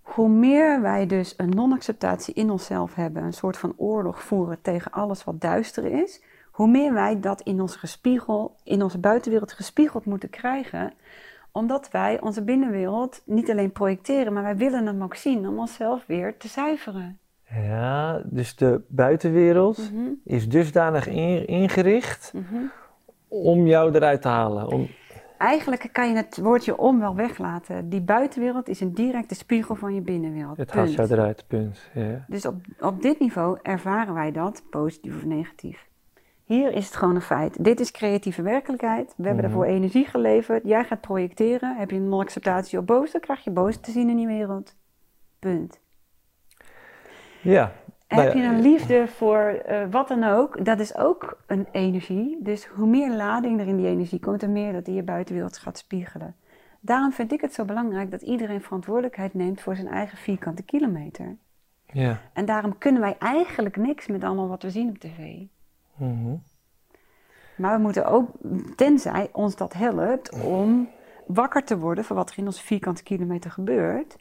Hoe meer wij dus een non-acceptatie in onszelf hebben, een soort van oorlog voeren tegen alles wat duister is, hoe meer wij dat in ons gespiegel, in onze buitenwereld gespiegeld moeten krijgen, omdat wij onze binnenwereld niet alleen projecteren, maar wij willen hem ook zien om onszelf weer te zuiveren. Ja, dus de buitenwereld Mhm, is dusdanig in- ingericht mhm. om jou eruit te halen. Om... eigenlijk kan je het woordje om wel weglaten. Die buitenwereld is een directe spiegel van je binnenwereld. Het haalt jou eruit, punt. Ja. Dus op, op dit niveau ervaren wij dat, positief of negatief. Hier is het gewoon een feit. Dit is creatieve werkelijkheid. We hebben Mhm. ervoor energie geleverd. Jij gaat projecteren. Heb je een non-acceptatie op boos, dan krijg je boos te zien in die wereld. Punt. ja. Nou Heb ja, je een liefde voor eh, wat dan ook, dat is ook een energie. Dus hoe meer lading er in die energie komt, hoe meer dat in je buitenwereld gaat spiegelen. Daarom vind ik het zo belangrijk dat iedereen verantwoordelijkheid neemt voor zijn eigen vierkante kilometer. Ja. En daarom kunnen wij eigenlijk niks met allemaal wat we zien op tv. Mhm. Maar we moeten ook, tenzij ons dat helpt, om wakker te worden voor wat er in onze vierkante kilometer gebeurt.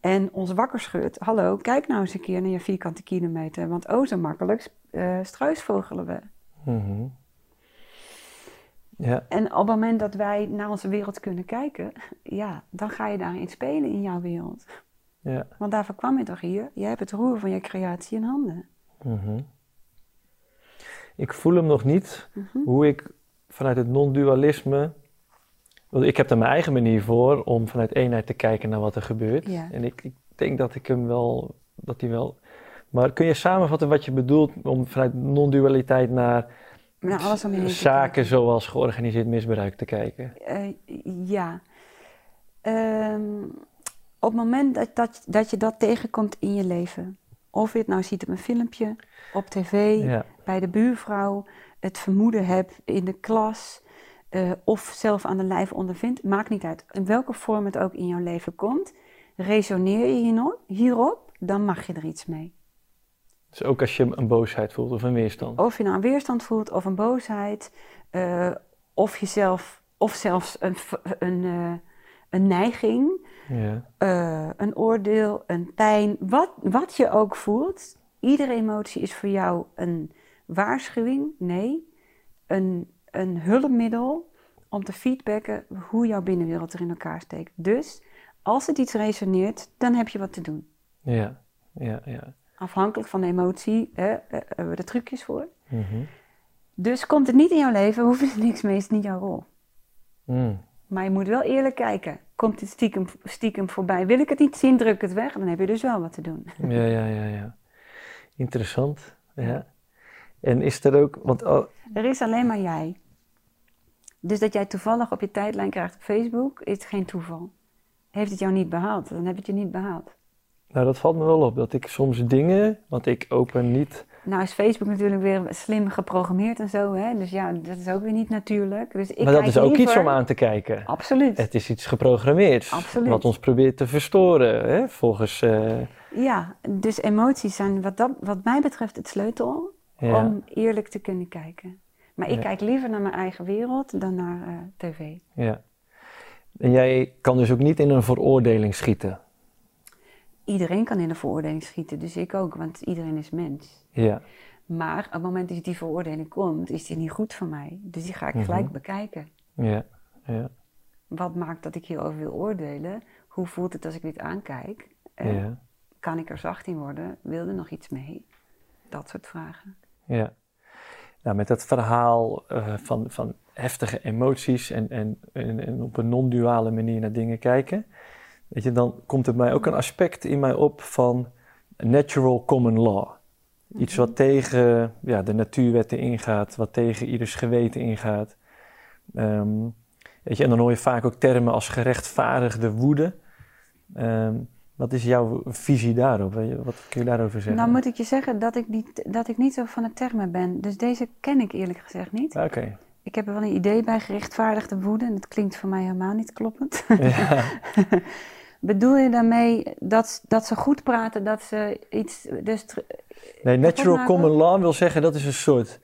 En ons wakker schudt. Hallo, kijk nou eens een keer naar je vierkante kilometer. Want oh, zo makkelijk eh, struisvogelen we. Mhm. Ja. En op het moment dat wij naar onze wereld kunnen kijken, ja, dan ga je daarin spelen in jouw wereld. Ja. Want daarvoor kwam je toch hier? Jij hebt het roer van je creatie in handen. Mhm. Ik voel hem nog niet Mhm. hoe ik vanuit het non-dualisme. Want ik heb er mijn eigen manier voor om vanuit eenheid te kijken naar wat er gebeurt. Ja. En ik, ik denk dat ik hem wel. Dat hij wel. Maar kun je samenvatten wat je bedoelt om vanuit non-dualiteit naar Naar alles om je zaken zoals georganiseerd misbruik te kijken? Eh, ja. Ehm, op het moment dat, dat, dat je dat tegenkomt in je leven, of je het nou ziet op een filmpje, op tv, Ja. bij de buurvrouw, het vermoeden hebt in de klas, eh, of zelf aan de lijf ondervindt, maakt niet uit. In welke vorm het ook in jouw leven komt, resoneer je hierop, hierop dan mag je er iets mee. Dus ook als je een boosheid voelt of een weerstand. Of je nou een weerstand voelt of een boosheid, eh, of jezelf, of zelfs een, een, eh, een neiging, Ja. eh, een oordeel, een pijn, wat, wat je ook voelt. Iedere emotie is voor jou een waarschuwing, nee, een, een hulpmiddel om te feedbacken hoe jouw binnenwereld er in elkaar steekt. Dus als het iets resoneert, dan heb je wat te doen. Ja. Ja. Ja. Afhankelijk van de emotie hè, eh, hebben we er trucjes voor. Mhm. Dus komt het niet in jouw leven, hoef je er niks mee, is het niet jouw rol. Mm. Maar je moet wel eerlijk kijken. Komt het stiekem, stiekem voorbij? Wil ik het niet zien, druk het weg. Dan heb je dus wel wat te doen. Ja, ja, ja, ja. Interessant. Ja. En is er ook, want oh, Er is alleen maar jij. Dus dat jij toevallig op je tijdlijn krijgt op Facebook, is geen toeval. Heeft het jou niet behaald, dan heb je het je niet behaald. nou dat valt me wel op, dat ik soms dingen, want ik open niet, Nou is Facebook natuurlijk weer slim geprogrammeerd en zo, hè? dus ja, dat is ook weer niet natuurlijk. Dus ik maar dat is ook iets om aan te kijken. Absoluut. Het is iets geprogrammeerd, Absoluut. wat ons probeert te verstoren, hè? volgens, eh, Ja, dus emoties zijn wat, dat, wat mij betreft het sleutel ja. om eerlijk te kunnen kijken. Maar ik Ja. kijk liever naar mijn eigen wereld dan naar eh, tv. ja. En jij kan dus ook niet in een veroordeling schieten. Iedereen kan in een veroordeling schieten, dus ik ook, want iedereen is mens. Ja, Maar op het moment dat die veroordeling komt, is die niet goed voor mij. Dus die ga ik Mhm. gelijk bekijken. ja, ja, Wat maakt dat ik hierover wil oordelen? Hoe voelt het als ik dit aankijk? Ja, Kan ik er zacht in worden? Wil er nog iets mee? Dat soort vragen. ja. Nou, met dat verhaal eh, van, van heftige emoties en, en, en, en op een non-duale manier naar dingen kijken, weet je, dan komt er mij ook een aspect in mij op van natural common law. Iets wat tegen ja, de natuurwetten ingaat, wat tegen ieders geweten ingaat. Ehm, weet je, en dan hoor je vaak ook termen als gerechtvaardigde woede. Ehm, wat is jouw visie daarop? Wat kun je daarover zeggen? Nou moet ik je zeggen dat ik, niet, dat ik niet zo van de termen ben. Dus deze ken ik eerlijk gezegd niet. Oké. Ik heb er wel een idee bij gerechtvaardigde woede. En dat klinkt voor mij helemaal niet kloppend. Ja. Bedoel je daarmee dat, dat ze goed praten, dat ze iets... Dus Nee, natural common law wil zeggen dat is een soort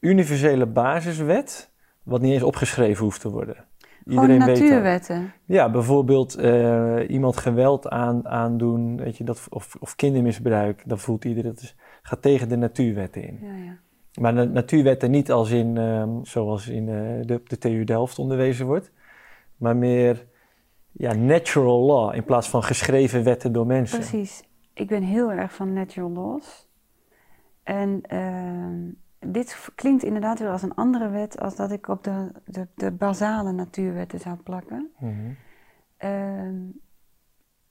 universele basiswet, wat niet eens opgeschreven hoeft te worden. weet dat. natuurwetten. Ja, bijvoorbeeld eh, iemand geweld aan, aandoen, weet je, dat, of, of kindermisbruik, dan voelt iedereen dat is, gaat tegen de natuurwetten in. Ja, ja. Maar de natuurwetten niet als in, ehm, zoals in eh, de, de TU Delft onderwezen wordt, maar meer ja, natural law in plaats van geschreven wetten door mensen. Precies. Ik ben heel erg van natural laws. En ehm, dit klinkt inderdaad weer als een andere wet als dat ik op de, de, de basale natuurwetten zou plakken. Mhm. Ehm,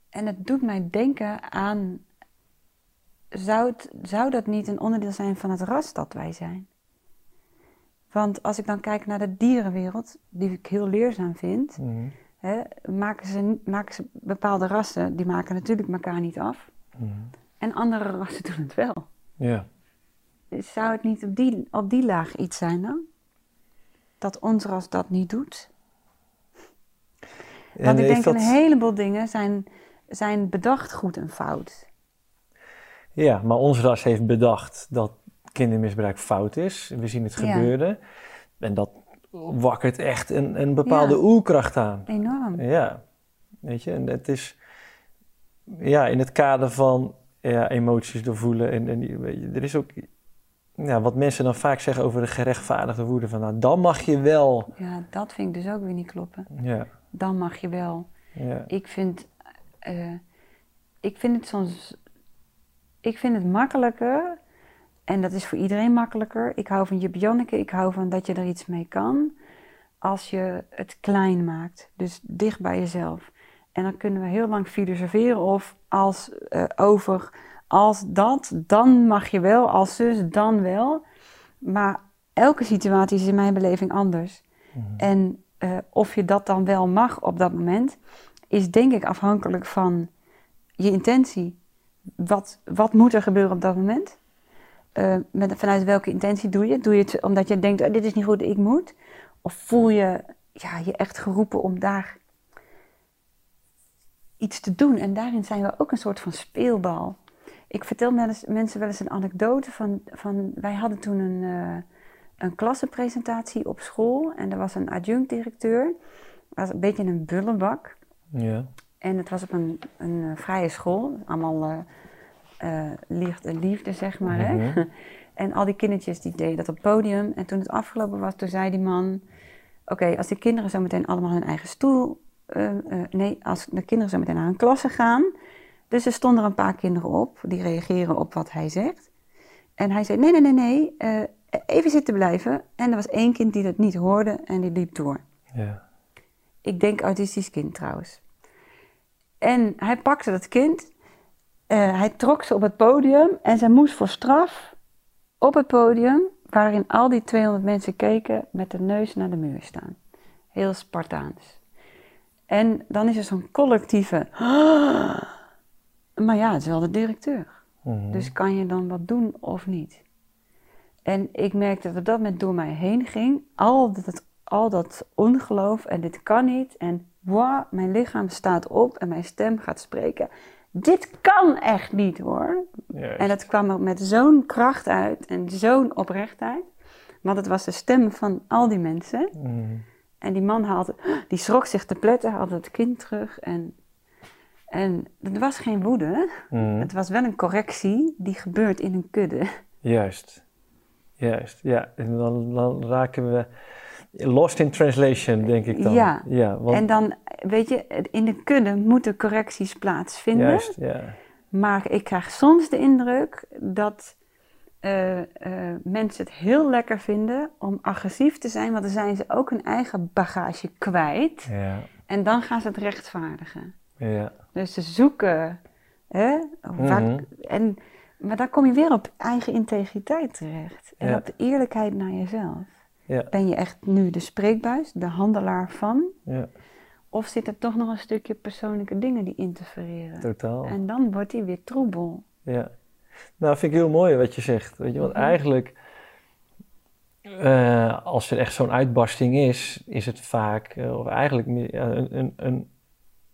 en het doet mij denken aan, zou, het, zou dat niet een onderdeel zijn van het ras dat wij zijn? Want als ik dan kijk naar de dierenwereld, die ik heel leerzaam vind, Mhm. Maken, ze, maken ze bepaalde rassen, die maken natuurlijk elkaar niet af. Mhm. En andere rassen doen het wel. Ja. Zou het niet op die, op die laag iets zijn dan? Dat ons ras dat niet doet? En Want ik denk dat- een heleboel dingen zijn, zijn bedacht goed en fout. Ja, maar ons ras heeft bedacht dat kindermisbruik fout is. We zien het Ja. gebeuren. En dat wakkert echt een, een bepaalde Ja. oerkracht aan. Enorm. Ja, weet je, en het is ja, in het kader van ja, emoties doorvoelen. En, en je, er is ook ja, wat mensen dan vaak zeggen over de gerechtvaardigde woede. Van nou, dan mag je wel. Ja, dat vind ik dus ook weer niet kloppen. Ja, Dan mag je wel. ja, Ik vind, eh, ik vind het soms, ik vind het makkelijker, en dat is voor iedereen makkelijker. Ik hou van Jip Janneke, ik hou van dat je er iets mee kan, als je het klein maakt, dus dicht bij jezelf. En dan kunnen we heel lang filosoferen of als, eh, over als dat, dan mag je wel, als zus, dan wel. Maar elke situatie is in mijn beleving anders. Mhm. En eh, of je dat dan wel mag op dat moment, is denk ik afhankelijk van je intentie. Wat, wat moet er gebeuren op dat moment? Eh, met, vanuit welke intentie doe je het? Doe je het omdat je denkt, oh, dit is niet goed, ik moet? Of voel je ja, je echt geroepen om daar iets te doen? En daarin zijn we ook een soort van speelbal. Ik vertel wel eens, mensen wel eens een anekdote van, van wij hadden toen een, eh, een klassenpresentatie op school en er was een adjunct-directeur. was een beetje een bullebak. ja. En het was op een, een eh, vrije school, allemaal eh eh, liefde, liefde, zeg maar. Hè? Mhm. En al die kindertjes die deden dat op het podium. En toen het afgelopen was, toen zei die man... Oké, als de kinderen zo meteen allemaal hun eigen stoel... eh, eh, nee, als de kinderen zo meteen naar hun klasse gaan... Dus er stonden er een paar kinderen op, die reageren op wat hij zegt. En hij zei, nee, nee, nee, nee, even zitten blijven. En er was één kind die dat niet hoorde en die liep door. ja. Ik denk autistisch kind trouwens. En hij pakte dat kind, eh, hij trok ze op het podium en zij moest voor straf op het podium, waarin al die 200 mensen keken, met de neus naar de muur staan. Heel Spartaans. En dan is er zo'n collectieve. Maar ja, het is wel de directeur. Mhm. Dus kan je dan wat doen of niet? En ik merkte dat dat moment door mij heen ging. Al dat, al dat ongeloof en dit kan niet. En wow, mijn lichaam staat op en mijn stem gaat spreken. Dit kan echt niet hoor. Juist. En dat kwam er met zo'n kracht uit en zo'n oprechtheid. Want het was de stem van al die mensen. Mhm. En die man haalde, die schrok zich te pletten, haalde het kind terug. En, en het was geen woede. Mhm. Het was wel een correctie die gebeurt in een kudde. Juist. Juist, ja. En dan, dan raken we lost in translation, denk ik dan. Ja. ja want, En dan, weet je, in de kudde moeten correcties plaatsvinden. juist, ja. Maar ik krijg soms de indruk dat eh, eh, mensen het heel lekker vinden om agressief te zijn, want dan zijn ze ook hun eigen bagage kwijt. Ja, En dan gaan ze het rechtvaardigen. ja. Dus ze zoeken. Hè, Mhm. en, maar dan kom je weer op eigen integriteit terecht. En Ja. op de eerlijkheid naar jezelf. Ja. Ben je echt nu de spreekbuis, de handelaar van? ja. Of zit er toch nog een stukje persoonlijke dingen die interfereren? totaal. En dan wordt die weer troebel. Ja. Nou, vind ik heel mooi wat je zegt. Weet je, want Mhm. eigenlijk, eh, als er echt zo'n uitbarsting is, is het vaak, eh, of eigenlijk een, een, een,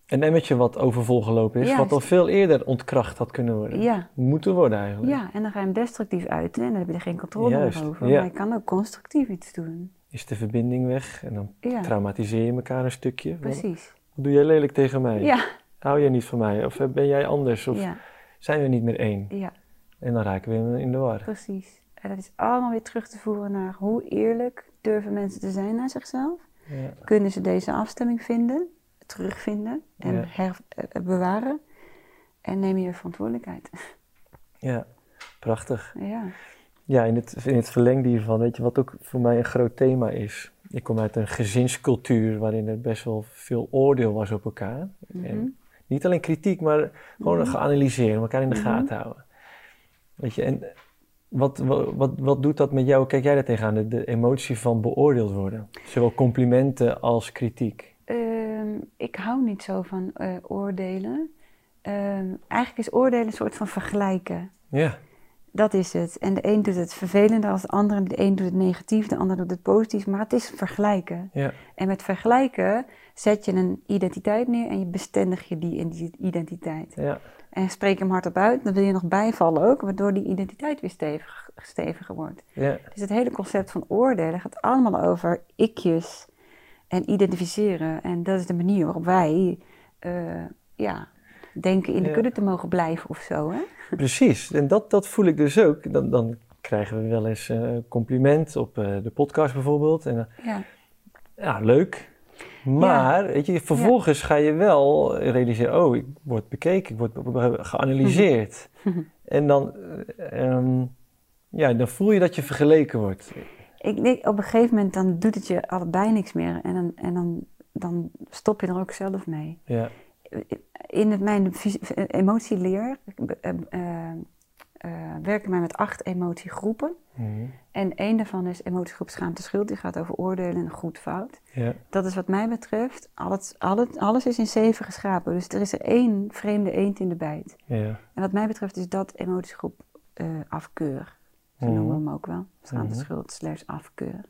een emmetje wat overvol gelopen is, wat al veel eerder ontkracht had kunnen worden. Ja. Moeten worden eigenlijk. ja, en dan ga je hem destructief uiten en dan heb je er geen controle Juist, meer over. ja. Maar je kan ook constructief iets doen. Is de verbinding weg en dan traumatiseer je elkaar een stukje. Precies. wat doe jij lelijk tegen mij? Ja, Hou jij niet van mij? Of ben jij anders? Of ja, zijn we niet meer één? ja, En dan raken we in- in de war. precies. En dat is allemaal weer terug te voeren naar hoe eerlijk durven mensen te zijn naar zichzelf. Kunnen ze deze afstemming vinden, terugvinden en Ja. her, eh, bewaren? En neem je verantwoordelijkheid. ja, prachtig. ja. ja, in het, in het verlengde hiervan, weet je, wat ook voor mij een groot thema is. Ik kom uit een gezinscultuur waarin er best wel veel oordeel was op elkaar. Mhm. En niet alleen kritiek, maar gewoon Mhm. geanalyseerd, elkaar in de Mhm. gaten houden. Weet je, en wat, wat, wat, wat doet dat met jou? Hoe Kijk jij daar tegenaan? De, de emotie van beoordeeld worden. Zowel complimenten als kritiek. Ehm, ik hou niet zo van eh, oordelen. Ehm, eigenlijk is oordelen een soort van vergelijken. Ja, Dat is het. En de een doet het vervelender als de ander. De een doet het negatief, de ander doet het positief. Maar het is vergelijken. ja, En met vergelijken zet je een identiteit neer en je bestendig je die in die identiteit. ja, En spreek hem hardop uit, dan wil je nog bijvallen ook, waardoor die identiteit weer stevig, steviger wordt. ja, Dus het hele concept van oordelen gaat allemaal over ikjes en identificeren. En dat is de manier waarop wij eh, ja, denken in de Ja. kudde te mogen blijven of zo. Hè? precies. En dat, dat voel ik dus ook. Dan, dan krijgen we wel eens eh compliment op eh, de podcast bijvoorbeeld. En Ja. ja, leuk. Maar, weet je, vervolgens ga je wel realiseren, oh, ik word bekeken, ik word geanalyseerd. en dan, eh, ehm, ja, dan voel je dat je vergeleken wordt. Ik denk op een gegeven moment dan doet het je allebei niks meer en dan, en dan, dan stop je er ook zelf mee. Ja, In het, mijn emotieleer eh, eh, eh, werken wij met acht emotiegroepen. Mhm. En één daarvan is emotiegroep schaamte schuld. Die gaat over oordelen en goed fout. ja, Dat is wat mij betreft, alles, alles, alles is in zeven geschapen. Dus er is er één vreemde eend in de bijt. ja. En wat mij betreft is dat emotiegroep afkeur. Zo Mhm. noemen we hem ook wel. Schaamte Mhm. schuld slash afkeur.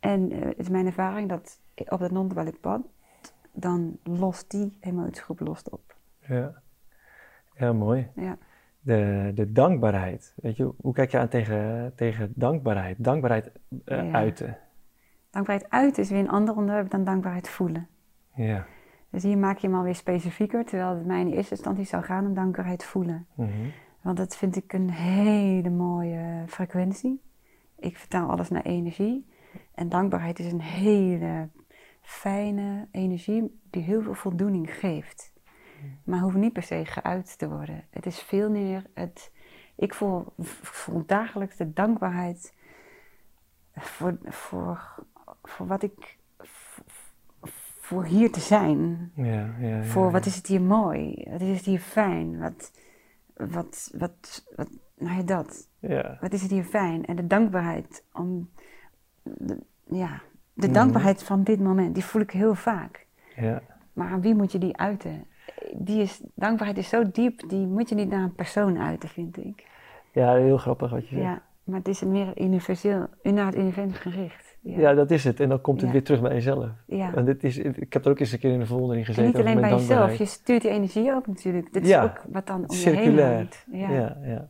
En eh, het is mijn ervaring dat op dat non pad, dan lost die emotiegroep lost op. Ja, ja mooi. Ja. De, de dankbaarheid. Weet je, hoe kijk je aan tegen, tegen dankbaarheid? Dankbaarheid eh, Ja. uiten. Dankbaarheid uit is weer een ander onderwerp dan dankbaarheid voelen. Ja. Dus hier maak je hem alweer specifieker, terwijl het mij in eerste instantie zou gaan om dankbaarheid voelen. Mhm. Want dat vind ik een hele mooie frequentie. Ik vertaal alles naar energie. En dankbaarheid is een hele fijne energie die heel veel voldoening geeft. Maar hoeft niet per se geuit te worden. Het is veel meer het. Ik voel, voel dagelijks de dankbaarheid voor, voor, voor wat ik. voor hier te zijn. Ja, ja, ja, Voor wat is het hier mooi, wat is het hier fijn, wat, wat, wat, wat nou ja, dat. Ja, Wat is het hier fijn? En de dankbaarheid om, de, ja, de Mhm. dankbaarheid van dit moment, die voel ik heel vaak. ja, Maar aan wie moet je die uiten? Die is, dankbaarheid is zo diep, die moet je niet naar een persoon uiten, vind ik. ja, heel grappig wat je zegt. Ja, maar het is een meer universeel, naar het universum gericht. Ja. Ja, dat is het. En dan komt het Ja. weer terug bij jezelf. ja. En dit is, ik heb er ook eens een keer in de verwondering En gezeten niet alleen bij jezelf, je stuurt die energie ook natuurlijk. Dit Ja, is ook wat dan om je heen circulair. hangt. Ja. Ja,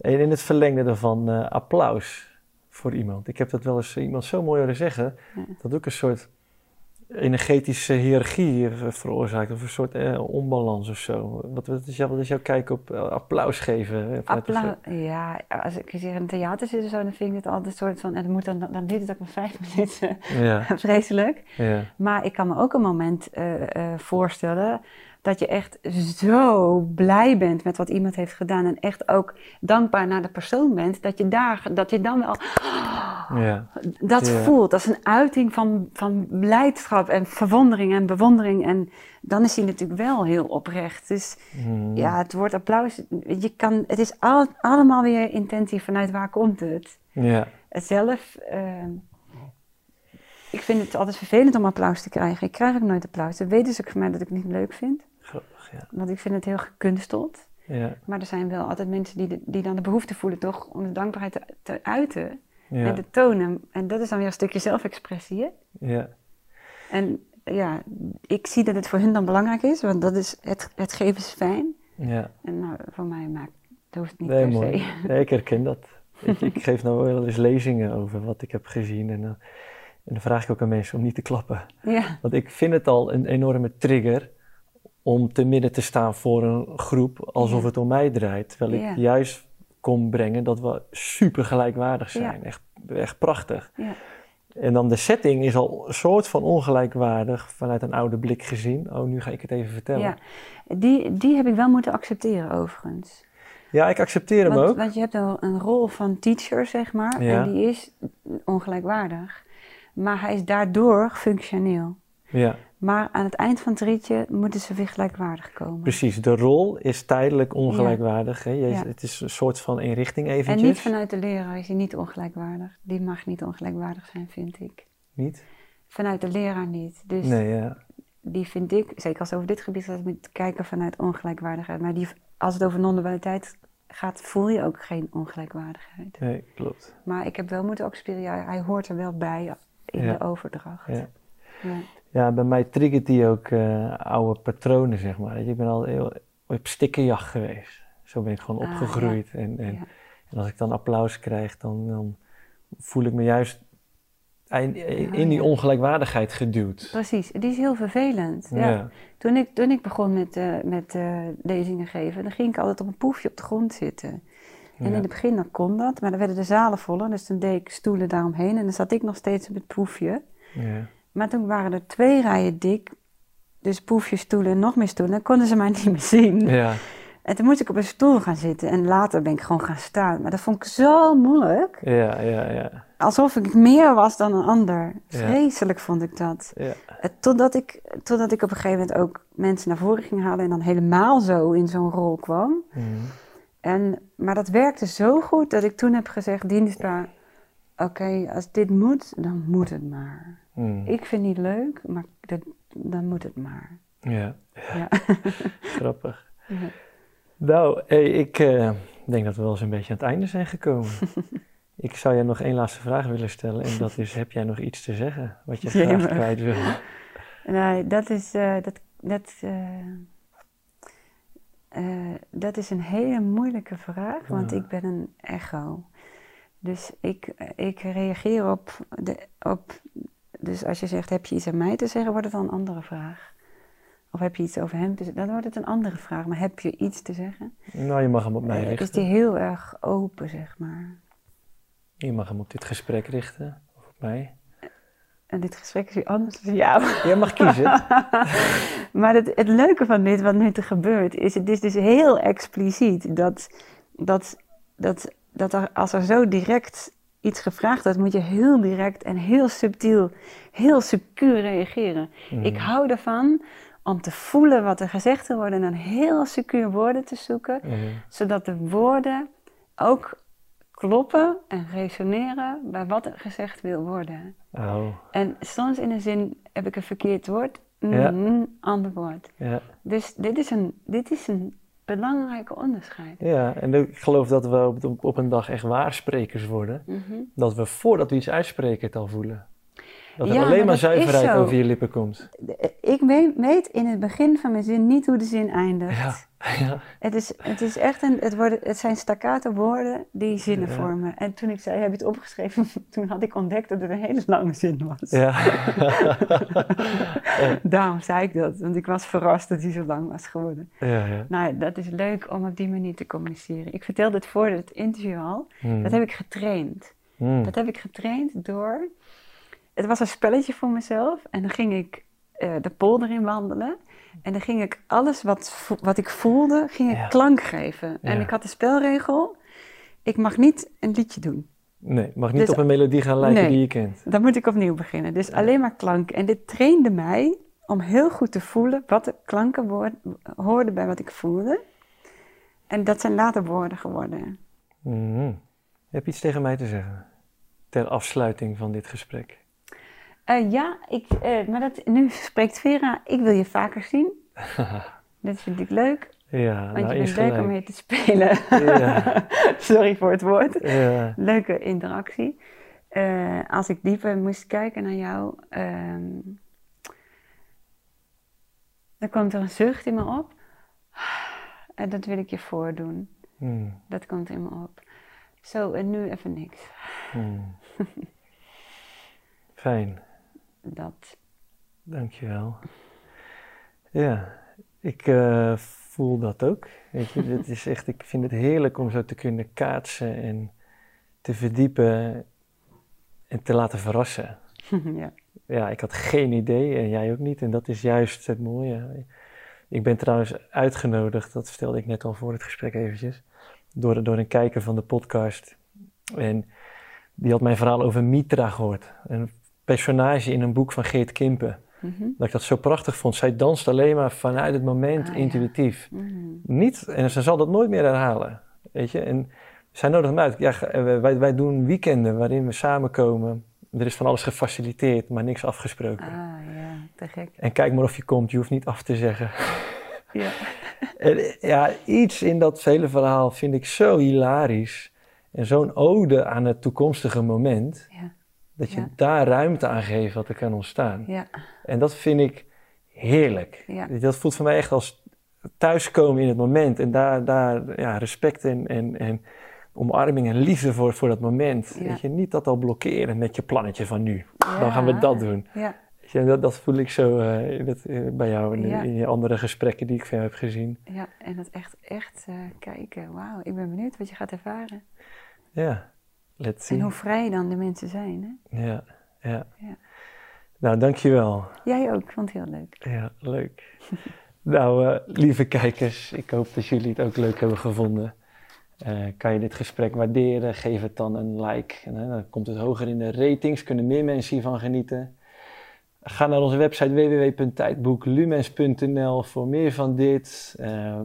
En in het verlengde daarvan eh, applaus voor iemand. Ik heb dat wel eens iemand zo mooi horen zeggen. Dat ook een soort energetische hiërarchie eh, veroorzaakt. Of een soort eh, onbalans of zo. Wat, wat, is jouw, wat is jouw kijk op eh, applaus geven? eh, Applaus. Ja, als ik zeg in een theater zit of zo, dan vind ik het altijd een soort van. En dan, moet dan, dan duurt het ook maar vijf minuten. Ja, Vreselijk. ja, Maar ik kan me ook een moment voorstellen dat je echt zo blij bent met wat iemand heeft gedaan. En echt ook dankbaar naar de persoon bent. Dat je, daar, dat je dan wel ja. dat Ja. voelt als een uiting van, van blijdschap en verwondering en bewondering. En dan is hij natuurlijk wel heel oprecht. Dus Hmm. ja, het woord applaus, je kan, het is al, allemaal weer intentie vanuit waar komt het. Ja, zelf, eh, ik vind het altijd vervelend om applaus te krijgen. Ik krijg ook nooit applaus. Dat weten ze ook van mij dat ik het niet leuk vind. Ja. Want ik vind het heel gekunsteld. Ja, Maar er zijn wel altijd mensen die, de- die dan de behoefte voelen toch om de dankbaarheid te, te uiten en te tonen. En dat is dan weer een stukje zelfexpressie. Hè? ja. En ja, ik zie dat het voor hun dan belangrijk is, want dat is, het, het geven is fijn. ja. En nou, voor mij maakt dat hoeft niet Nee, per mooi. se. Nee, ik herken dat. Ik geef nou wel eens lezingen over wat ik heb gezien. En, dan- en dan vraag ik ook aan mensen om niet te klappen. Ja, Want ik vind het al een enorme trigger om te midden te staan voor een groep alsof Ja. het om mij draait. Terwijl ik juist kom brengen dat we super gelijkwaardig zijn. Echt, echt prachtig. ja, En dan de setting is al een soort van ongelijkwaardig vanuit een oude blik gezien. Oh, nu ga ik het even vertellen. ja. Die, die heb ik wel moeten accepteren overigens. Ja, ik accepteer hem Want, ook. want je hebt een, een rol van teacher, zeg maar, Ja. en die is ongelijkwaardig. Maar hij is daardoor functioneel. Ja, Maar aan het eind van het ritje moeten ze weer gelijkwaardig komen. precies. De rol is tijdelijk ongelijkwaardig. Hè? Je- Ja. Het is een soort van inrichting En eventjes. niet vanuit de leraar is hij niet ongelijkwaardig. Die mag niet ongelijkwaardig zijn, vind ik. Niet? Vanuit de leraar niet. Dus Nee, ja. die vind ik, zeker als het over dit gebied gaat, moet kijken vanuit ongelijkwaardigheid. Maar die, als het over non-dualiteit gaat, voel je ook geen ongelijkwaardigheid. Nee, klopt. Maar ik heb wel moeten accepteren, ja, hij hoort er wel bij in de overdracht. Ja. Ja. Bij mij triggert die ook eh, oude patronen, zeg maar. Ik ben al heel op stikkenjacht geweest. Zo ben ik gewoon Ah, opgegroeid. En, en, Ja. en als ik dan applaus krijg, dan, dan voel ik me juist in, in die ongelijkwaardigheid geduwd. Precies, die is heel vervelend. Ja. Toen, ik, toen ik begon met, eh, met eh, lezingen geven, dan ging ik altijd op een poefje op de grond zitten. En in het begin dan kon dat, maar dan werden de zalen voller, dus dan deed ik stoelen daaromheen en dan zat ik nog steeds op het poefje. Ja. Maar toen waren er twee rijen dik, dus poefjes, stoelen en nog meer stoelen, dan konden ze mij niet meer zien. Ja. En toen moest ik op een stoel gaan zitten en later ben ik gewoon gaan staan. Maar dat vond ik zo moeilijk, Ja, ja, ja. alsof ik meer was dan een ander. Ja. Vreselijk vond ik dat. ja. Eh, Totdat ik, totdat ik op een gegeven moment ook mensen naar voren ging halen en dan helemaal zo in zo'n rol kwam. Mhm. En, maar dat werkte zo goed dat ik toen heb gezegd, dienstbaar, oké, als dit moet, dan moet het maar. Mhm. Ik vind het niet leuk, maar dat, dan moet het maar. Ja, Ja. grappig. Ja. Nou, hey, ik eh, denk dat we wel eens een beetje aan het einde zijn gekomen. ik zou je nog één laatste vraag willen stellen. En dat is, heb jij nog iets te zeggen wat je graag kwijt wil? Nee, dat is, eh, dat, dat, eh, dat is een hele moeilijke vraag, want Ja. ik ben een echo. Dus ik, ik reageer op, de, op. Dus als je zegt: heb je iets aan mij te zeggen, wordt het dan een andere vraag. Of heb je iets over hem te zeggen, dan wordt het een andere vraag. Maar heb je iets te zeggen? Nou, je mag hem op mij Eh, is richten. die heel erg open, zeg maar. Je mag hem op dit gesprek richten. Of op mij. En dit gesprek is weer anders dan jou. Jij mag kiezen. Maar het, het leuke van dit, wat nu te gebeurt, is het is dus heel expliciet dat, dat, dat, dat er, als er zo direct iets gevraagd wordt, moet je heel direct en heel subtiel, heel secuur reageren. Mhm. Ik hou ervan om te voelen wat er gezegd wil worden en dan heel secuur woorden te zoeken, Mhm. zodat de woorden ook kloppen en resoneren bij wat er gezegd wil worden. Oh, En soms in een zin heb ik een verkeerd woord, Ja. een ander woord. ja. Dus dit is een, dit is een belangrijke onderscheid. Ja, en ik geloof dat we op, op een dag echt waarsprekers worden. Mhm. Dat we voordat we iets uitspreken het al voelen. Dat er Ja, alleen maar zuiverheid over je lippen komt. Ik weet in het begin van mijn zin niet hoe de zin eindigt. Ja, ja. Het, is, het is echt een, het, worden, het zijn staccato woorden die zinnen Ja. vormen. En toen ik zei, heb je het opgeschreven? Toen had ik ontdekt dat het een hele lange zin was. ja. Daarom zei ik dat, want ik was verrast dat hij zo lang was geworden. ja, ja. Nou, dat is leuk om op die manier te communiceren. Ik vertelde het voor het interview al. Hmm. Dat heb ik getraind. Hmm. Dat heb ik getraind door. Het was een spelletje voor mezelf. En dan ging ik eh, de polder in wandelen. En dan ging ik alles wat, wat ik voelde, ging ik Ja. klank geven. En Ja. ik had de spelregel: ik mag niet een liedje doen. Nee, mag niet Dus- op een melodie gaan lijken Nee. die je kent. Dan moet ik opnieuw beginnen. Dus alleen maar klank. En dit trainde mij om heel goed te voelen wat de klanken hoorden bij wat ik voelde. En dat zijn later woorden geworden. Mhm. Heb je iets tegen mij te zeggen? Ter afsluiting van dit gesprek. Eh, ja, ik, eh, maar dat, nu spreekt Vera, ik wil je vaker zien. Dat vind ik leuk, ja, want nou je bent leuk om mee te spelen. Ja. Sorry voor het woord. Ja. Leuke interactie. Eh, als ik dieper moest kijken naar jou, ehm, dan komt er een zucht in me op. En dat wil ik je voordoen. Hmm. Dat komt in me op. Zo, en nu even niks. Hmm. Fijn, Dat. dankjewel. Ja, ik eh, voel dat ook. Weet je, het is echt, ik vind het heerlijk om zo te kunnen kaatsen en te verdiepen en te laten verrassen. ja. Ja, ik had geen idee en jij ook niet. En dat is juist het mooie. Ik ben trouwens uitgenodigd, dat vertelde ik net al voor het gesprek eventjes, door, door een kijker van de podcast. En die had mijn verhaal over Mitra gehoord. Een personage in een boek van Geert Kimpen. Mhm. Dat ik dat zo prachtig vond. Zij danst alleen maar vanuit het moment, Ah, ja. intuïtief. Mhm. Niet, en ze zal dat nooit meer herhalen. Weet je, en zij nodigt hem uit. Ja, eh, wij, wij doen weekenden waarin we samenkomen. Er is van alles gefaciliteerd, maar niks afgesproken. Ah ja, te gek. En kijk maar of je komt, je hoeft niet af te zeggen. Ja. En, ja, iets in dat hele verhaal vind ik zo hilarisch. En zo'n ode aan het toekomstige moment. Ja. Dat je Ja. daar ruimte aan geeft wat er kan ontstaan. Ja. En dat vind ik heerlijk. Ja. Dat voelt voor mij echt als thuiskomen in het moment. En daar, daar ja, respect en, en, en omarming en liefde voor, voor dat moment. Ja. Weet je, niet dat al blokkeren met je plannetje van nu. Dan gaan we dat doen. Ja. Weet je, dat, dat voel ik zo eh, in het- eh, bij jou in je andere gesprekken die ik van jou heb gezien. Ja, en dat echt, echt eh, kijken. Wauw, ik ben benieuwd wat je gaat ervaren. Ja, let's see. En hoe vrij dan de mensen zijn, hè? Ja, ja. Ja. Nou, dankjewel. Jij ook, ik vond het heel leuk. Ja, leuk. nou, eh, lieve kijkers, ik hoop dat jullie het ook leuk hebben gevonden. Eh, kan je dit gesprek waarderen? Geef het dan een like. En, eh, dan komt het hoger in de ratings, kunnen meer mensen hiervan genieten. Ga naar onze website www.tijdboeklumens.nl voor meer van dit.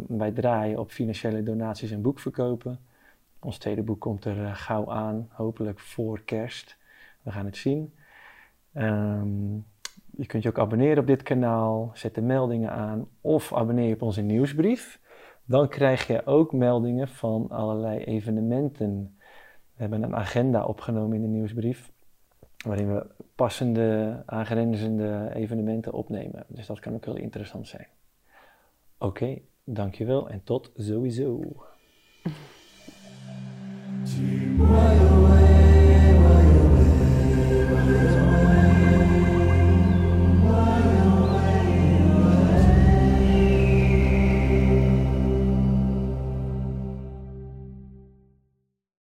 Wij draaien op financiële donaties en boekverkopen. Ons tweede boek komt er eh, gauw aan, hopelijk voor kerst. We gaan het zien. Ehm, je kunt je ook abonneren op dit kanaal, zet de meldingen aan of abonneer je op onze nieuwsbrief. Dan krijg je ook meldingen van allerlei evenementen. We hebben een agenda opgenomen in de nieuwsbrief, waarin we passende, aangrenzende evenementen opnemen. Dus dat kan ook heel interessant zijn. Oké, dankjewel en tot sowieso. Tu